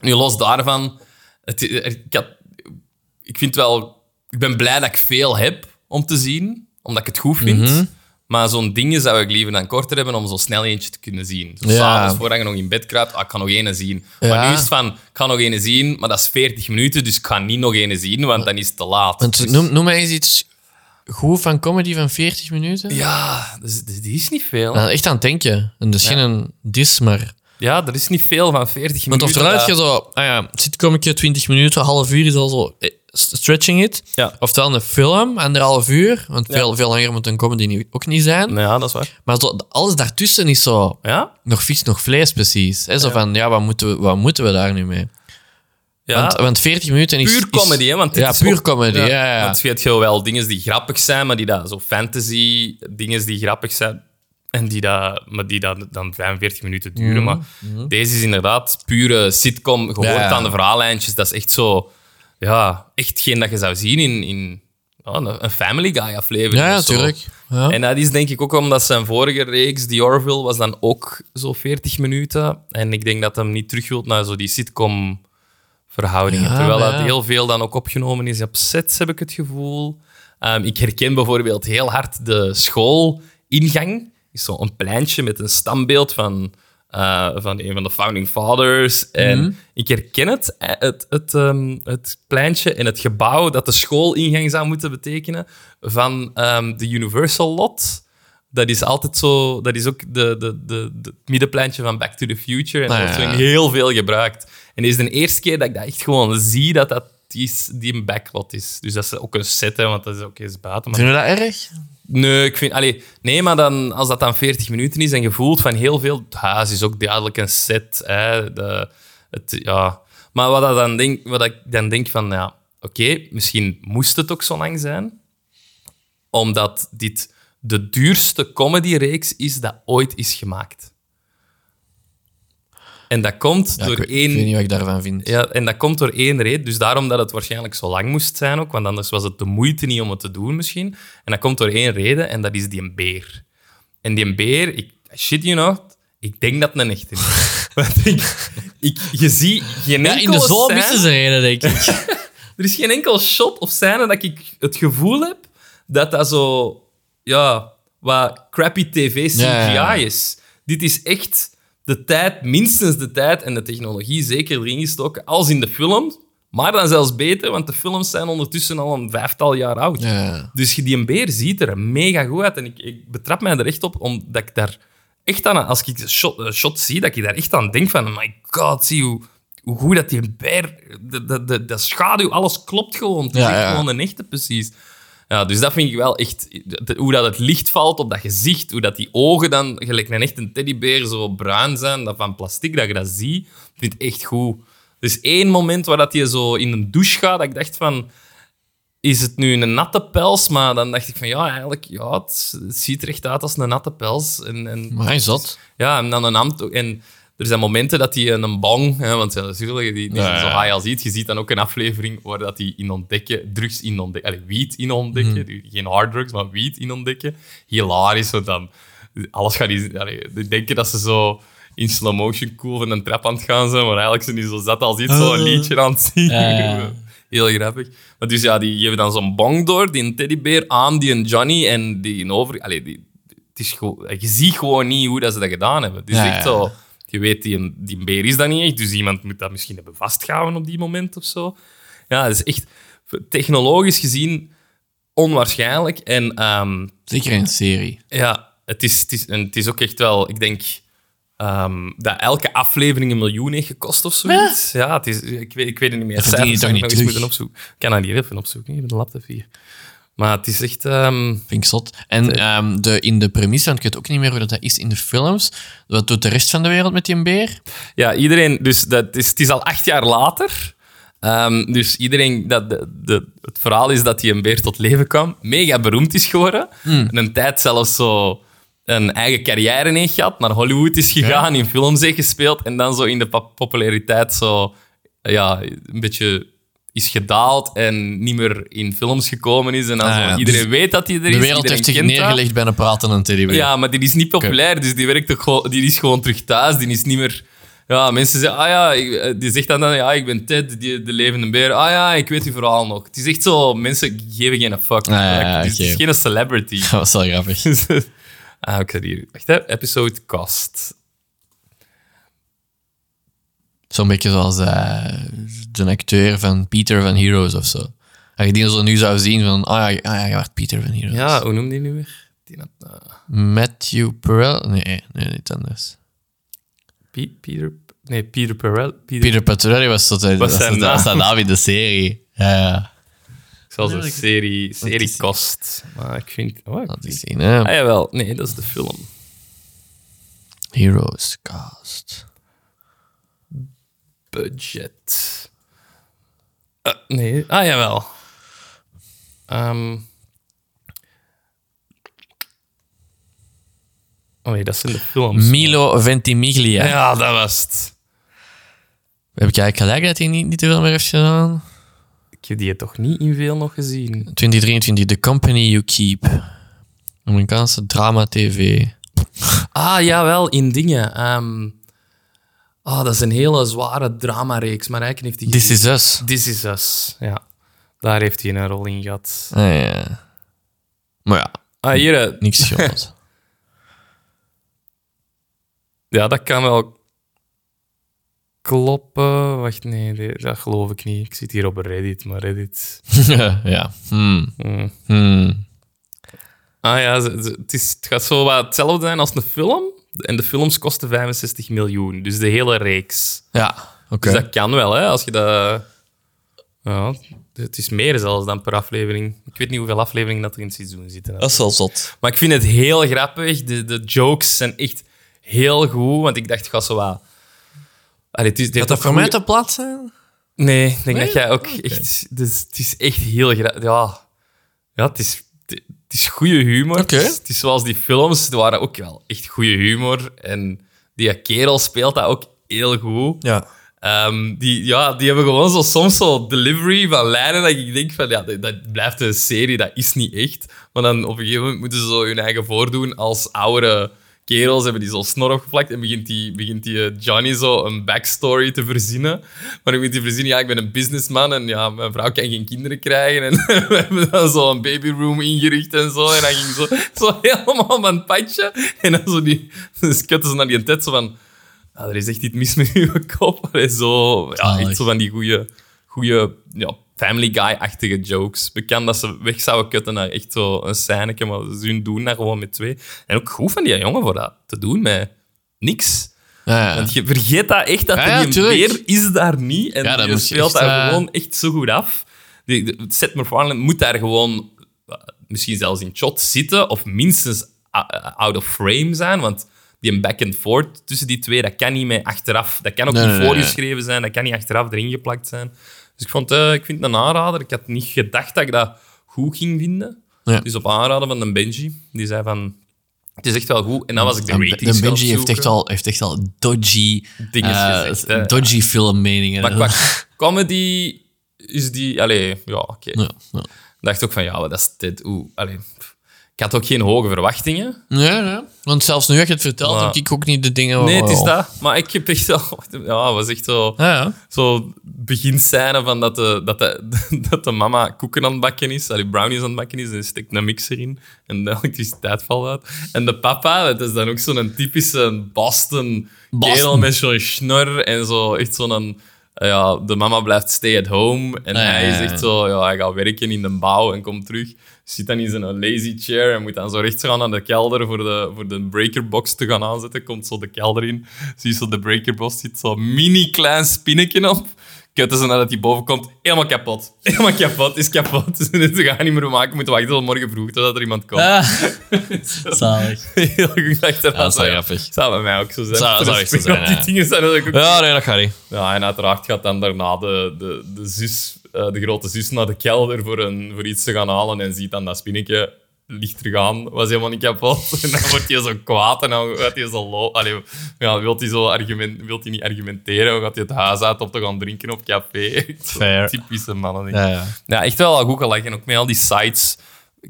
Nu, los daarvan, het, ik, had, ik vind wel, ik ben blij dat ik veel heb om te zien, omdat ik het goed vind. Mhm. Maar zo'n dingen zou ik liever dan korter hebben om zo snel eentje te kunnen zien. Zo Ja. s'avonds voordat je nog in bed kruipt, ah, ik kan nog één zien. Ja. Maar nu is het van, ik kan nog één zien, maar dat is 40 minuten, dus ik ga niet nog één zien, want dan is het te laat. Want Dus- noem, noem mij eens iets goed van comedy van 40 minuten. ja, dus, dus die is niet veel. Nou, echt aan het denken. En is Ja. geen dis, maar... Ja, er is niet veel van 40 Want minuten. oftewel heb je dat- zo... Ah ja, sitcometje, 20 minuten, half uur is al zo... Stretching it. Ja. Oftewel een film, anderhalf uur. Want veel, veel langer moet een comedy niet- ook niet zijn. Ja, dat is waar. Maar zo, alles daartussen is zo... Ja? Nog vis, nog vlees, precies. Hè? Zo van, ja, wat moeten, we, wat moeten we daar nu mee? Ja. Want, want 40 minuten is... puur is- comedy, hè? Want ja, is puur ook- comedy, ja, ja. Want je hebt wel dingen die grappig zijn, maar die dat, zo fantasy dingen die grappig zijn. En die dat, maar die dat dan 45 minuten duren. Maar deze is inderdaad pure sitcom. Je hoort Mhm, Ja, ja. aan de verhaallijntjes. Dat is echt zo... Ja, echt geen dat je zou zien in, in een Family Guy aflevering. Ja, of zo. tuurlijk. Ja. En dat is denk ik ook omdat zijn vorige reeks, The Orville, was dan ook zo 40 minuten. En ik denk dat hem niet terug wilt naar zo die sitcom verhoudingen. Ja, Terwijl dat ja. heel veel dan ook opgenomen is op sets, heb ik het gevoel. Ehm, ik herken bijvoorbeeld heel hard de schoolingang. Is zo een pleintje met een standbeeld van, eh, van een van de founding fathers. En Mhm. ik herken het, eh, het, het, ehm, het pleintje en het gebouw dat de schoolingang zou moeten betekenen van ehm, de Universal Lot. Dat is altijd zo, dat is ook de, de, de, de, het middenpleintje van Back to the Future. En Ah, dat wordt ja. heel veel gebruikt. En dit is de eerste keer dat ik dat echt gewoon zie dat dat die, die een backlot is. Dus dat is ook een set, hè, want dat is ook eens buiten. Maar Vind je dat erg? Nee, ik vind, nee, maar dan, als dat dan 40 minuten is en je voelt van heel veel... Huis is ook duidelijk een set. Hè, de, het, ja. Maar wat, dat dan denk, wat ik dan denk van... Ja, Oké, misschien moest het ook zo lang zijn. Omdat dit de duurste comedyreeks is dat ooit is gemaakt. En dat komt Ja, door ik, één... ik weet niet wat ik daarvan vind. Ja, en dat komt door één reden. Dus daarom dat het waarschijnlijk zo lang moest zijn ook. Want anders was het de moeite niet om het te doen misschien. En dat komt door één reden. En dat is die beer. En die beer, ik, shit you not, ik denk dat het een echte is. Want ik, ik, je ziet geen Ja, in de scène- missen ze reden, denk ik. er is geen enkel shot of scène dat ik het gevoel heb dat dat zo, ja, wat crappy tv CGI Ja, ja, ja. is. Dit is echt de tijd, minstens de tijd en de technologie zeker erin gestoken, als in de film. Maar dan zelfs beter, want de films zijn ondertussen al een vijftal jaar oud. Ja. Dus je- die een beer ziet er mega goed uit. En ik, ik betrap mij er echt op, omdat ik daar echt aan... Als ik de shot, eh, shot zie, dat ik daar echt aan denk van... oh My god, zie hoe, hoe goed dat die beer... De, de, de, de schaduw, alles klopt gewoon. Het is Ja, echt ja. gewoon een echte, precies. Ja, dus dat vind ik wel echt... Hoe dat het licht valt op dat gezicht, hoe dat die ogen dan gelijk een echte teddybeer zo bruin zijn, dat van plastic, dat je dat ziet, vind ik echt goed. Er is één moment waar dat je zo in een douche gaat, dat ik dacht van is het nu een natte pels? Maar dan dacht ik van ja, eigenlijk, ja, het, ziet er echt uit als een natte pels. En, en, Maar hij is zot. ja, en dan een hand. ook. En er zijn momenten dat hij een bong, hè, want ja, natuurlijk, die, Ja, ja. zo high al ziet. Je ziet dan ook een aflevering waar dat hij in ontdekken, drugs in ontdekken, allee, wiet in ontdekken. Die- Geen harddrugs, maar wiet in ontdekken. Hilarisch, want dan alles gaat die, allee, denken dat ze zo in slow motion cool van een trap aan het gaan zijn, maar eigenlijk zijn die zo zat als iets zo een liedje aan het zien. Heel grappig. Maar dus ja, die geven dan zo'n bong door, die een teddybeer, aan die een Johnny en die een over... Allee, die, het is gewoon, je ziet gewoon niet hoe dat ze dat gedaan hebben. Het is Ja, echt zo... Je weet, die, een- die een beer is dat niet echt, dus iemand moet dat misschien hebben vastgehouden op die moment of zo. Ja, het is echt technologisch gezien onwaarschijnlijk. En ehm, Zeker in een serie. ja, het is, het, is, en het is ook echt wel, ik denk ehm, dat elke aflevering een miljoen heeft gekost of zoiets. Ja, het is, ik, weet, ik weet het niet meer. Dat Cijfers ik niet nog eens moeten opzoeken. Ik kan dat hier even opzoeken, hier met de laptop hier. Maar het is echt... ehm, Vind ik zot. En ehm, de, in de premisse, want ik weet ook niet meer hoe dat is in de films. Wat doet de rest van de wereld met die beer? Ja, iedereen... Dus dat is, het is al acht jaar later. Ehm, dus iedereen... Dat, de, de, het verhaal is dat hij een beer tot leven kwam. Mega beroemd is geworden. En een tijd zelfs zo een eigen carrière heeft gehad. Naar Hollywood is gegaan, in films heeft gespeeld. En dan zo in de pop- populariteit zo... Ja, een beetje is gedaald en niet meer in films gekomen is. En Ah, ja. iedereen Dus weet dat hij er is. De wereld heeft zich dat. neergelegd bij een pratende teddybeer. Ja, maar die is niet populair, dus die, werkt ook gewoon, die is gewoon terug thuis. Die is niet meer... Ja, mensen zeggen, ah ja, eh, die zegt dan, ja, ik ben Ted, die, de levende beer. Ah ja, ik weet uw verhaal nog. Het is echt zo, mensen geven geen fuck. Ah, ja, ja, het, is, het is oké. geen celebrity. Dat was wel grappig. ah, ik hier... Wacht, hè. Episode cost. Zo'n beetje zoals eh, de acteur van Peter van Heroes of zo. Als je die zo nu zou zien van, ah ja, ah, ja je wordt Peter van Heroes. Ja, hoe noemde die nu weer? Die had, eh, Matthew Perel? Nee, nee, niet anders. Pe- Peter... Nee, Peter Perel. Peter, Peter was dat, Was dat, zijn dat, was naam. naam in de serie. Ja. Zoals een Nee, serie, serie kost. Maar ik vind... Oh, ik Dat is hè. ah, jawel. Nee, dat is de film. Heroes cast. Budget. Eh, nee, ah jawel. Ehm oh nee, dat zijn de films. Milo Ventimiglia. Ja, dat was het. Heb ik eigenlijk gelijk dat hij niet, niet te veel meer heeft gedaan? Ik heb die toch niet in veel nog gezien. 2023, The Company You Keep. Amerikaanse drama-tv. Ah, jawel, in dingen. Ehm ah, dat is een hele zware dramareeks, maar eigenlijk heeft hij... This is Us. This is Us, ja. Daar heeft hij een rol in gehad. Ah, ja. Maar ja, Ah, hier, eh, niks schoons. ja, dat kan wel kloppen. Wacht, nee, dat geloof ik niet. Ik zit hier op Reddit, maar Reddit... ja. Hmm. Hmm. Hmm. Ah ja, het, is, het gaat zo wat hetzelfde zijn als een film. En de films kosten 65 miljoen, dus de hele reeks. Ja, oké. Dus dat kan wel, hè, als je dat... Ja, het is meer zelfs dan per aflevering. Ik weet niet hoeveel afleveringen dat er in het seizoen zitten. Dat is wel zot. Maar ik vind het heel grappig. De, de jokes zijn echt heel goed, want ik dacht, ik ga zo wat... Allee, het is, Dat voor mij te plat zijn? Nee, ik denk Nee? dat jij ook Oké. echt... Dus het is echt heel grappig. Ja, ja het, is, het is goede humor. Het, is, het is zoals die films, die waren ook wel echt goede humor. En die kerel speelt dat ook heel goed. Ja. Ehm, die, ja, die hebben gewoon zo soms zo delivery van lijnen dat ik denk van, ja, dat, dat blijft een serie, dat is niet echt. Maar dan op een gegeven moment moeten ze zo hun eigen voordoen als oudere kerels, hebben die zo snor opgeplakt en begint die, begint die eh, Johnny zo een backstory te verzinnen. Maar dan begint hij verzinnen, ja, ik ben een businessman en ja, mijn vrouw kan geen kinderen krijgen. En we hebben dan zo een babyroom ingericht en zo. En dan ging zo, zo helemaal van het padje. En dan zo die, dus kutten ze naar die tent zo van... Ja, er is echt iets mis met uw kop. Allee, zo, ja, Zalig. echt zo van die goede, goede ja, Family Guy-achtige jokes. Bekend dat ze weg zouden kutten naar echt zo een scèneke, maar ze doen dat gewoon met twee. En ook goed van die jongen voor dat te doen met niks. Ja, ja. Want je vergeet dat echt, dat Ja, die weer is daar niet. En dat je speelt echt, daar eh, gewoon echt zo goed af. Die, de, Seth MacFarlane moet daar gewoon, eh, misschien zelfs in shot zitten, of minstens uh, out of frame zijn, want die een back and forth tussen die twee, dat kan niet meer achteraf. Dat kan ook Nee, niet nee, nee, voorgeschreven zijn, dat kan niet achteraf erin geplakt zijn. Dus ik, vond, eh, ik vind het een aanrader. Ik had niet gedacht dat ik dat goed ging vinden. Ja. Dus op aanraden van een Benji. Die zei van, het is echt wel goed. En dan was ik de ratings de Benji heeft echt al, heeft echt al dodgy, Dinges eh, gezegd, dodgy filmmeningen. Maar qua comedy is die... Allee, ja, oké. ja, ja. Dacht ook van, ja, wat is dit? Oeh, allee. pff. Ik had ook geen hoge verwachtingen. Ja, ja. Want zelfs nu dat je het vertelt, Maar- heb ik ook niet de dingen... Nee, het is oh. dat. Maar ik heb echt wel... Ja, het was echt zo... Ja, ja. Zo beginscène van dat de, dat, de, dat de mama koeken aan het bakken is, allee, brownies aan het bakken is, en steekt een mixer in en de elektriciteit valt uit. En de papa, dat is dan ook zo'n typische Boston, Boston. kerel met zo'n snor en zo echt zo'n... Ja, de mama blijft stay at home en ja, hij ja. echt zo... Ja, hij gaat werken in de bouw en komt terug. Zit dan in zijn lazy chair en moet dan zo rechts gaan naar de kelder voor de, voor de breakerbox te gaan aanzetten. Komt zo de kelder in. Zie je zo de breakerbox, zit zo'n mini klein spinnetje op. Kutten ze nadat hij boven komt, helemaal kapot. Helemaal kapot, is kapot. Ze gaan niet meer maken, moeten wachten tot morgen vroeg, totdat er iemand komt. Ah, zalig. Heel goed achteraan. Ja, dat is grappig. Zou bij mij ook zo zijn. Zou- zo zijn, Die ja. dingen zijn dat ook Ja, nee, dat gaat niet. ja, en uiteraard gaat dan daarna de, de, de zus, eh, de grote zus naar de kelder voor, een, voor iets te gaan halen en ziet dan dat spinnetje lichter gaan. Was helemaal niet kapot. En dan wordt hij zo kwaad en dan gaat hij zo lo Allee, ja, wilt hij zo argument, wilt hij niet argumenteren, dan gaat hij het huis uit om te gaan drinken op café. Fair. Typische mannen. Ja, ja. Ja, echt wel goed gelachen. Ook met al die sides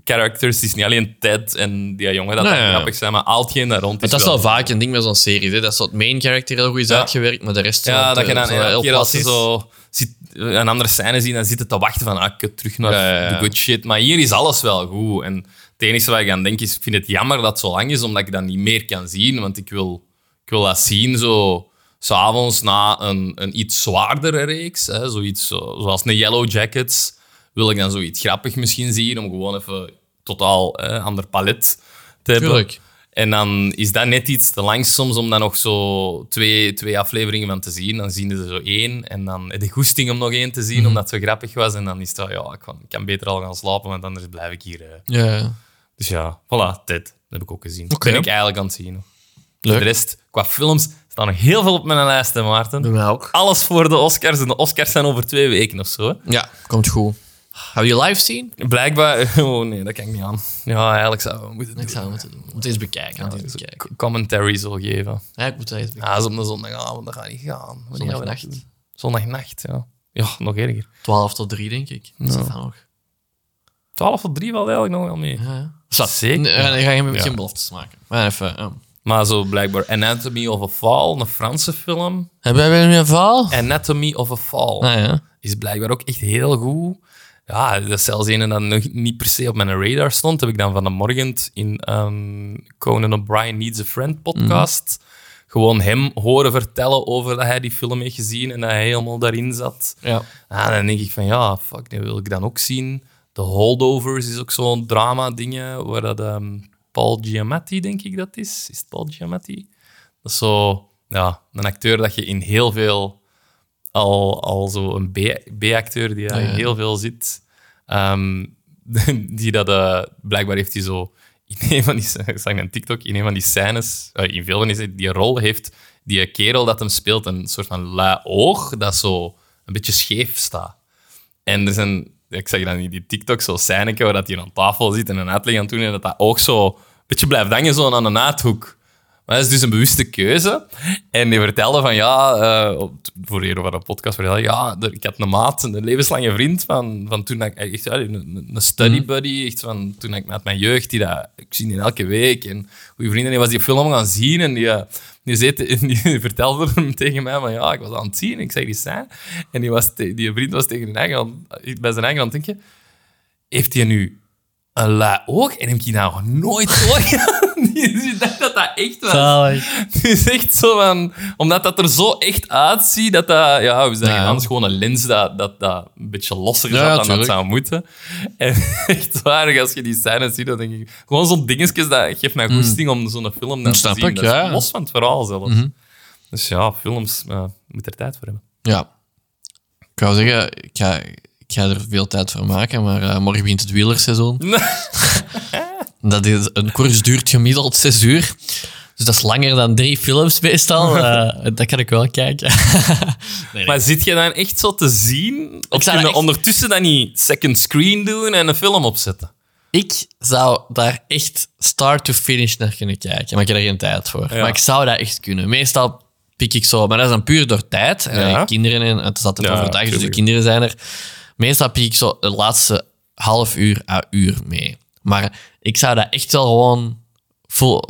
characters. Het is niet alleen Ted en die jongen dat Nee, dat ja. grappig zijn, maar daar rond Maar dat is wel vaak een ding met zo'n serie. Hè? Dat is het main character heel goed is Ja. uitgewerkt, maar de rest Ja, dat je dan zo elke heel keer als is. zo zit, een andere scène zien, dan zitten te wachten van ah, kut, terug naar Ja, ja, ja. de good shit. Maar hier is alles wel goed. En het enige wat ik aan denk is, ik vind het jammer dat het zo lang is, omdat ik dat niet meer kan zien. Want ik wil, ik wil dat zien zo... S'avonds na een, een iets zwaardere reeks, hè, zoiets zo- zoals een Yellow Jackets, wil ik dan zoiets grappig misschien zien, om gewoon even totaal hè, ander palet te hebben. Tuurlijk. En dan is dat net iets te lang soms om dan nog zo twee, twee afleveringen van te zien. Dan zien ze er zo één en dan je goesting om nog één te Mhm. zien, omdat het zo grappig was. En dan is het, ja, ik kan, ik kan beter al gaan slapen, want anders blijf ik hier. eh. Ja, ja. Dus ja, voilà. Dat heb ik ook gezien. Oké. Ben ik eigenlijk aan het zien. Leuk. De rest, qua films, staan nog heel veel op mijn lijst, hè, Maarten. Bij mij ook. Alles voor de Oscars. En de Oscars zijn over twee weken of zo. Hè. Ja, komt goed. Gaan we je live zien? Blijkbaar... Oh nee, dat kan ik niet aan. Ja, eigenlijk zouden we moeten Ik doen. zou het moeten doen. Moet eens bekijken. moet eens bekijken. C- Commentary zo geven. Ja, ik moet dat eens bekijken. Ja, dat is op een zondagavond, dat gaat niet gaan. Dat Zondagnacht. Zondagnacht, ja. Ja, nog erger. 12 tot 3, denk ik. Dat is dat dan nog. 12 tot 3 valt eigenlijk nog wel mee. Zat. Zeker. Dan ga je geen Ja. beloftes maken. Maar even... ja. Maar zo blijkbaar Anatomy of a Fall, een Franse film. Hebben wij weer een geval? Anatomy of a Fall. Ah ja. is blijkbaar ook echt heel goed. Ja, dat is zelfs een dat nog niet per se op mijn radar stond. Heb ik dan van de morgen in ehm Conan O'Brien Needs a Friend podcast gewoon hem horen vertellen over dat hij die film heeft gezien en dat hij helemaal daarin zat. Ja. Ah, dan denk ik van ja, fuck, die wil ik dan ook zien. The Holdovers is ook zo'n drama-dingen waar dat ehm, Paul Giamatti, denk ik dat is. Is het Paul Giamatti? Dat is zo, ja, een acteur dat je in heel veel al, al zo een B- B-acteur die daar ja. heel veel zit. Ehm, die dat, eh, blijkbaar heeft hij zo in een van die, ik zag een TikTok, in een van die scènes, eh, in veel van die, die rol heeft die kerel dat hem speelt een soort van lui oog dat zo een beetje scheef staat. En er zijn, ik zag dan in die TikTok zo scèneke waar dat hij aan tafel zit en een uitleg aan het doen en dat dat oog zo een beetje blijft hangen zo aan de uithoek. Maar dat is dus een bewuste keuze. En die vertelde van ja, eh, voor hier over een podcast vertelde ja, ik had een maat, een levenslange vriend van, van toen ik echt een, een- een study buddy, echt van toen ik met mijn jeugd, die dat, ik zie die elke week en goede vrienden, die was die film gaan zien en die, eh, die, zei, te- die vertelde hem tegen mij van ja, ik was aan het zien, ik zeg die zijn en die, was die vriend was tegen zijn eigen, bij zijn eigen aan het heeft hij nu een lui oog en heb ik die nou nog nooit oog Dus ik dacht dat dat echt was. Zalig. Is echt zo van... Omdat dat er zo echt uitziet, dat dat... Ja, we zeggen Ja. anders gewoon een lens dat, dat, dat een beetje losser Ja, zat dan dat tuurlijk. zou moeten. En echt waar, als je die scènes ziet, dan denk ik... Gewoon zo'n dingetjes, dat geeft mij goesting om zo'n film dan Snap te zien. ik, Dat is ja. Mhm. Los van het verhaal zelfs. Dus ja, films, uh, moet er tijd voor hebben. Ja. Ik wou zeggen, ik ga, ik ga er veel tijd voor maken, maar eh, morgen begint het wielerseizoen. Dat is, een koers duurt gemiddeld zes uur. Dus dat is langer dan drie films meestal. Eh, dat kan ik wel kijken. nee, Maar zit je dan echt zo te zien? Of zou echt- ondertussen dan niet second screen doen en een film opzetten? Ik zou daar echt start to finish naar kunnen kijken. Maar ik heb er geen tijd voor. Ja. Maar ik zou dat echt kunnen. Meestal pik ik zo... Maar dat is dan puur door tijd. En Ja. dan kinderen in. Het is altijd Ja, overdag, dus de kinderen zijn er. Meestal pik ik zo de laatste half uur à uur mee. Maar ik zou dat echt wel gewoon vol,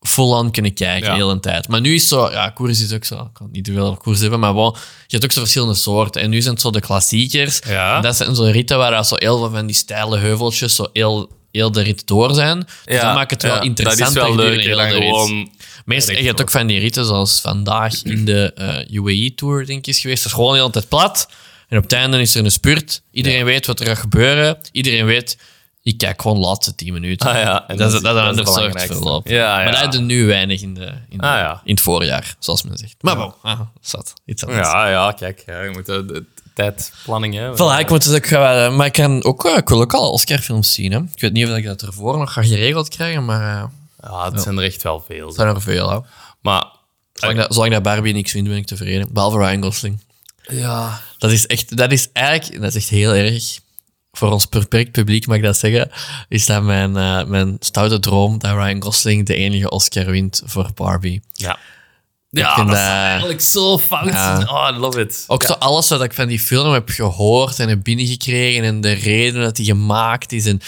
vol aan kunnen kijken Ja. de hele tijd. Maar nu is zo... Ja, koers is ook zo... Ik kan niet te veel koers hebben, maar gewoon... Je hebt ook zo verschillende soorten. En nu zijn het zo de klassiekers. Ja. En dat zijn zo ritten waar zo heel veel van die steile heuveltjes zo heel, heel de rit door zijn. Dus dat maakt het wel ja, interessant. Dat is wel leuk. heel dan gewoon... Meestal, je hebt ook van die ritten zoals vandaag in de eh, UAE-tour, denk ik, is geweest. Dat is gewoon de hele tijd plat. En op het einde is er een spurt. Iedereen weet wat er gaat gebeuren. Iedereen weet, ik kijk gewoon de laatste 10 minuten. Ah ja, en dat, is, dat is dat is ander het soort belangrijkste. verloop. Ja, ja. Maar dat doen nu weinig in, de, in, de- Ah ja. in het voorjaar, zoals men zegt. Maar bon, ah, zat. Iets anders. Ja, ja, kijk. Ja, je moet de, de tijdplanning hebben. Voilà, ik moet het ook gaan, maar ik, kan ook, eh, ik wil ook al Oscar-films zien. Hè. Ik weet niet of ik dat ervoor nog ga geregeld krijgen, maar eh Ja, het zijn er echt wel veel. zo. zijn er veel. Hè. Maar... Zolang, dat, zolang dat Barbie niks vindt, ben ik tevreden. Behalve Ryan Gosling. Ja. Dat is echt, dat is eigenlijk, dat is echt heel erg. Voor ons beperkt publiek mag ik dat zeggen. Is dat mijn, eh, mijn stoute droom dat Ryan Gosling de enige Oscar wint voor Barbie. Ja. Ik Ja, vind dat dat- is eigenlijk zo fout. Ja. Oh, I love it. Ook zo alles wat ik van die film heb gehoord en heb binnengekregen en de reden dat die gemaakt is. En,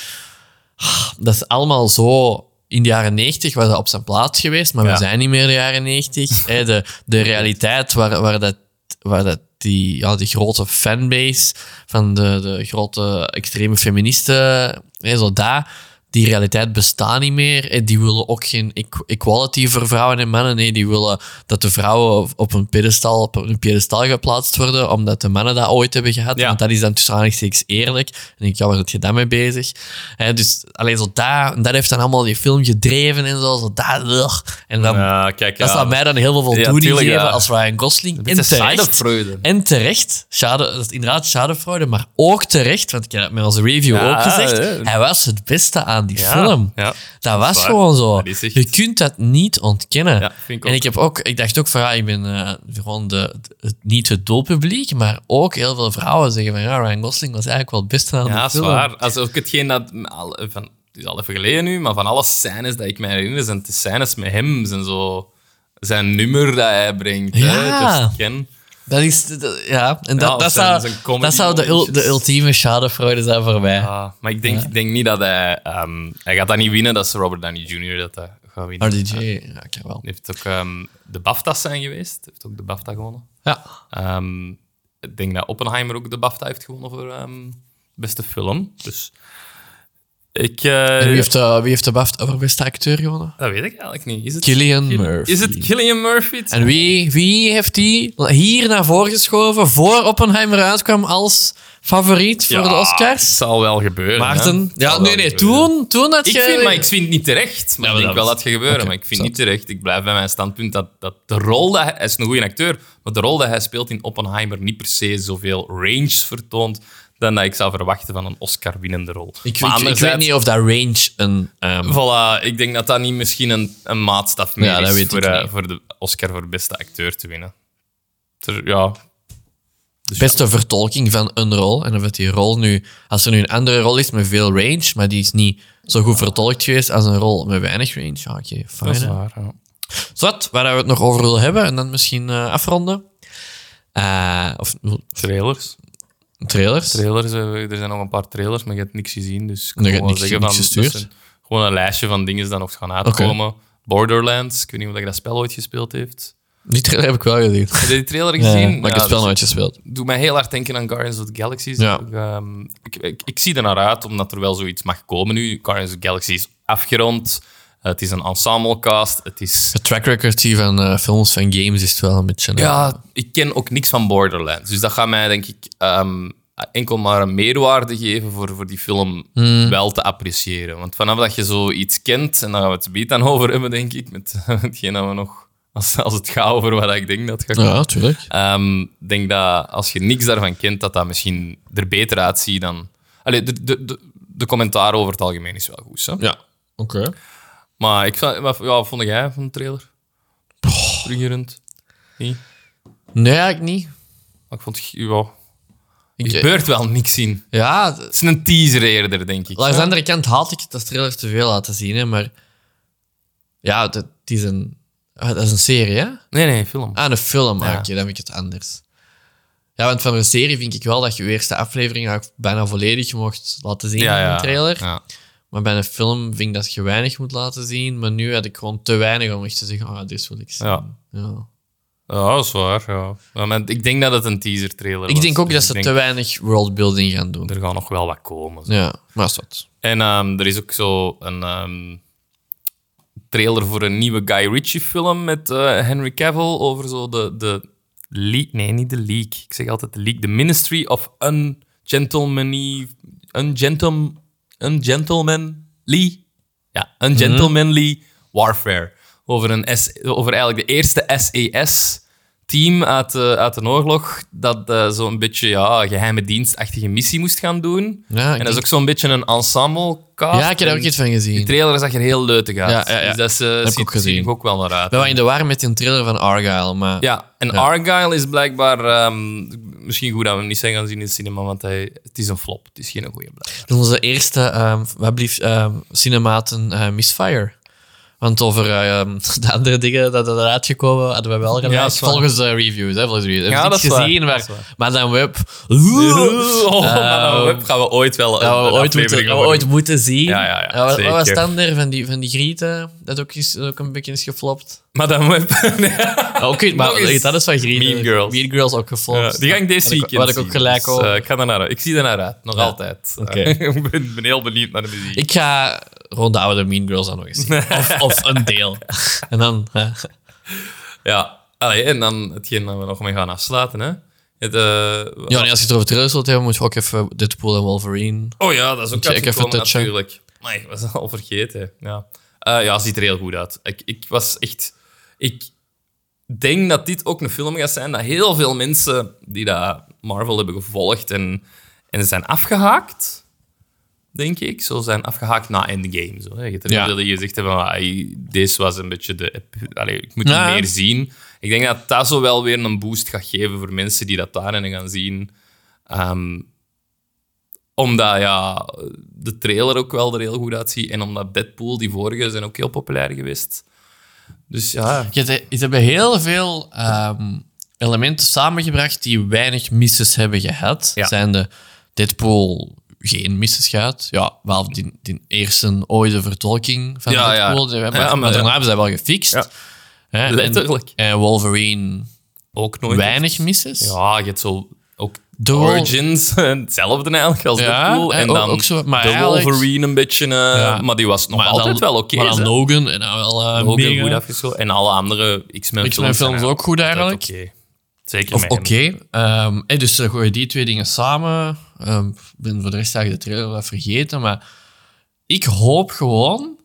Ah, dat is allemaal zo... In de jaren 90 was dat op zijn plaats geweest, maar Ja. we zijn niet meer de jaren 90. Hè, de, de realiteit waar, waar, dat, waar dat die, ja, die grote fanbase van de, de grote extreme feministen, hè, zo daar, die realiteit bestaat niet meer. En die willen ook geen equ- equality voor vrouwen en mannen. Nee, die willen dat de vrouwen op- een pedestal, op een pedestal geplaatst worden, omdat de mannen dat ooit hebben gehad. Ja. Want dat is dan tussen aanhalingstekens eerlijk. En ik, ja, waar zit je dan mee bezig? Hè, dus alleen zo daar, dat heeft dan allemaal die film gedreven en zo. zo daar, ugh. en dan, Ja, kijk, ja. dat zou mij dan heel veel voldoening geven ja. als Ryan Gosling. Het En terecht. En terecht, schade, dat is inderdaad schadenfreude, maar ook terecht, want ik heb het met onze review Ja, ook gezegd, ja. hij was het beste aan die Ja, film. ja, dat was waar. gewoon zo. Echt- Je kunt dat niet ontkennen. Ja, ik en ik, heb ook, ik dacht ook van, ja, ik ben eh, gewoon de, het, niet het doelpubliek, maar ook heel veel vrouwen zeggen van, ja, Ryan Gosling was eigenlijk wel het beste aan Ja, is film. waar. Als ook hetgeen dat... Van, het is al even geleden nu, maar van alle scènes dat ik me herinner, zijn de scènes met hem. Zijn zo... Zijn nummer dat hij brengt. Ja. Hè, dus ik ken. Dat is... dat- ja, en dat, Ja, dat, zijn- zou, zijn dat zou de, ul- de ultieme schadenfreude zijn voor mij. Ah, maar ik denk, ik denk niet dat hij... hij gaat dat niet winnen, dat is Robert Downey Jr. dat dat gaat winnen. RDJ, Hij ja, ik wel. heeft ook ehm, de BAFTA's zijn geweest. Hij heeft ook de BAFTA gewonnen. Ja. Ehm, ik denk dat Oppenheimer ook de BAFTA heeft gewonnen voor beste film. Dus ik... eh, En wie heeft, de, wie heeft de BAFTA voor beste acteur gewonnen? Dat weet ik eigenlijk niet. Is het Cillian Kill- Murphy. Is het Killian Murphy? En wie, wie heeft die hier naar voren geschoven voor Oppenheimer uitkwam als favoriet voor Ja, de Het Oscars? zal wel gebeuren. Maarten? Het Ja, nee, nee. gebeuren. Toen, toen had Ik je... vind, maar ik vind het niet terecht. Maar Ja, ik denk dat wel dat het gaat gebeuren. Maar ik vind het niet terecht. Ik blijf bij mijn standpunt dat, dat de rol dat hij... Hij is een goede acteur, maar de rol dat hij speelt in Oppenheimer niet per se zoveel range vertoont dan dat ik zou verwachten van een Oscar-winnende rol. Ik, maar ik- ik weet niet of dat range een... ehm, Voilà, ik denk dat dat niet misschien een, een maatstaf meer Ja, dat is weet voor, ik eh, niet. voor de Oscar voor beste acteur te winnen. Ter- ja, beste vertolking van een rol. En of het die rol nu... Als er nu een andere rol is met veel range, maar die is niet zo goed vertolkt geweest als een rol met weinig range. Ja, oké, dat fijn. is hè. waar. Ja. Waar we het nog over willen hebben en dan misschien eh, afronden. Eh, of Trailers. Trailers. trailers. eh, Er zijn nog een paar trailers, maar je hebt niks gezien. Dus ik wel niks- zeggen niks van, zijn Gewoon een lijstje van dingen die nog gaan uitkomen. Borderlands, ik weet niet of je dat spel ooit gespeeld heeft. Die trailer heb ik wel gezien. Heb je die trailer Ja, gezien? maar ik heb het spel dus nooit gespeeld. doet mij heel hard denken aan Guardians of the Galaxy. Ja. Ik, ehm, ik, ik, ik zie er naar uit, omdat er wel zoiets mag komen nu. Guardians of the Galaxy is afgerond. Het is een ensemblecast. Het is... Het track record van eh, films van games is het wel een beetje... Ja, ik ken ook niks van Borderlands. Dus dat gaat mij, denk ik, ehm, enkel maar een meerwaarde geven voor, voor die film wel te appreciëren. Want vanaf dat je zoiets kent, en daar gaan we het beet dan over hebben, denk ik, met hetgeen dat we nog... Als, als het gaat over wat ik denk dat gaat. Ja, tuurlijk. Ehm, Ik denk dat als je niks daarvan kent, dat dat misschien er beter uitziet dan... Allee, de, de, de, de commentaar over het algemeen is wel goed. Hè? Ja, oké. Maar ik vond, wat, ja, wat vond jij van de trailer? Triggerend? Nee? Nee, eigenlijk niet. Maar ik vond... het- Ja, Ik, er gebeurt wel niks in. ja, Het is een teaser eerder, denk ik. langs de andere kant haat ik het als trailer te veel laten zien, hè, maar... Ja, het, het is een... ah, Dat is een serie, hè? Nee, nee, film. Ah, een film. Ja. Oké, dan vind ik het anders. Ja, want van een serie vind ik wel dat je je eerste aflevering eigenlijk bijna volledig mocht laten zien ja, in ja. een trailer. Ja. Maar bij een film vind ik dat je weinig moet laten zien. Maar nu had ik gewoon te weinig om echt te zeggen, ah, dit wil ik zien. Ja. Ja. Ja, dat is waar. Ja. Maar ik denk dat het een teaser trailer Ik was. denk ook Dus dat ze ik te weinig worldbuilding gaan doen. Er gaat nog wel wat komen. zo. Ja, maar is wat. En ehm, er is ook zo een ehm, trailer voor een nieuwe Guy Ritchie film met eh, Henry Cavill over zo de, de leak. Nee, niet de leak. Ik zeg altijd de leak. The Ministry of Ungentlemanly... Ungentle, ungentlemanly... Ja, Ungentlemanly Warfare. Over, een S, over eigenlijk de eerste SES-team uit de, uit de oorlog dat eh, zo'n beetje ja, geheime dienstachtige missie moest gaan doen. Ja, En dat is ook zo'n beetje een ensemble cast. ja, ik heb er ook iets van Die gezien. trailer zag er heel leutig uit. Ja, ja, ja. Dus dat is, eh, ik ziet, ook gezien. ook wel naar uit. We waren in de war met die trailer van Argyle, maar... Ja, en Argyle is blijkbaar... ehm, misschien goed dat we hem niet zijn gaan zien in de cinema, want hij, het is een flop. Het is geen goede is onze eerste, ehm wat blieft, ehm, cinematen eh, Misfire. Want over ehm, de andere dingen dat er uitgekomen hadden we wel gelijk. Ja, volgens de reviews, hè, volgens de reviews. Ja, dat is gezien waar waar. Madame Web... Oh, maar dan gaan we ooit wel Dat we ooit moeten, we ooit moeten zien. Ja, ja, ja, wat, was dan er van die, van die grieten? Dat ook, is, ook een beetje is geflopt. Maar dan Web... Oh, Oké, maar dat is van grieten. Mean Girls. Mean Girls ook geflopt. Ja, die ga ik deze weekend Had ik ook gelijk Dus, over. eh, ik, ga naar, uit. ik zie er naar uit, nog altijd. Oké. ik ben, ben heel benieuwd naar de muziek. Ik ga rond de oude Mean Girls dan nog eens zien. Of, of een deel. En dan... Ja, Allee, en dan hetgeen dat we nog mee gaan afsluiten. Hè. Het, eh, Ja, nee, als je het over hebben, moet je ook even Deadpool en Wolverine... Oh ja, dat is ook uitgekomen natuurlijk. Maar ik was al vergeten. Ja, Eh ja ziet er heel goed uit. Ik, ik was echt... Ik denk dat dit ook een film gaat zijn dat heel veel mensen die dat Marvel hebben gevolgd en, en zijn afgehaakt, denk ik, zo zijn afgehaakt na Endgame. Zo, hè. Je hebt Ja. veel die gezegd hebben van, "Ai, deze was een beetje de... Allee, ik moet Ja. meer zien. Ik denk dat dat zo wel weer een boost gaat geven voor mensen die dat daarin gaan zien. Ehm, omdat ja, de trailer ook wel er heel goed uitziet. En omdat Deadpool, die vorige, zijn ook heel populair geweest. Dus ja, Je hebt- Ze hebben heel veel ehm, elementen samengebracht die weinig misses hebben gehad. Ja. Zijn de Deadpool geen misses gehad. Ja, wel die, die eerste ooit vertolking van Ja, ja. Deadpool. die hebben- Ja, maar, maar- daarna hebben ze dat wel gefixt. Ja. Hè, en- Letterlijk. En, Wolverine Ook nooit. weinig misses. Ja, je hebt zo Origins, hetzelfde eigenlijk als Ja, Deadpool. eh, En dan ook zo, maar de Wolverine een beetje, eh, Ja. maar die was nog Maar altijd dan- wel oké. Maar dan. Logan en dan wel uh, heel mega. goed afgeschoten. En alle andere X-Men X-Men films, films zijn ook goed eigenlijk. Oké. Zeker Of oké. ehm, eh, dus dan gooi je die twee dingen samen. Ehm, Ik ben voor de rest eigenlijk de trailer wat vergeten. Maar ik hoop gewoon...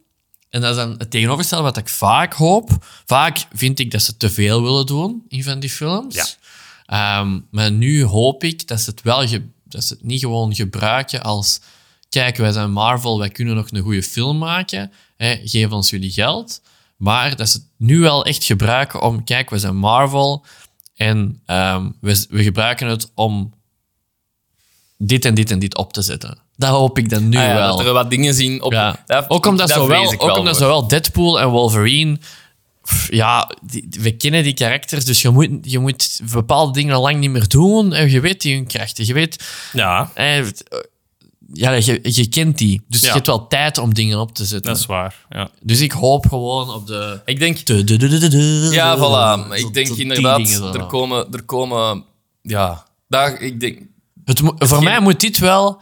En dat is dan het tegenovergestelde wat ik vaak hoop. Vaak vind ik dat ze te veel willen doen in van die films. Ja. Ehm, maar nu hoop ik dat ze het wel dat ze het niet gewoon gebruiken als... Kijk, wij zijn Marvel, wij kunnen nog een goede film maken. Hè, geef ons jullie geld. Maar dat ze het nu wel echt gebruiken om... Kijk, we zijn Marvel en ehm, we, we gebruiken het om dit en dit en dit op te zetten. Dat hoop ik dan nu Ah ja, wel. Dat er wat dingen zien op... Ja. dat- ook omdat, daar zowel, ook wel omdat zowel Deadpool en Wolverine... Ja, die- we kennen die karakters, dus je moet, je moet bepaalde dingen al lang niet meer doen. En je weet die hun krachten. Je weet... Ja, eh, ja, je, je kent die. Dus Ja. je hebt wel tijd om dingen op te zetten. dat is waar. Ja. Dus ik hoop gewoon op de... Ik denk... de, de, de, de, de, de- Ja, voilà. Ik denk inderdaad, er komen... Er komen ja, daar, ik denk... Het voor mij moet dit wel...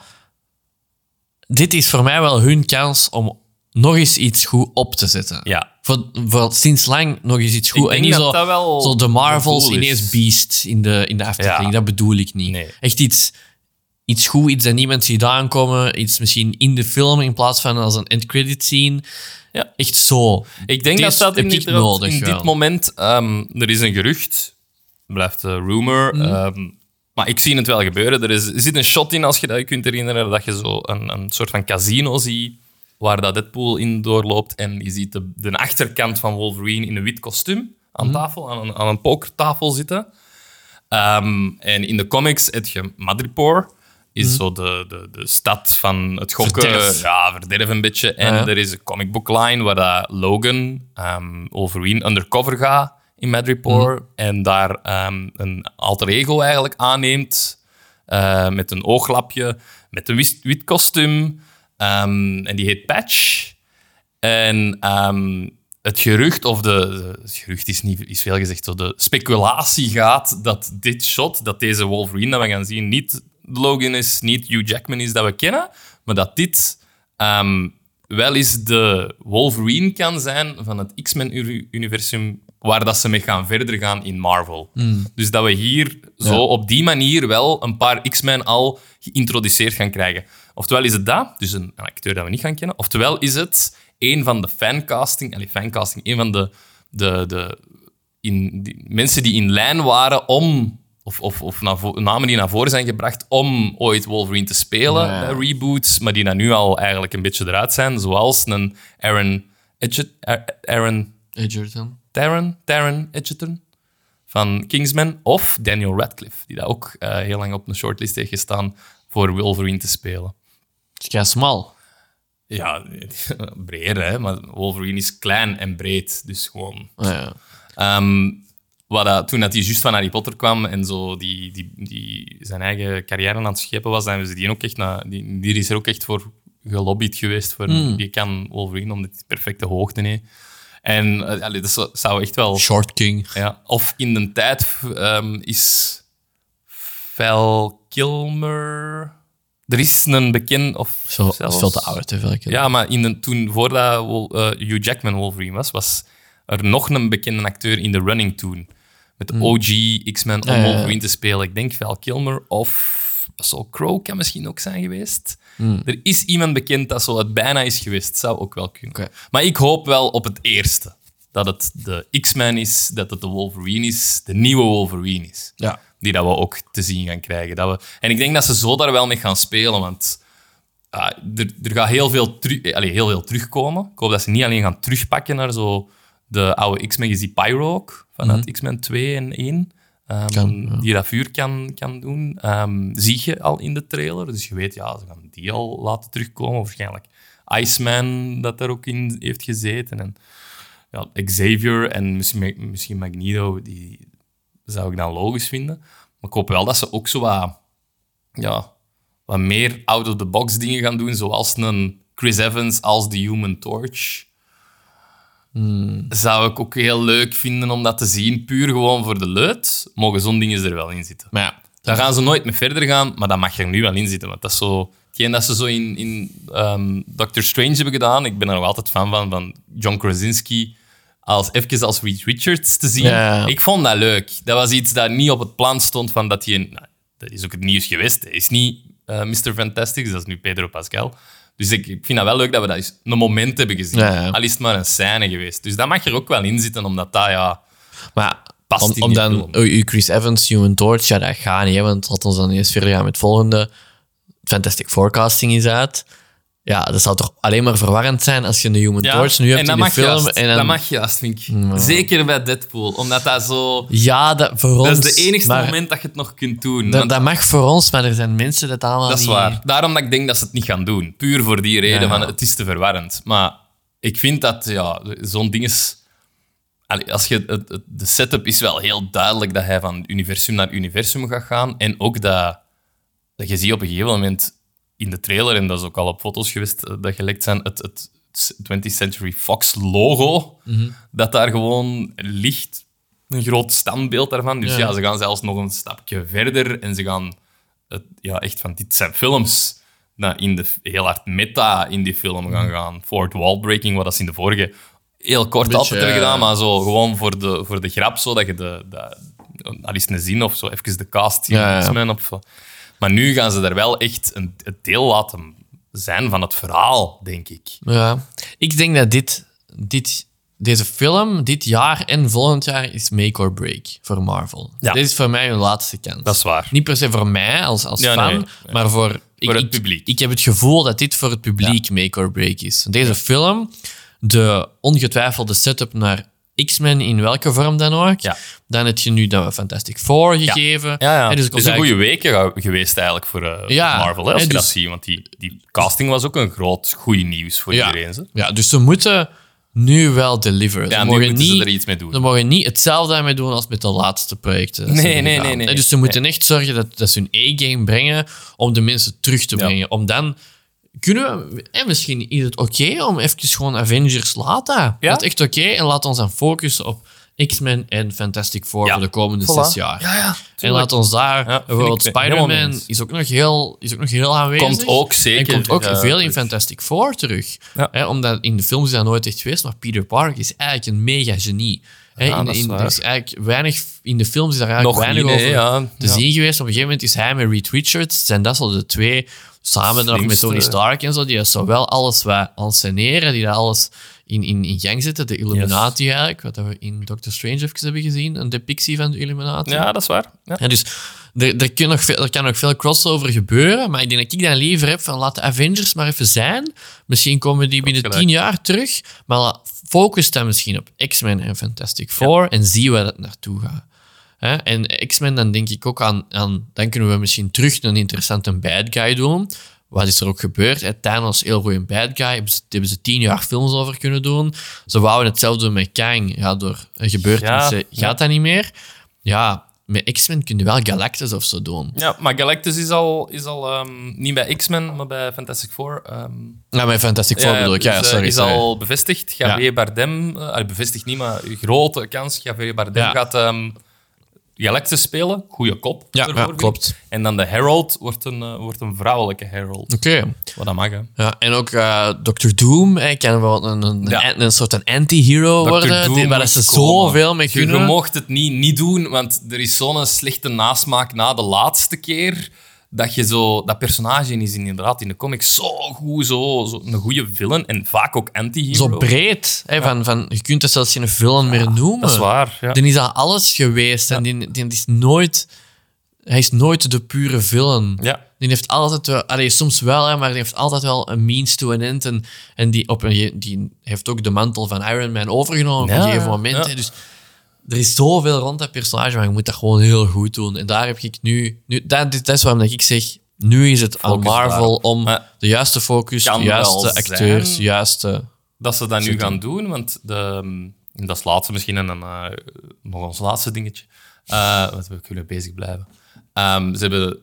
Dit is voor mij wel hun kans om nog eens iets goed op te zetten. Ja. Voor, voor sinds lang nog eens iets goed. Ik en denk niet dat zo, dat wel zo de Marvels ineens Beast in de, in de. Ja. Dat bedoel ik niet. Nee. Echt iets, iets goed, iets dat niemand ziet aankomen. Iets misschien in de film in plaats van als een end-credit scene. Ja. Echt zo. Ik denk dat dat in, dit, nodig in dit moment... ehm, er is een gerucht. Blijft een rumor. Mhm. ehm, maar ik zie het wel gebeuren. Er, is, er zit een shot in, als je dat je kunt herinneren, dat je zo een, een soort van casino ziet waar dat Deadpool in doorloopt. En je ziet de, de achterkant van Wolverine in een wit kostuum aan Mhm. tafel, aan een, aan een pokertafel zitten. Ehm, en in de comics heb je Madripoor. Is zo de, de, de stad van het gokken. Mhm. Verderf. Ja, verderf een beetje. En Ja. er is een comic book line waar dat Logan, ehm, Wolverine, undercover gaat in Madripoor. Mhm. En daar ehm, een alter ego eigenlijk aanneemt. eh, met een ooglapje, met een wit kostuum. Ehm, en die heet Patch. En ehm, het gerucht, of de, de- Het gerucht is, niet, is veel gezegd, zo de speculatie gaat dat dit shot, dat deze Wolverine dat we gaan zien, niet Logan is, niet Hugh Jackman is dat we kennen, maar dat dit ehm, wel eens de Wolverine kan zijn van het X-Men-universum waar dat ze mee gaan verder gaan in Marvel. Dus dat we hier zo op die manier wel een paar X-Men al geïntroduceerd gaan krijgen. Oftewel is het dat, dus een, een acteur dat we niet gaan kennen, oftewel is het een van de fancasting, allee, fancasting, een van de, de, de in, die, mensen die in lijn waren om, of, of, of namen die naar voren zijn gebracht om ooit Wolverine te spelen Ja. reboots, maar die dan nu al eigenlijk een beetje eruit zijn, zoals een Aaron Edget, Aaron Edgerton. Taron, Taron Edgerton van Kingsman, of Daniel Radcliffe, die daar ook eh, heel lang op een shortlist heeft gestaan voor Wolverine te spelen. Het kei smal. Ja, breed, hè, maar Wolverine is klein en breed, dus gewoon Ah, ja. Ehm, wat dat, toen dat hij juist van Harry Potter kwam en zo die, die, die zijn eigen carrière aan het schepen was, dan hebben ze die ook echt die, die is er ook echt voor gelobbyd geweest. Voor, Die kan Wolverine, omdat hij de perfecte hoogte heeft. En allee, dat zou- zou echt wel... Short King. Ja, of in de tijd ehm, is Val Kilmer... Er is een bekend... Of Zo, dat is zelfs- veel te oud, hè, welke. ja, maar in de, toen, voordat eh, Hugh Jackman Wolverine was, was er nog een bekende acteur in de running toen. Met de OG X-Men om Hmm. Wolverine te spelen. Ik denk Val Kilmer of Saul Crow kan misschien ook zijn geweest. Hmm. Er is iemand bekend dat zo het bijna is geweest. Zou ook wel kunnen. Maar ik hoop wel op het eerste. Dat het de X-Men is, dat het de Wolverine is, de nieuwe Wolverine is Ja. Die dat we ook te zien gaan krijgen. Dat we, en ik denk dat ze zo daar wel mee gaan spelen, want er, er gaat heel veel, eh, allee, heel veel terugkomen. Ik hoop dat ze niet alleen gaan terugpakken naar zo de oude X-Men. Je ziet Pyro ook, vanuit X-Men 2 en 1. ehm, Kan. Die dat vuur kan, kan doen. Ehm, zie je al in de trailer. Dus je weet, ja, ze gaan die al laten terugkomen. Waarschijnlijk Iceman, dat er ook in heeft gezeten. En ja, Xavier en misschien, misschien Magneto, die, zou ik dan logisch vinden. Maar ik hoop wel dat ze ook zo wat, ja, wat meer out-of-the-box dingen gaan doen, zoals een Chris Evans als de Human Torch. Zou ik ook heel leuk vinden om dat te zien, puur gewoon voor de leut. Mogen zo'n dingen er wel in zitten. Maar ja, Daar gaan ze nooit mee verder gaan, maar dat mag er nu wel in zitten. Want dat is zo... Hetgeen dat ze zo in, in ehm, Doctor Strange hebben gedaan, ik ben er nog altijd fan van, van John Krasinski als, even als Reed Richards te zien. Ja. Ik vond dat leuk. Dat was iets dat niet op het plan stond van dat hij... een- Nou, dat is ook het nieuws geweest. Hij is niet eh, Mr. Fantastic, dat is nu Pedro Pascal. Dus ik, ik vind dat wel leuk dat we dat eens een moment hebben gezien. Ja, ja. Al is het maar een scène geweest. Dus dat mag er ook wel in zitten, omdat dat, ja... maar Past om, om dan uw Chris Evans, Human Torch, ja, dat gaat niet, hè, want laat ons dan eerst verder gaan met het volgende. Fantastic Forecasting is uit. Ja, dat zou toch alleen maar verwarrend zijn als je een Human Torch nu hebt en dat in mag film. juist. en dan, Dat mag juist, vind ik. Zeker bij Deadpool, omdat dat zo... Ja, dat, voor ons. Dat is de enigste maar moment dat je het nog kunt doen. Dat, want dat mag voor ons, maar er zijn mensen dat allemaal dat is niet... waar. Daarom dat ik denk dat ze het niet gaan doen. Puur voor die reden Ja. van het is te verwarrend. Maar ik vind dat ja, zo'n ding is... Allee, Als je, het, het- de setup is wel heel duidelijk dat hij van universum naar universum gaat gaan. En ook dat, dat je ziet op een gegeven moment in de trailer, en dat is ook al op foto's geweest eh, dat gelekt zijn, het, het 20th Century Fox logo, Mhm. dat daar gewoon ligt. Een groot standbeeld daarvan. Dus Ja. ja. ze gaan zelfs nog een stapje verder en ze gaan het, ja, echt van dit zijn films nou, in de, heel hard meta in die film gaan gaan. Fourth wall breaking, wat dat ze in de vorige heel kort Beetje, altijd hebben ja. gedaan, maar zo gewoon voor de, voor de grap, zodat je de, de, al eens een zin of zo even de cast zien. Ja, ja. Maar nu gaan ze daar wel echt een, een deel laten zijn van het verhaal, denk ik. Ja. Ik denk dat dit, dit, deze film, dit jaar en volgend jaar, is make or break voor Marvel. Ja. Dit is voor mij hun laatste kans. Dat is waar. Niet per se voor mij als, als Ja, fan, nee, nee. maar voor, ik, het publiek. Ik, heb het gevoel dat dit voor het publiek make or break is. Deze film, de ongetwijfelde setup naar X-Men in welke vorm dan ook, Ja. dan heb je nu de Fantastic Four gegeven. Ja, ja. Dus het is een goede ge- geweest eigenlijk voor eh, Ja, Marvel, hè, als je dat dus- ziet. Want die, die casting was ook een groot goed nieuws voor iedereen. Hè? ja, dus ze moeten nu wel deliveren. Ja, ze nu mogen moeten ze niet er iets mee doen. Ze mogen niet hetzelfde daarmee doen als met de laatste projecten. dat ze Nee, nee, nee, Dus ze moeten echt zorgen dat, dat ze hun A-game brengen om de mensen terug te brengen. Om dan... Kunnen we... En misschien is het oké om even gewoon Avengers laten. Ja. Dat is echt oké. En laat ons dan focussen op X-Men en Fantastic Four Ja. voor de komende zes jaar. Ja, ja. En laat ons daar... Ja, bijvoorbeeld Spider-Man is ook, nog heel, is ook nog heel aanwezig. Komt ook zeker. En komt ook veel in. Fantastic Four terug. Omdat in de films is dat nooit echt geweest, maar Peter Parker is eigenlijk een mega genie. Hè, Ja, in, is in, waar. is eigenlijk weinig, in de films is daar eigenlijk Nog weinig niet, over ja. te Ja. zien geweest. Op een gegeven moment is hij met Reed Richards, zijn dat zo de twee, samen nog met. Tony Stark en zo, die dat zowel alles wat ensceneren, die dat alles in, in, in gang zetten. De Illuminati eigenlijk, wat we in Doctor Strange even hebben gezien, een depictie van de Illuminati. Ja, dat is waar. Ja, dus er, er, kan nog veel, er kan nog veel crossover gebeuren, maar ik denk dat ik dan liever heb van laat de Avengers maar even zijn. Misschien komen die binnen tien jaar terug, maar focus dan misschien op X-Men en Fantastic Four en zie waar dat naartoe gaat. En X-Men, dan denk ik ook aan, aan... Dan kunnen we misschien terug een interessante bad guy doen. Wat is er ook gebeurd? Thanos, heel goede bad guy. Hebben ze, hebben ze tien jaar films over kunnen doen. Ze wouden hetzelfde doen met Kang. Ja, door een gebeurtenissen Ja, gaat dat niet meer. Ja, met X-Men kun je wel Galactus of zo doen. Ja, maar Galactus is al, is al ehm, niet bij X-Men, maar bij Fantastic Four. ehm, Ja, met Fantastic Four bedoel ik. Ja, is, eh, sorry. is sorry. al bevestigd. Javier Ja. Bardem, allee, bevestigd niet, maar grote kans. Javier Bardem Ja. gaat ehm, Galactus spelen. Goeie kop. Ja, ja, klopt. En dan de Herald wordt een, eh, wordt een vrouwelijke Herald. Oké. Wat dat mag, hè. Ja, en ook eh Dr. Doom hè, kan wel een, een, Ja. een, soort een anti-hero worden, Doom die, waar ze zoveel mee Je, je kunnen. mocht het niet, niet doen, want er is zo'n slechte nasmaak na de laatste keer. Dat je zo... Dat personage is inderdaad in de comics zo goed, zo, zo een goede villain. En vaak ook anti-hero. Zo breed. Hè, van, van, je kunt dat zelfs geen film meer noemen. Dat is waar, ja. Die is al alles geweest. En die, die is nooit... Hij is nooit de pure villain. Ja. Die heeft altijd wel... Allee, soms wel, hè, maar die heeft altijd wel een means to an end. En, en die, op een, die heeft ook de mantel van Iron Man overgenomen op een gegeven moment. hè. Dus er is zoveel rond dat personage, maar je moet dat gewoon heel goed doen. En daar heb ik nu... nu dat, dat is waarom ik zeg... Nu is het aan Focus Marvel daarop. om Maar de juiste focus, de juiste acteurs, de juiste... dat ze dat nu gaan doen. Want de, dat is het laatste misschien en dan eh, nog ons laatste dingetje. Eh, wat we kunnen bezig blijven. Ehm, ze hebben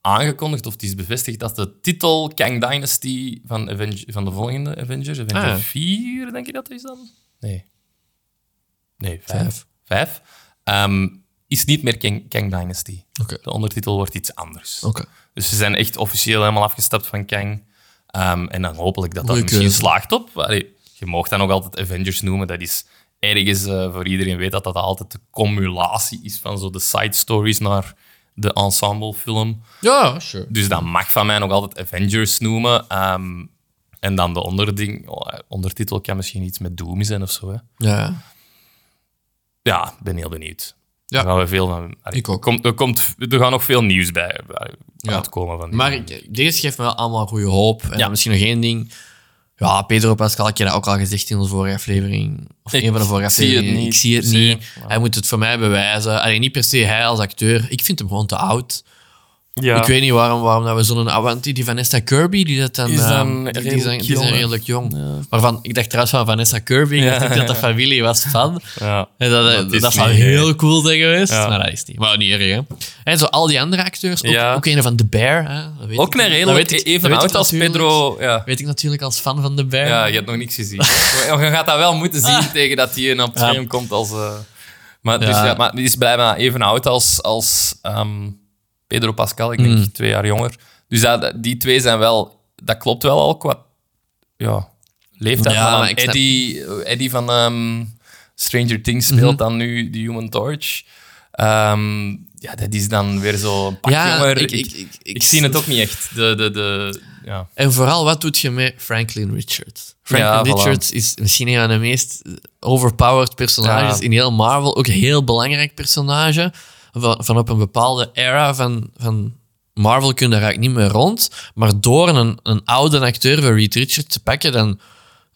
aangekondigd, of het is bevestigd, dat de titel Kang Dynasty van, van de volgende Avengers, Avenger Ah. 4, denk je dat is dan? Nee. Nee, 5. Vijf. 5. Ehm, is niet meer Kang, Kang Dynasty. De ondertitel wordt iets anders. Dus ze zijn echt officieel helemaal afgestapt van Kang. Ehm, en dan hopelijk dat dat misschien slaagt op. Allee, je mag dan nog altijd Avengers noemen. Dat is ergens eh, voor iedereen weet dat dat altijd de cumulatie is van zo de side stories naar de ensemblefilm. Ja, sure. Dus dat mag van mij nog altijd Avengers noemen. Ehm, en dan de onderding, ondertitel kan misschien iets met Doom zijn of zo. Hè. Ja. Ja, ben heel benieuwd. Ja. Daar gaan we veel van. Ik ook. Komt, er, komt, er gaan nog veel nieuws bij Ja. uitkomen. Van die Maar ik- deze geeft me wel allemaal goede hoop. En Ja. misschien nog één ding. Ja, Pedro Pascal, ik heb dat ook al gezegd in de vorige aflevering. Of Ik een van de vorige afleveringen. Ik zie het niet. Hij moet het voor mij bewijzen. Alleen niet per se hij als acteur. Ik vind hem gewoon te oud. Ja. Ik weet niet waarom, waarom dat we zo'n avanti, die Vanessa Kirby, die dat dan... Is ehm, dan die, die zijn, die jong, zijn redelijk jong. Waarvan, ik dacht trouwens van Vanessa Kirby, ik Ja. dacht dat dat familie was van. Ja. En dat, Dat is dat zou niet, heel cool zijn geweest, Ja. maar dat is niet. Maar niet erg, hè. En zo al die andere acteurs, ook, Ja. ook een van The Bear. Hè. Dat weet Ook ik- een dat redelijk weet ik- even dat oud als natuurlijk- Pedro. Ja. Weet ik natuurlijk als fan van The Bear. ja, je hebt nog niks gezien. je gaat dat wel moeten zien tegen dat hij op het Ja. scherm komt als... eh, Maar, dus, Ja. ja, maar die is blijkbaar even oud als, als ehm, Pedro Pascal. Ik denk Mm. twee jaar jonger. Dus dat, die twee zijn wel... Dat klopt wel al qua ja, leeftijd. Ja, snap- Eddie, Eddie van ehm, Stranger Things speelt Mhm. dan nu de Human Torch. Ehm, ja, dat is dan weer zo een pak Ja, jonger. ik- Ik, ik- zie het ook niet echt. De, de, de, ja. En vooral, wat doet je met Franklin Richards? Franklin Ja, voilà. Richards is misschien een van de meest overpowered personages in heel Marvel. Ook een heel belangrijk personage. Van, van op een bepaalde era van, van Marvel kun je daar eigenlijk niet meer rond. Maar door een, een oude acteur van Reed Richards te pakken, dan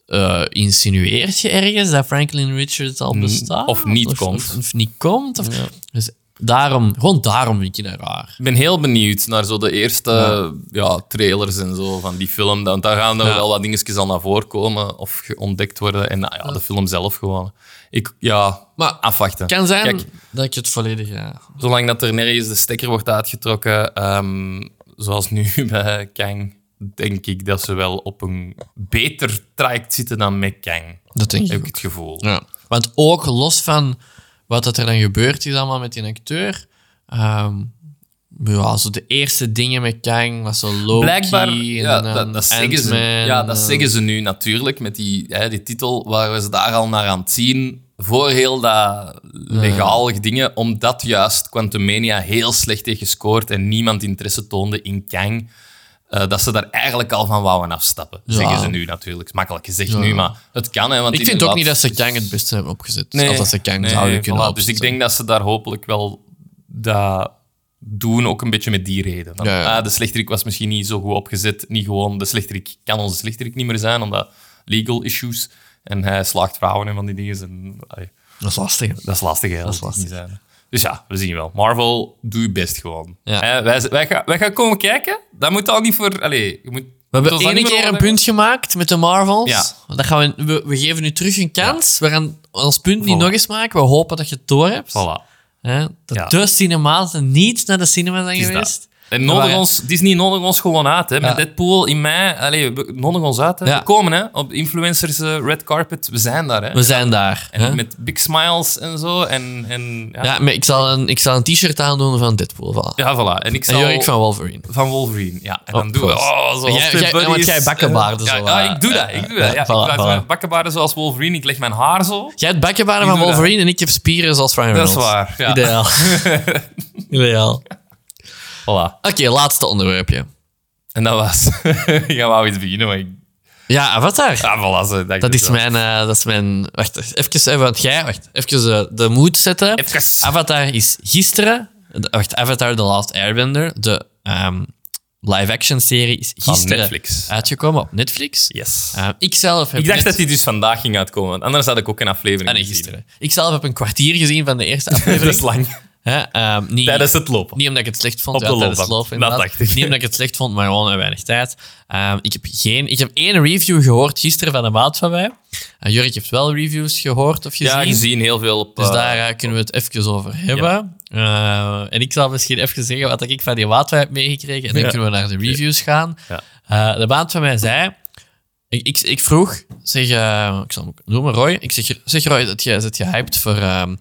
eh, insinueert je ergens dat Franklin Richards al bestaat. of niet of, komt. Of, of niet komt. Of, Dus daarom, gewoon daarom vind je dat raar. Ik ben heel benieuwd naar zo de eerste ja. trailers en zo van die film. Dan, daar gaan er Ja. wel wat dingetjes al naar voren komen of ontdekt worden. En nou ja, de film zelf gewoon. Ik, ja, Maar afwachten. Het kan zijn Kijk, dat ik het volledig... Ja, zolang dat er nergens de stekker wordt uitgetrokken, ehm, zoals nu bij Kang, denk ik dat ze wel op een beter traject zitten dan met Kang. dat denk ik Heb ook. ik het gevoel. Ja. Want ook los van wat dat er dan gebeurd is allemaal met die acteur. ehm, ja, zo de eerste dingen met Kang was zo Loki Blijkbaar, en ja, dat, dat, zeggen ze, ja, dat zeggen ze nu natuurlijk met die, hè, die titel. Waren ze daar al naar aan het zien voor heel dat legaal dingen, omdat juist Quantumania heel slecht heeft gescoord en niemand interesse toonde in Kang. Eh, dat ze daar eigenlijk al van wouden afstappen. Ja. Zeggen ze nu natuurlijk. Makkelijk gezegd Ja. nu, maar het kan. Hè, want Ik vind ook niet dat ze Kang het beste hebben opgezet. Of dat ze Kang nee, zouden kunnen voilà. opzetten. Dus ik denk dat ze daar hopelijk wel dat doen, ook een beetje met die reden. Van, Ja, ja. ah, de slechterik was misschien niet zo goed opgezet. Niet gewoon, de slechterik kan onze slechterik niet meer zijn, omdat legal issues. En hij slaagt vrouwen en van die dingen. En, Dat is lastig. dat is lastig, hè. Dat is lastig. niet zijn. Dus ja, we zien wel. Marvel, doe je best gewoon. Ja. Wij, wij, gaan, wij gaan komen kijken. Dat moet al niet voor... Allee, je moet, We hebben één keer een punt gemaakt met de Marvels. Ja. Dat gaan we, we, we geven nu terug een kans. We gaan ons punt niet Voilà. nog eens maken. We hopen dat je het door hebt. Voilà. Hè? Dat de cinematen niet naar de cinema zijn geweest. dat. En nodig ons, Disney nodig ons gewoon uit. Hè. Met Deadpool in mei. Allee, we- nodig ons uit. Hè. We komen hè, op influencers eh, red carpet. We zijn daar. Hè. We zijn daar. En hè? met big smiles en zo. En, en, ja. Ja, maar ik zal een, ik zal een t-shirt aandoen van Deadpool. Voilà. Ja, voilà. En ik en zal... Jorik van Wolverine. van Wolverine. Ja, en dan Oh, doen we... Oh, zoals Jij- jij- want jij bakkenbaarden zo, Ja, eh, ik doe dat. Ik doe dat. Ja, ja, ik voilà, voilà. bakkenbaarden zoals Wolverine. Ik leg mijn haar zo. Jij hebt bakkenbaarden van. Wolverine en ik heb spieren zoals Ryan Dat is Reynolds. waar. Ja. Ideaal. Ideaal. Voilà. Oké, laatste onderwerpje. En dat was... Je wou iets beginnen, maar ik... Ja, Avatar. Voilà. zo, Dat ik is wel. mijn... eh, dat is mijn... Wacht, even, even want jij... Wacht, even eh, de moed zetten. Even. Avatar is gisteren... de- Wacht, Avatar The Last Airbender, de ehm, live-action serie, is gisteren Netflix. uitgekomen op Netflix. Yes. Eh, ik zelf heb Ik dacht net- dat die dus vandaag ging uitkomen, want anders had ik ook een aflevering Ah, nee, gezien. gisteren. Ik zelf heb een kwartier gezien van de eerste Dat aflevering. is lang. Hè, ehm, niet, Tijdens het lopen. niet omdat ik het slecht vond. Op ja, de tijdens het lopen, Dat dacht ik. Niet omdat ik het slecht vond, maar gewoon weinig tijd. Ehm, ik, heb geen, ik heb één review gehoord gisteren van een maat van mij. Uh, Jurk heeft wel reviews gehoord of gezien. ja, gezien heel veel op... Dus eh, daar eh, kunnen we het even over hebben. Eh, en ik zal misschien even zeggen wat ik van die maat van mij heb meegekregen. En dan Ja. kunnen we naar de reviews gaan. Ja. Eh, de maat van mij zei... Ik, ik, ik vroeg, zeg, eh, ik zal hem noemen, Roy. Ik zeg, zeg Roy, dat je, zit je hyped voor, ehm,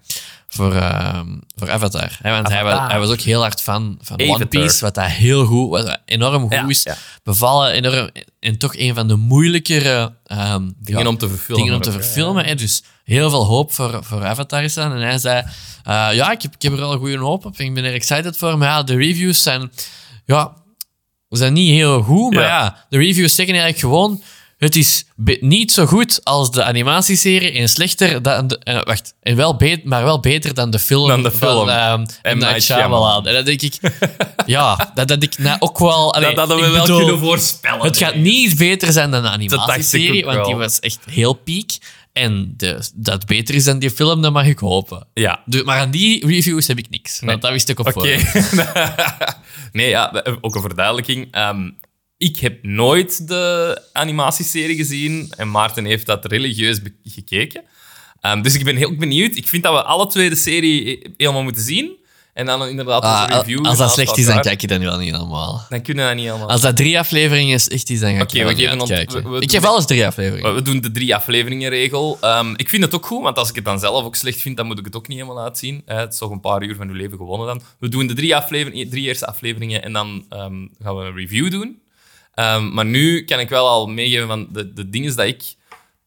voor, ehm, voor Avatar? Hè, want hij was, hij was ook heel hard fan van One. Piece, wat dat heel goed, wat enorm goed Ja, is. ja. Bevallen, enorm, en toch een van de moeilijkere ehm, Dingen ja, om te verfilmen. dingen om te verfilmen. Hè? Dus heel veel hoop voor, voor Avatar is dan. En hij zei, eh, ja, ik heb, ik heb er wel een goede hoop op. Ik ben er excited voor. Maar ja, de reviews zijn, ja, zijn niet heel goed. Maar ja, Ja. de reviews zeggen eigenlijk gewoon... Het is niet zo goed als de animatieserie en slechter dan de, eh, wacht, en wel beter, maar wel beter dan de film, Dan de film. van ehm, M. Night Night Shyamalan. En dan denk ik, ja, dat had ik nou ook wel... allee, Dat hadden we wel bedoel, kunnen voorspellen. het gaat niet beter zijn dan de animatieserie, want die was echt heel piek. En de, dat beter is dan die film, dat mag ik hopen. Ja. Maar aan die reviews heb ik niks. Want dat wist ik op Oké. voorhand. nee, ja, ook een verduidelijking. Ehm, ik heb nooit de animatieserie gezien en Maarten heeft dat religieus gekeken. Ehm, dus ik ben heel benieuwd. Ik vind dat we alle twee de serie helemaal moeten zien. En dan inderdaad Ah, onze review. als dat slecht is, dan kijk je dat nu wel niet allemaal. Dan kunnen we dat niet allemaal. Als dat drie afleveringen is, echt is, dan ga ik Oké, er wel we uitkijken. we- ik geef alles drie afleveringen. We doen de drie afleveringen regel. Ehm, ik vind het ook goed, want als ik het dan zelf ook slecht vind, dan moet ik het ook niet helemaal uitzien. Eh, het is toch een paar uur van uw leven gewonnen dan. We doen de drie, afleveringen, drie eerste afleveringen en dan ehm, gaan we een review doen. Ehm, maar nu kan ik wel al meegeven van de, de dingen die ik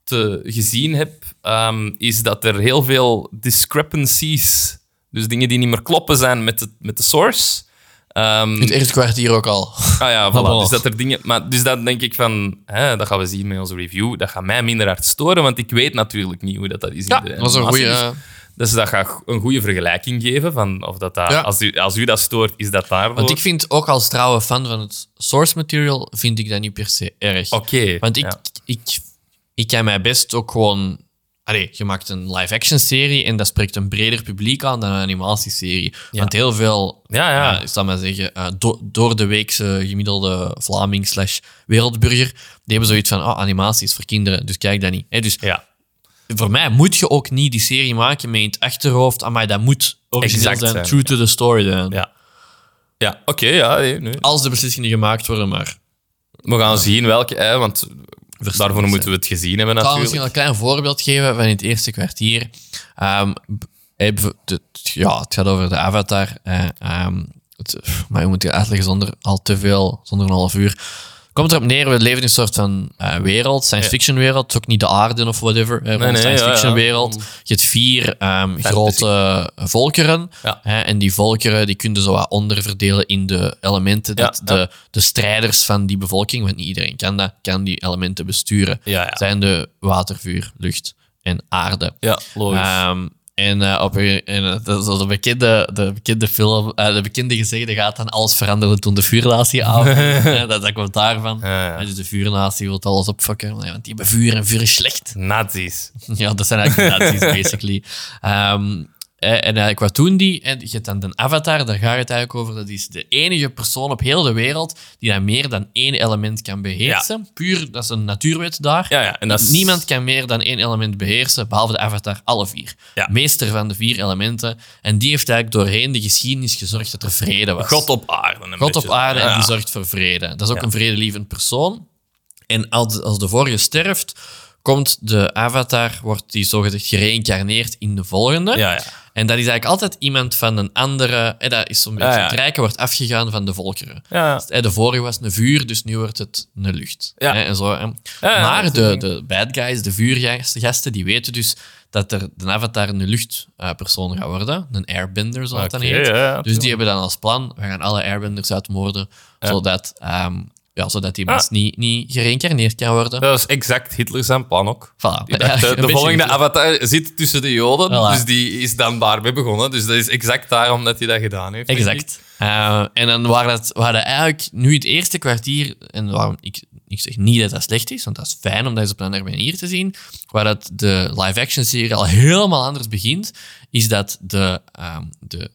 te, gezien heb, ehm, is dat er heel veel discrepancies, dus dingen die niet meer kloppen zijn met de, met de source. Ehm, In het eerste kwartier ook al. Ah ja, voilà. Dus dat er dingen... Maar dus dat denk ik van... Hè, dat gaan we zien met onze review. Dat gaat mij minder hard storen, want ik weet natuurlijk niet hoe dat, dat is. Ja, in de dat was een goede... Dus, dus dat gaat een goede vergelijking geven. Van of dat, dat Ja. als, u, als u dat stoort, is dat daarvoor. Want ik vind ook als trouwe fan van het source material, vind ik dat niet per se erg. Oké. Want ik, ja. ik, ik kan mij best ook gewoon... Allee, je maakt een live-action serie en dat spreekt een breder publiek aan dan een animatieserie. Want heel veel, Ja, ja. eh, ik zal maar zeggen, eh, do- door de weekse gemiddelde Vlaming slash wereldburger, die hebben zoiets van, oh, animatie is voor kinderen, dus kijk dat niet. Hè, dus Ja. Voor mij moet je ook niet die serie maken met in het achterhoofd, maar dat moet origineel Exact zijn, true to the story zijn. Ja. Ja, oké. ja, nee, nee. Als de beslissingen gemaakt worden, maar... We gaan zien welke... Hè, want daarvoor zijn. moeten we het gezien hebben Ik zal natuurlijk. misschien een klein voorbeeld geven van het eerste kwartier. Ehm, eh, ja, het gaat over de Avatar. eh, ehm, het, maar je moet het uitleggen zonder al te veel, zonder een half uur. Komt erop neer, we leven in een soort van eh, wereld, science fiction wereld. Het is ook niet de aarde of whatever. eh, nee, science fiction ja. wereld. Je hebt vier ehm, grote volkeren. Ja. Hè, en die volkeren die kun je zo wat onderverdelen in de elementen. Dat de, de strijders van die bevolking, want niet iedereen kan dat, kan die elementen besturen. Zijn de water, vuur, lucht en aarde. Ja, logisch. Ehm, en eh, op en, eh, dat is zo de, bekende, de bekende film, eh, de bekende gezegde gaat dan alles veranderen toen de vuurnatie aan. dat, dat komt daarvan. Ja, ja. En Dus de vuurnatie wil alles opfokken, want die hebben vuur en vuur is slecht. Nazi's. Ja, dat zijn eigenlijk de nazi's, basically. Ehm, eh, en eigenlijk wat doen die? En je hebt dan de avatar, daar gaat het eigenlijk over. Dat is de enige persoon op heel de wereld die dan meer dan één element kan beheersen. Puur, dat is een natuurwet daar. Ja, ja. En dat is... Niemand kan meer dan één element beheersen, behalve de avatar, alle vier. Meester van de vier elementen. En die heeft eigenlijk doorheen de geschiedenis gezorgd dat er vrede was. God op aarde. Een God op aarde en die zorgt voor vrede. Dat is ook een vredelievend persoon. En als, als de vorige sterft, komt de avatar, wordt die zogezegd gereïncarneerd in de volgende. Ja, ja. En dat is eigenlijk altijd iemand van een andere... dat is zo'n beetje het rijke wordt afgegaan van de volkeren. Dus, de vorige was een vuur, dus nu wordt het een lucht. En zo, maar dat de, de bad guys, de vuurgasten, die weten dus dat er de avatar een luchtpersoon gaat worden. Een airbender, zoals dat Oké, dan heet. ja, dus die hebben dan als plan, we gaan alle airbenders uitmoorden, zodat, ehm, ja, zodat die Ah. mens niet, niet gereïncarneerd kan worden. Dat is exact Hitler zijn plan ook. Voilà. Die dacht, Ja, eh, de volgende avatar zit tussen de Joden, Voilà. dus die is dan daarmee begonnen. Dus dat is exact daarom dat hij dat gedaan heeft. Exact. Eh, en dan waren dat, we hadden eigenlijk nu het eerste kwartier, en waarom ik, ik zeg niet dat dat slecht is, want dat is fijn om dat eens op een andere manier te zien, waar dat de live-action serie al helemaal anders begint, is dat de, ehm, de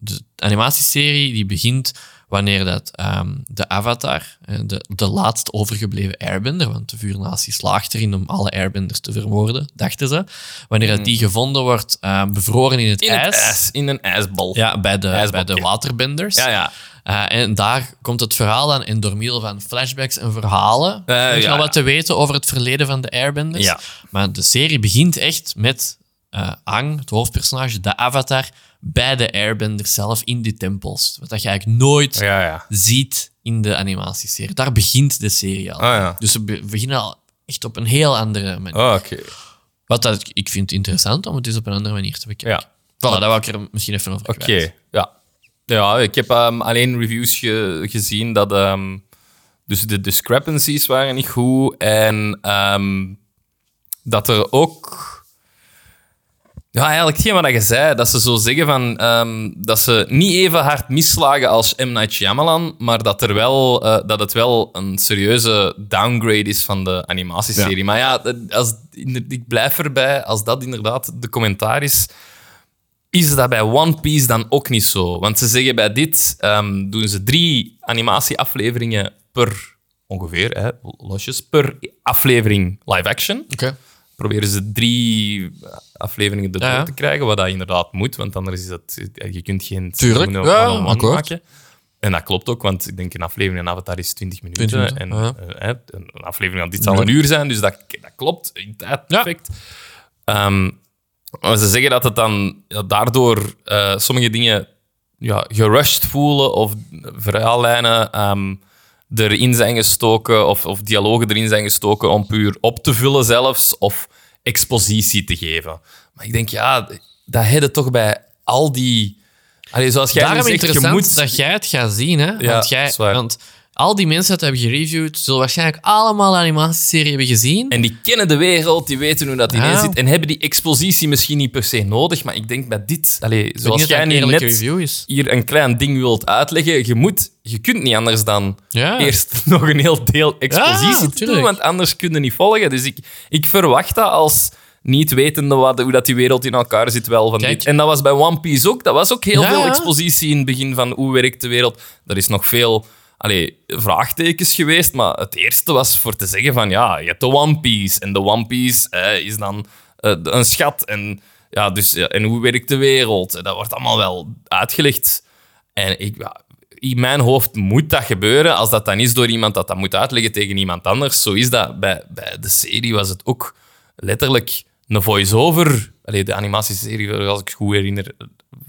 de animatieserie die begint wanneer dat, ehm, de Avatar, eh, de, de laatst overgebleven airbender, want de vuurnatie slaagt erin om alle airbenders te vermoorden, dachten ze. Wanneer dat die gevonden wordt, ehm, bevroren in het In ijs. het ijs, in een ijsbal. Ja, bij de, bij de waterbenders. ja. ja. Eh, en daar komt het verhaal aan in door middel van flashbacks en verhalen. Eh, Uh, ja. al wat te weten over het verleden van de Airbenders. Ja. Maar de serie begint echt met eh Ang, het hoofdpersonage, de avatar, bij de Airbenders zelf in die tempels. Wat dat je eigenlijk nooit Ja, ja. ziet in de animatieserie. Daar begint de serie al. Ah. Dus ze be- beginnen al echt op een heel andere manier. Oh, Oké. Wat dat, ik vind interessant om het eens op een andere manier te bekijken. Ja. Voilà, dat wou ik er misschien even over Oké, ja. Ja, ik heb ehm, alleen reviews ge- gezien dat... ehm, dus de discrepancies waren niet goed. En ehm, dat er ook... Ja, eigenlijk hetgeen wat je zei, dat ze zo zeggen van... ehm, dat ze niet even hard mislagen als M. Night Shyamalan, maar dat, er wel, eh, dat het wel een serieuze downgrade is van de animatieserie. Maar ja, als, ik blijf erbij, als dat inderdaad de commentaar is is dat bij One Piece dan ook niet zo. Want ze zeggen bij dit ehm, doen ze drie animatieafleveringen per ongeveer, hè, losjes, per aflevering live action. Oké. Proberen ze drie afleveringen erdoor Ja, ja. te krijgen, wat dat inderdaad moet, want anders is dat... Je kunt geen Tuurlijk, ja, maken. En dat klopt ook, want ik denk een aflevering van Avatar is 20 minuten. 20 minuten, en ja. eh, een aflevering van dit zal Ja. een uur zijn, dus dat, dat klopt in tijd Ja. perfect. Ehm, maar ze zeggen dat het dan ja, daardoor eh, sommige dingen ja, gerushed voelen of verhaallijnen ehm, erin zijn gestoken of, of dialogen erin zijn gestoken om puur op te vullen zelfs of expositie te geven. Maar ik denk, ja, dat heb je toch bij al die... Allee, zoals jij Daarom zegt, je moet... dat jij het gaat zien, hè? Ja, want, jij, want al die mensen dat hebben gereviewd, zullen waarschijnlijk allemaal de animatieserie hebben gezien. En die kennen de wereld, die weten hoe dat in zit en hebben die expositie misschien niet per se nodig. Maar ik denk bij dit, weet zoals dat jij nu net review is. hier een klein ding wilt uitleggen, je, moet, je kunt niet anders dan Ja. eerst nog een heel deel expositie Ja, doen, want anders kun je niet volgen. Dus ik, ik verwacht dat als niet wetende wat, hoe dat die wereld in elkaar zit wel van Kijk. dit. En dat was bij One Piece ook. Dat was ook heel Ja, veel expositie in het begin van hoe werkt de wereld. Er is nog veel allee, vraagtekens geweest, maar het eerste was voor te zeggen van ja, je hebt de One Piece. En de One Piece is dan eh, een schat. En, ja, dus, en hoe werkt de wereld? Dat wordt allemaal wel uitgelegd. En ik, in mijn hoofd moet dat gebeuren. Als dat dan is door iemand dat dat moet uitleggen tegen iemand anders. Zo is dat. Bij, bij de serie was het ook letterlijk een voice-over. De animatieserie, als ik het goed herinner,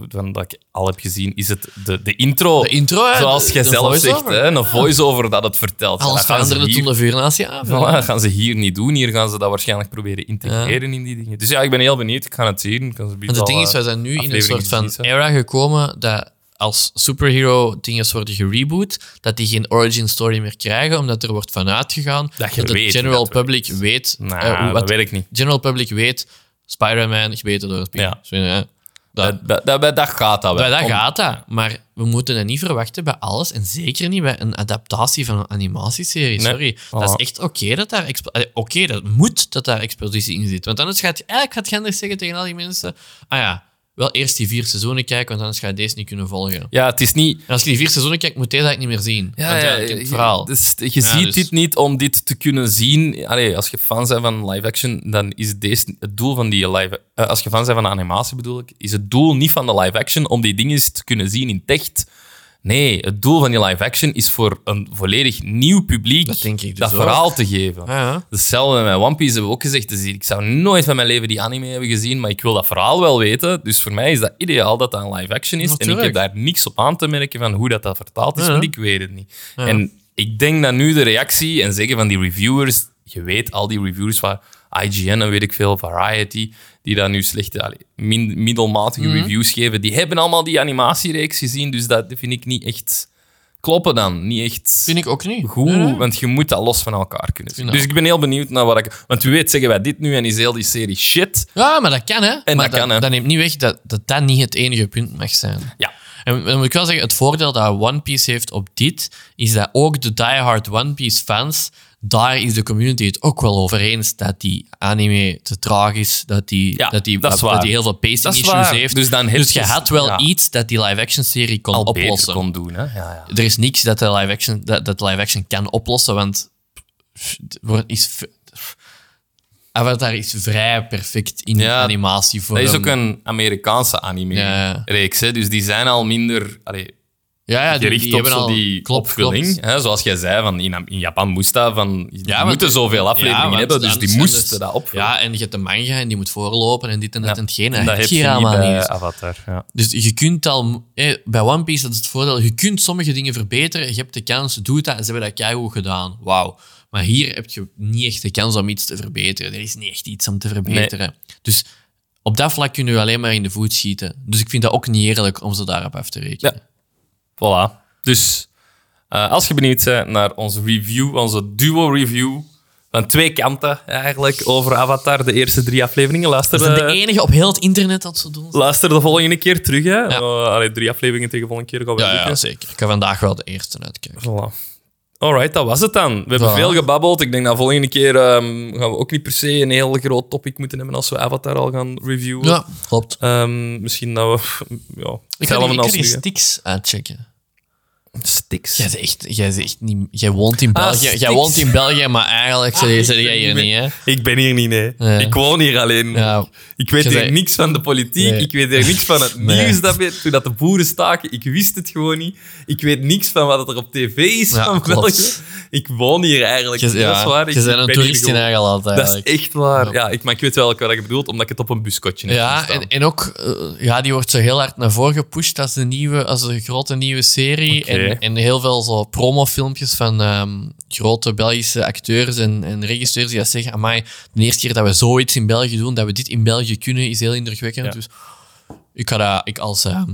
van dat ik al heb gezien, is het de, de intro. De intro, hè, Zoals jij zelf zegt, hè, een voice-over dat het vertelt. Alles dat gaan ze veranderde hier- toen de vuurnatie aan. Voilà, dat gaan ze hier niet doen. Hier gaan ze dat waarschijnlijk proberen integreren in die dingen. Dus ja, ik ben heel benieuwd. Ik ga het zien. Ik kan het ding is, wij zijn nu in een soort van era gekomen dat als superhero dingen worden gereboot, dat die geen origin story meer krijgen, omdat er wordt vanuit gegaan Dat je de weet general dat public weet, Nou, eh, dat wat weet ik niet. general public weet, Spider-Man gebeten door het Ja. Dat, Dat, dat, dat, dat gaat dat wel. bij dat Om- gaat dat, maar we moeten dat niet verwachten bij alles en zeker niet bij een adaptatie van een animatieserie. Nee. Sorry. Dat is echt oké dat daar eh, oké, dat moet dat daar expositie in zit. Want anders gaat je eigenlijk gaat je anders zeggen tegen al die mensen: ah ja, wel eerst die vier seizoenen kijken, want anders ga je deze niet kunnen volgen. Ja, het is niet... En als je die vier seizoenen kijkt, moet je deze eigenlijk niet meer zien. want ja, je kent het verhaal. Dus, je Ja, ziet dus- dit niet om dit te kunnen zien. Allee, als je fan bent van live action, dan is deze het doel van die live... eh, als je fan bent van animatie bedoel ik, is het doel niet van de live action om die dingen te kunnen zien in het echt. Nee, het doel van die live action is voor een volledig nieuw publiek Dat denk ik dus dat verhaal te geven. Ja, ja. Hetzelfde met One Piece hebben we ook gezegd. Dus ik zou nooit van mijn leven die anime hebben gezien, maar ik wil dat verhaal wel weten. Dus voor mij is dat ideaal dat dat een live action is. En ik heb daar niks op aan te merken van hoe dat, dat vertaald is, Ja. want ik weet het niet. En ik denk dat nu de reactie en zeggen van die reviewers, je weet al die reviewers van IGN en weet ik veel, Variety, die daar nu slechte, allee, min- middelmatige Mhm. reviews geven, die hebben allemaal die animatiereeks gezien, dus dat vind ik niet echt kloppen dan. Niet echt Vind ik ook niet. goed, Nee, nee. want je moet dat los van elkaar kunnen zien. Dus ik ben heel benieuwd naar wat ik... Want wie weet zeggen wij dit nu en is heel die serie shit. Ja, maar dat kan, hè. En maar dat kan, hè. dat neemt niet weg dat, dat dat niet het enige punt mag zijn. Ja. En dan moet ik wel zeggen, het voordeel dat One Piece heeft op dit, is dat ook de diehard One Piece fans daar is de community het ook wel over eens dat die anime te traag is, dat die, Ja, dat die, dat die heel veel pacing issues waar. heeft. Dus dan dus je- had wel ja. iets dat die live-action serie kon Al oplossen. beter kon doen, hè? Ja, ja. Er is niks dat de live-action dat, dat live-action kan oplossen, want is, Avatar is vrij perfect in animatie voor Dat is ook een Amerikaanse anime-reeks, hè? dus die zijn al minder allee, ja, ja, die, gericht die op hebben zo al die klopt, opvulling. klopt. Zoals jij zei, van in, in Japan moest dat van... Die moeten zoveel afleveringen hebben, dus die moesten dus- dat opvullen. Ja, en je hebt de manga en die moet voorlopen en dit en dat en hetgeen. En Dat, heb je niet bij niet. Avatar. Ja. Dus je kunt al... eh, bij One Piece dat is het voordeel. Je kunt sommige dingen verbeteren. Je hebt de kans, doe dat. En ze hebben dat keigoed gedaan. Wauw. Maar hier heb je niet echt de kans om iets te verbeteren. Er is niet echt iets om te verbeteren. Dus op dat vlak kun je alleen maar in de voet schieten. Dus ik vind dat ook niet eerlijk om ze daarop af te rekenen. Voilà. Dus eh, als je benieuwd bent naar onze review, onze duo-review van twee kanten eigenlijk over Avatar, de eerste drie afleveringen, luister, We zijn de enige op heel het internet dat ze doen. luister de volgende keer terug. Hè. Eh, allee, drie afleveringen tegen de volgende keer gaan we Ja, ja, zeker. Ik ga vandaag wel de eerste uitkijken. Voilà. Alright, dat was het dan. We hebben veel gebabbeld. Ik denk dat volgende keer ehm, gaan we ook niet per se een heel groot topic moeten hebben als we Avatar al gaan reviewen. Ja, klopt. Ehm, misschien dat we... Ja, Ik ga die, ik ga die sticks uitchecken. Sticks. Jij zegt echt, jij zegt echt niet... Jij woont in Ah, België, jij woont in België maar eigenlijk Ah, ben jij hier niet hè? Ik ben hier niet, nee. Nee. Ik woon hier alleen. Ja. Ik weet hier zei- niks van de politiek. Nee. Ik weet hier niks van het Nee. nieuws. Dat we, toen dat de boeren staken, ik wist het gewoon niet. Ik weet niks van wat er op tv is Ja, van klopt. België. Ik woon hier eigenlijk. Je, dat is ja, waar. Ik- je bent ik een toerist in eigen land Dat eigenlijk. is echt waar. Ja, ik, maar ik weet wel wat je bedoelt, omdat ik het op een buskotje heb Ja, en, en ook, eh, ja, die wordt zo heel hard naar voren gepusht als de nieuwe, als een grote nieuwe serie. En, en heel veel zo promofilmpjes van ehm, grote Belgische acteurs en, en regisseurs die dat zeggen, amai, de eerste keer dat we zoiets in België doen, dat we dit in België kunnen, is heel indrukwekkend. Ja. Dus ik ga dat, ik als, ehm,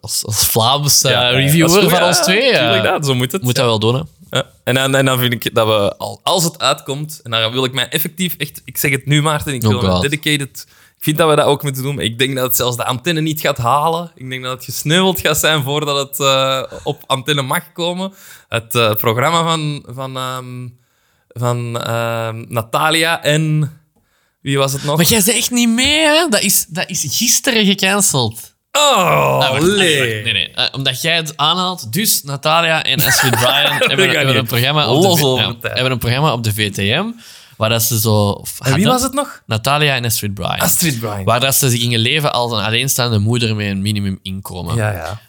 als, als Vlaams eh, Ja, ja, dat reviewer goed, van ja, ons twee, eh, tuurlijk dat, zo moet het. moet dat wel doen. Hè. Ja. En, dan, en dan vind ik dat we, al, als het uitkomt, en dan wil ik mij effectief echt, ik zeg het nu Maarten, ik Oh wil me dedicated, ik vind dat we dat ook moeten doen, ik denk dat het zelfs de antenne niet gaat halen. Ik denk dat het gesneuveld gaat zijn voordat het eh, op antenne mag komen. Het eh, programma van, van, ehm, van ehm, Natalia en, wie was het nog? Maar jij zegt echt niet mee, hè? Dat is, dat is gisteren gecanceld. Oh, wacht, nee. nee. Eh, omdat jij het aanhaalt. Dus Natalia en Astrid Bryan hebben, een programma op de, ja, hebben een programma op de VTM. Waar dat ze zo. En wie was het nog? Natalia en Astrid Bryan. Astrid Bryan. Waar dat ze gingen leven als een alleenstaande moeder met een minimuminkomen. Ja, ja.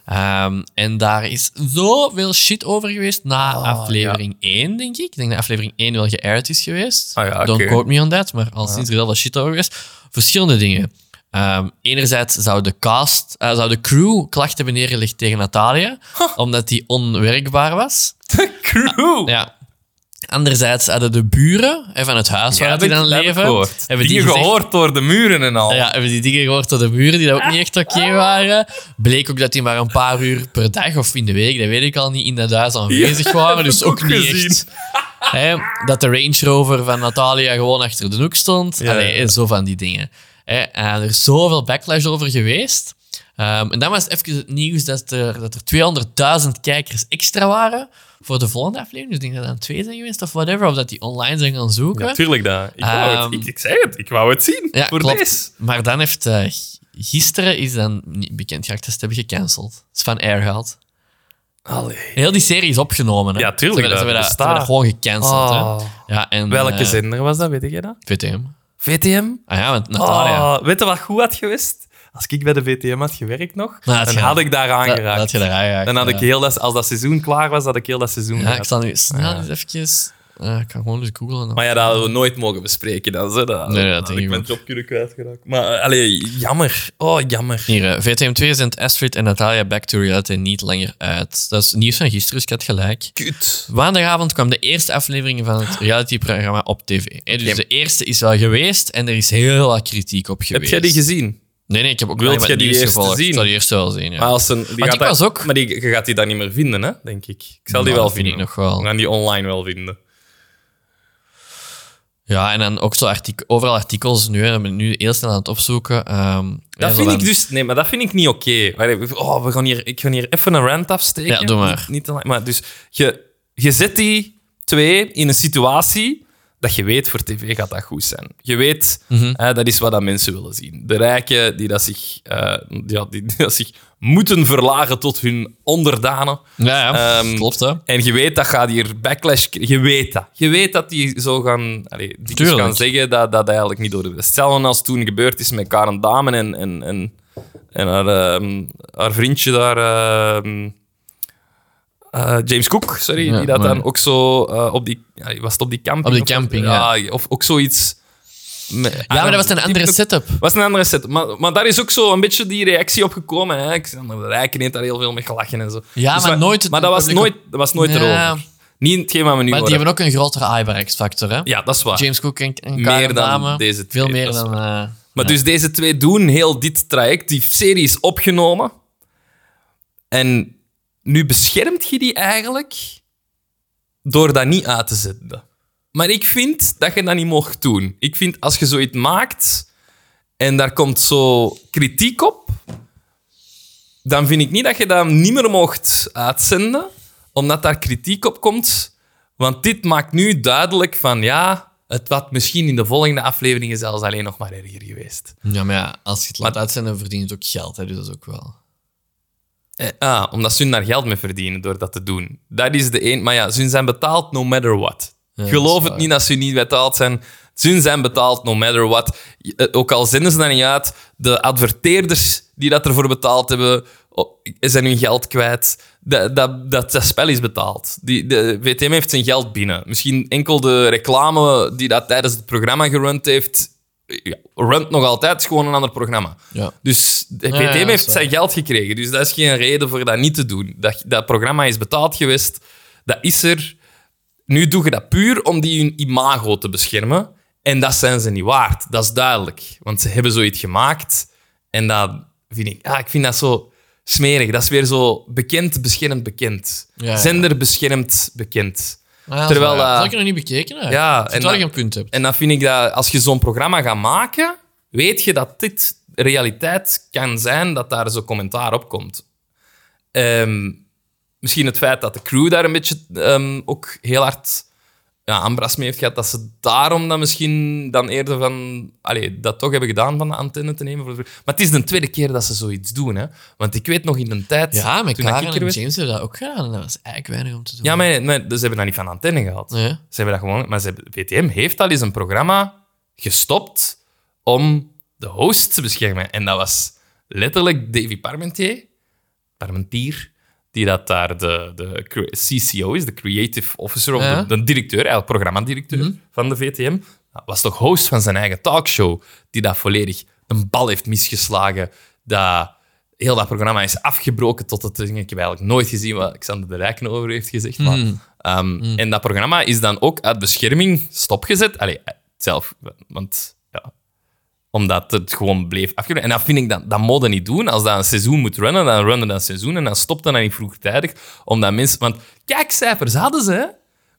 Ehm, en daar is zoveel shit over geweest na Oh, aflevering 1, denk ik. Ik denk dat aflevering 1 wel geaired is geweest. Ah ja, Don't quote me on that, maar al sinds er heel veel shit over geweest. Verschillende dingen. Ehm, enerzijds zou de cast, eh, zou de crew klachten hebben neergelegd tegen Natalia, omdat die onwerkbaar was. Crew. Ja. Anderzijds hadden de buren van het huis waar die dan leven, gehoord. hebben die gezegd, gehoord door de muren en al. ja, hebben die dingen gehoord door de buren die dat ook niet echt oké waren. Bleek ook dat die maar een paar uur per dag of in de week, dat weet ik al niet, in dat huis aanwezig Ja, waren. Dus ook, ook niet gezien. echt. Dat de Range Rover van Natalia gewoon achter de hoek stond. Ja, Allee, ja. Zo van die dingen. Hè, en er is zoveel backlash over geweest. Ehm, en dan was even het nieuws dat er, dat er 200.000 kijkers extra waren voor de volgende aflevering. Dus ik denk dat dan twee zijn geweest of whatever. Of dat die online zijn gaan zoeken. Natuurlijk dat. Ik, wou Ehm, het, ik, ik zei het, ik wou het zien. Ja, voor klopt. deze. Maar dan heeft eh, gisteren is dan niet bekend geraakt dat ze het hebben gecanceld. Het is van Air gehaald. Allee. Heel die serie is opgenomen. Hè? Ja, tuurlijk, Ze hebben, ze dat ze gewoon gecanceld. Oh. Hè? Ja, en, Welke eh, zender was dat, weet je dat? VTM. VTM? Ah ja, want Natalia. Oh, weet je wat goed had geweest? Als ik bij de VTM had gewerkt nog, Nou, had dan je- had ik daar aangeraakt. dat je daar aangeraakt, dan had ik heel dat, als dat seizoen klaar was, had ik heel dat seizoen Ja, ik zal nu snel eens even... eh, ik kan gewoon eens googlen. Maar ja, dat hadden we nooit mogen bespreken. Dat, zo, dat, Nee, dat had denk ik mijn job kunnen kwijtgeraakt. Maar uh, allee, jammer. Oh, jammer. Hier, eh, VTM 2 zendt Astrid en Natalia Back to Reality niet langer uit. Dat is nieuws van gisteren, dus ik had gelijk. Kut. Maandagavond kwam de eerste aflevering van het realityprogramma op tv. Hè, dus de eerste is wel geweest en er is heel wat kritiek op Heb geweest. jij die gezien? Nee, nee, ik heb ook Wilt nog jij die eerste zien? Ik zal die eerste wel zien, ja. Maar, als een, die ik was ook- maar die, je gaat die dan niet meer vinden, hè, denk ik. Ik zal die Nou, wel vinden. ik nog wel. We gaan die online wel vinden. Ja, en dan ook zo artik overal artikels nu. Hè, ik ben nu heel snel aan het opzoeken. Ehm, Dat vind ik dus... Nee, maar dat vind ik niet oké. Oh, we gaan hier, ik ga hier even een rant afsteken. Ja, doe maar. Niet, te lang, maar dus, je, je zet die twee in een situatie dat je weet, voor tv gaat dat goed zijn. Je weet, hè, dat is wat dat mensen willen zien. De rijken die, dat zich, eh, ja, die, die dat zich moeten verlagen tot hun onderdanen. Ja, ja. Ehm, klopt, hè. En je weet dat gaat hier backlash... Je weet dat. Je weet dat die zo gaan, allee, die Tuurlijk. gaan zeggen dat dat eigenlijk niet door de... Hetzelfde als toen gebeurd is met Karen Damen en, en, en, en haar, ehm, haar vriendje daar... ehm, eh, James Cook, sorry, Ja, die dat maar- dan ook zo eh, op die... Was het op die camping? Op die of- camping, ja. Of ook zoiets... met- Ja, maar dat was een andere setup. was een andere set. Maar, maar daar is ook zo een beetje die reactie op gekomen. Hè. Xander de Rijken heeft daar heel veel mee gelachen en zo. Ja, Dus maar nooit Maar dat was nooit, dat was nooit Ja. erover. Niet hetgeen wat we nu Maar die hebben ook een grotere eye X-factor, hè? Ja, dat is waar. James Cook en, en Meer dan deze twee, Veel meer dan... eh, Maar dus deze twee doen heel dit traject. Die serie is opgenomen. En nu beschermt je die eigenlijk door dat niet uit te zetten. Maar ik vind dat je dat niet mocht doen. Ik vind als je zoiets maakt en daar komt zo kritiek op, dan vind ik niet dat je dat niet meer mocht uitzenden, omdat daar kritiek op komt. Want dit maakt nu duidelijk van ja, het wat misschien in de volgende afleveringen zelfs alleen nog maar erger geweest. Ja, maar ja, als je het laat uitzenden, verdient het ook geld, hè? Dus dat is ook wel... Eh, ah, omdat ze daar geld mee verdienen door dat te doen. Dat is de een. Maar ja, ze zijn betaald no matter what. Geloof het niet dat ze niet betaald zijn. Ze zijn betaald no matter what. Eh, Ook al zenden ze dat niet uit, de adverteerders die dat ervoor betaald hebben, zijn hun geld kwijt. Dat, dat, dat, dat spel is betaald. Die, de VTM heeft zijn geld binnen. Misschien enkel de reclame die dat tijdens het programma gerund heeft, ja, runt nog altijd gewoon een ander programma. Ja. Dus de VTM ja, heeft zijn geld gekregen. Dus dat is geen reden voor dat niet te doen. Dat, dat programma is betaald geweest. Dat is er. Nu doe je dat puur om die hun imago te beschermen. En dat zijn ze niet waard. Dat is duidelijk. Want ze hebben zoiets gemaakt. En dat vind ik... Ja, ik vind dat zo smerig. Dat is weer zo bekend, beschermd, bekend. Ja, ja. Zender beschermd, bekend. Ah, Terwijl dat... dat- heb ik nog niet bekeken, hè? Ja, en dat dat- je een punt hebt. En dan vind ik dat als je zo'n programma gaat maken, weet je dat dit realiteit kan zijn, dat daar zo commentaar op komt. Ehm, misschien het feit dat de crew daar een beetje ehm, ook heel hard ja, aanbras mee heeft gehad, dat ze daarom dan misschien dan eerder van... Allee, dat toch hebben gedaan van de antenne te nemen. Voor de- maar het is de tweede keer dat ze zoiets doen. Hè? Want ik weet nog in een tijd... Ja, ik Karen en James hebben dat ook gedaan. En dat was eigenlijk weinig om te doen. Ja, maar, maar ze hebben dat niet van antenne gehad. Nee. Ze hebben dat gewoon... Maar ze hebben, VTM heeft al eens een programma gestopt om de host te beschermen. En dat was letterlijk Davy Parmentier, Parmentier, die dat daar de, de CCO is, de Creative Officer, of Ja. de, de directeur, eigenlijk programmadirecteur van de VTM. Was toch host van zijn eigen talkshow, die dat volledig een bal heeft misgeslagen, dat heel dat programma is afgebroken tot het... Ik heb eigenlijk nooit gezien wat Xander de Rijken over heeft gezegd, maar... ehm, En dat programma is dan ook uit bescherming stopgezet. Allee, zelf, want omdat het gewoon bleef afgebroken. En dat vind ik, dat, dat mode niet doen. Als dat een seizoen moet runnen, dan runnen dat seizoen en dan stopt dat dan niet vroegtijdig. Omdat mensen... Want kijkcijfers hadden ze, hè.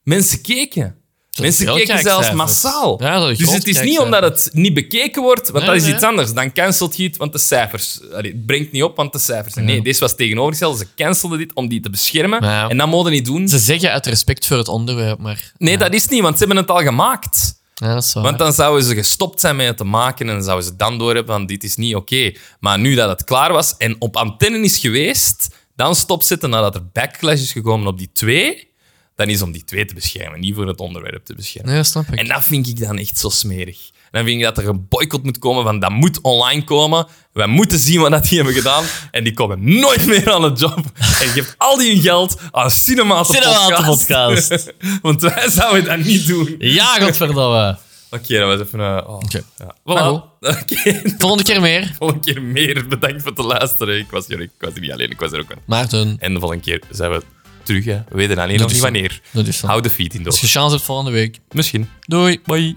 Mensen keken. Mensen keken zelfs massaal. Ja, dus het is niet omdat het niet bekeken wordt, want Nee, dat is nee. iets anders. Dan cancelt je het, want de cijfers... Allee, het brengt niet op, want de cijfers... Nee, deze was tegenovergesteld. Ze cancelden dit om die te beschermen. Ja. En dat mogen niet doen. Ze zeggen uit respect voor het onderwerp, maar... Nee, dat is niet, want ze hebben het al gemaakt. Ja, dat is waar. Want dan zouden ze gestopt zijn met het te maken en dan zouden ze dan doorhebben van dit is niet oké. Maar nu dat het klaar was en op antenne is geweest, dan stopzetten nadat er backlash is gekomen op die twee, dan is om die twee te beschermen, niet voor het onderwerp te beschermen. Nee, dat snap ik. En dat vind ik dan echt zo smerig. Dan vind ik dat er een boycott moet komen van dat moet online komen. Wij moeten zien wat dat die hebben gedaan. En die komen nooit meer aan de job. En je geeft al die geld aan Cinematen Cinematen Podcast. Podcast. Want wij zouden dat niet doen. Ja, godverdomme. Oké, dat was even... eh, oh, Oké. ja. Maar Voilà. Oké, Volgende keer meer. volgende keer meer. Bedankt voor het luisteren. Ik was, hier, ik was er niet alleen, ik was er ook aan. Maarten, En de volgende keer zijn we terug. Hè. We weten alleen nog niet wanneer. Hou de feet in Als door. je chance hebt volgende week. Misschien. Doei. Bye.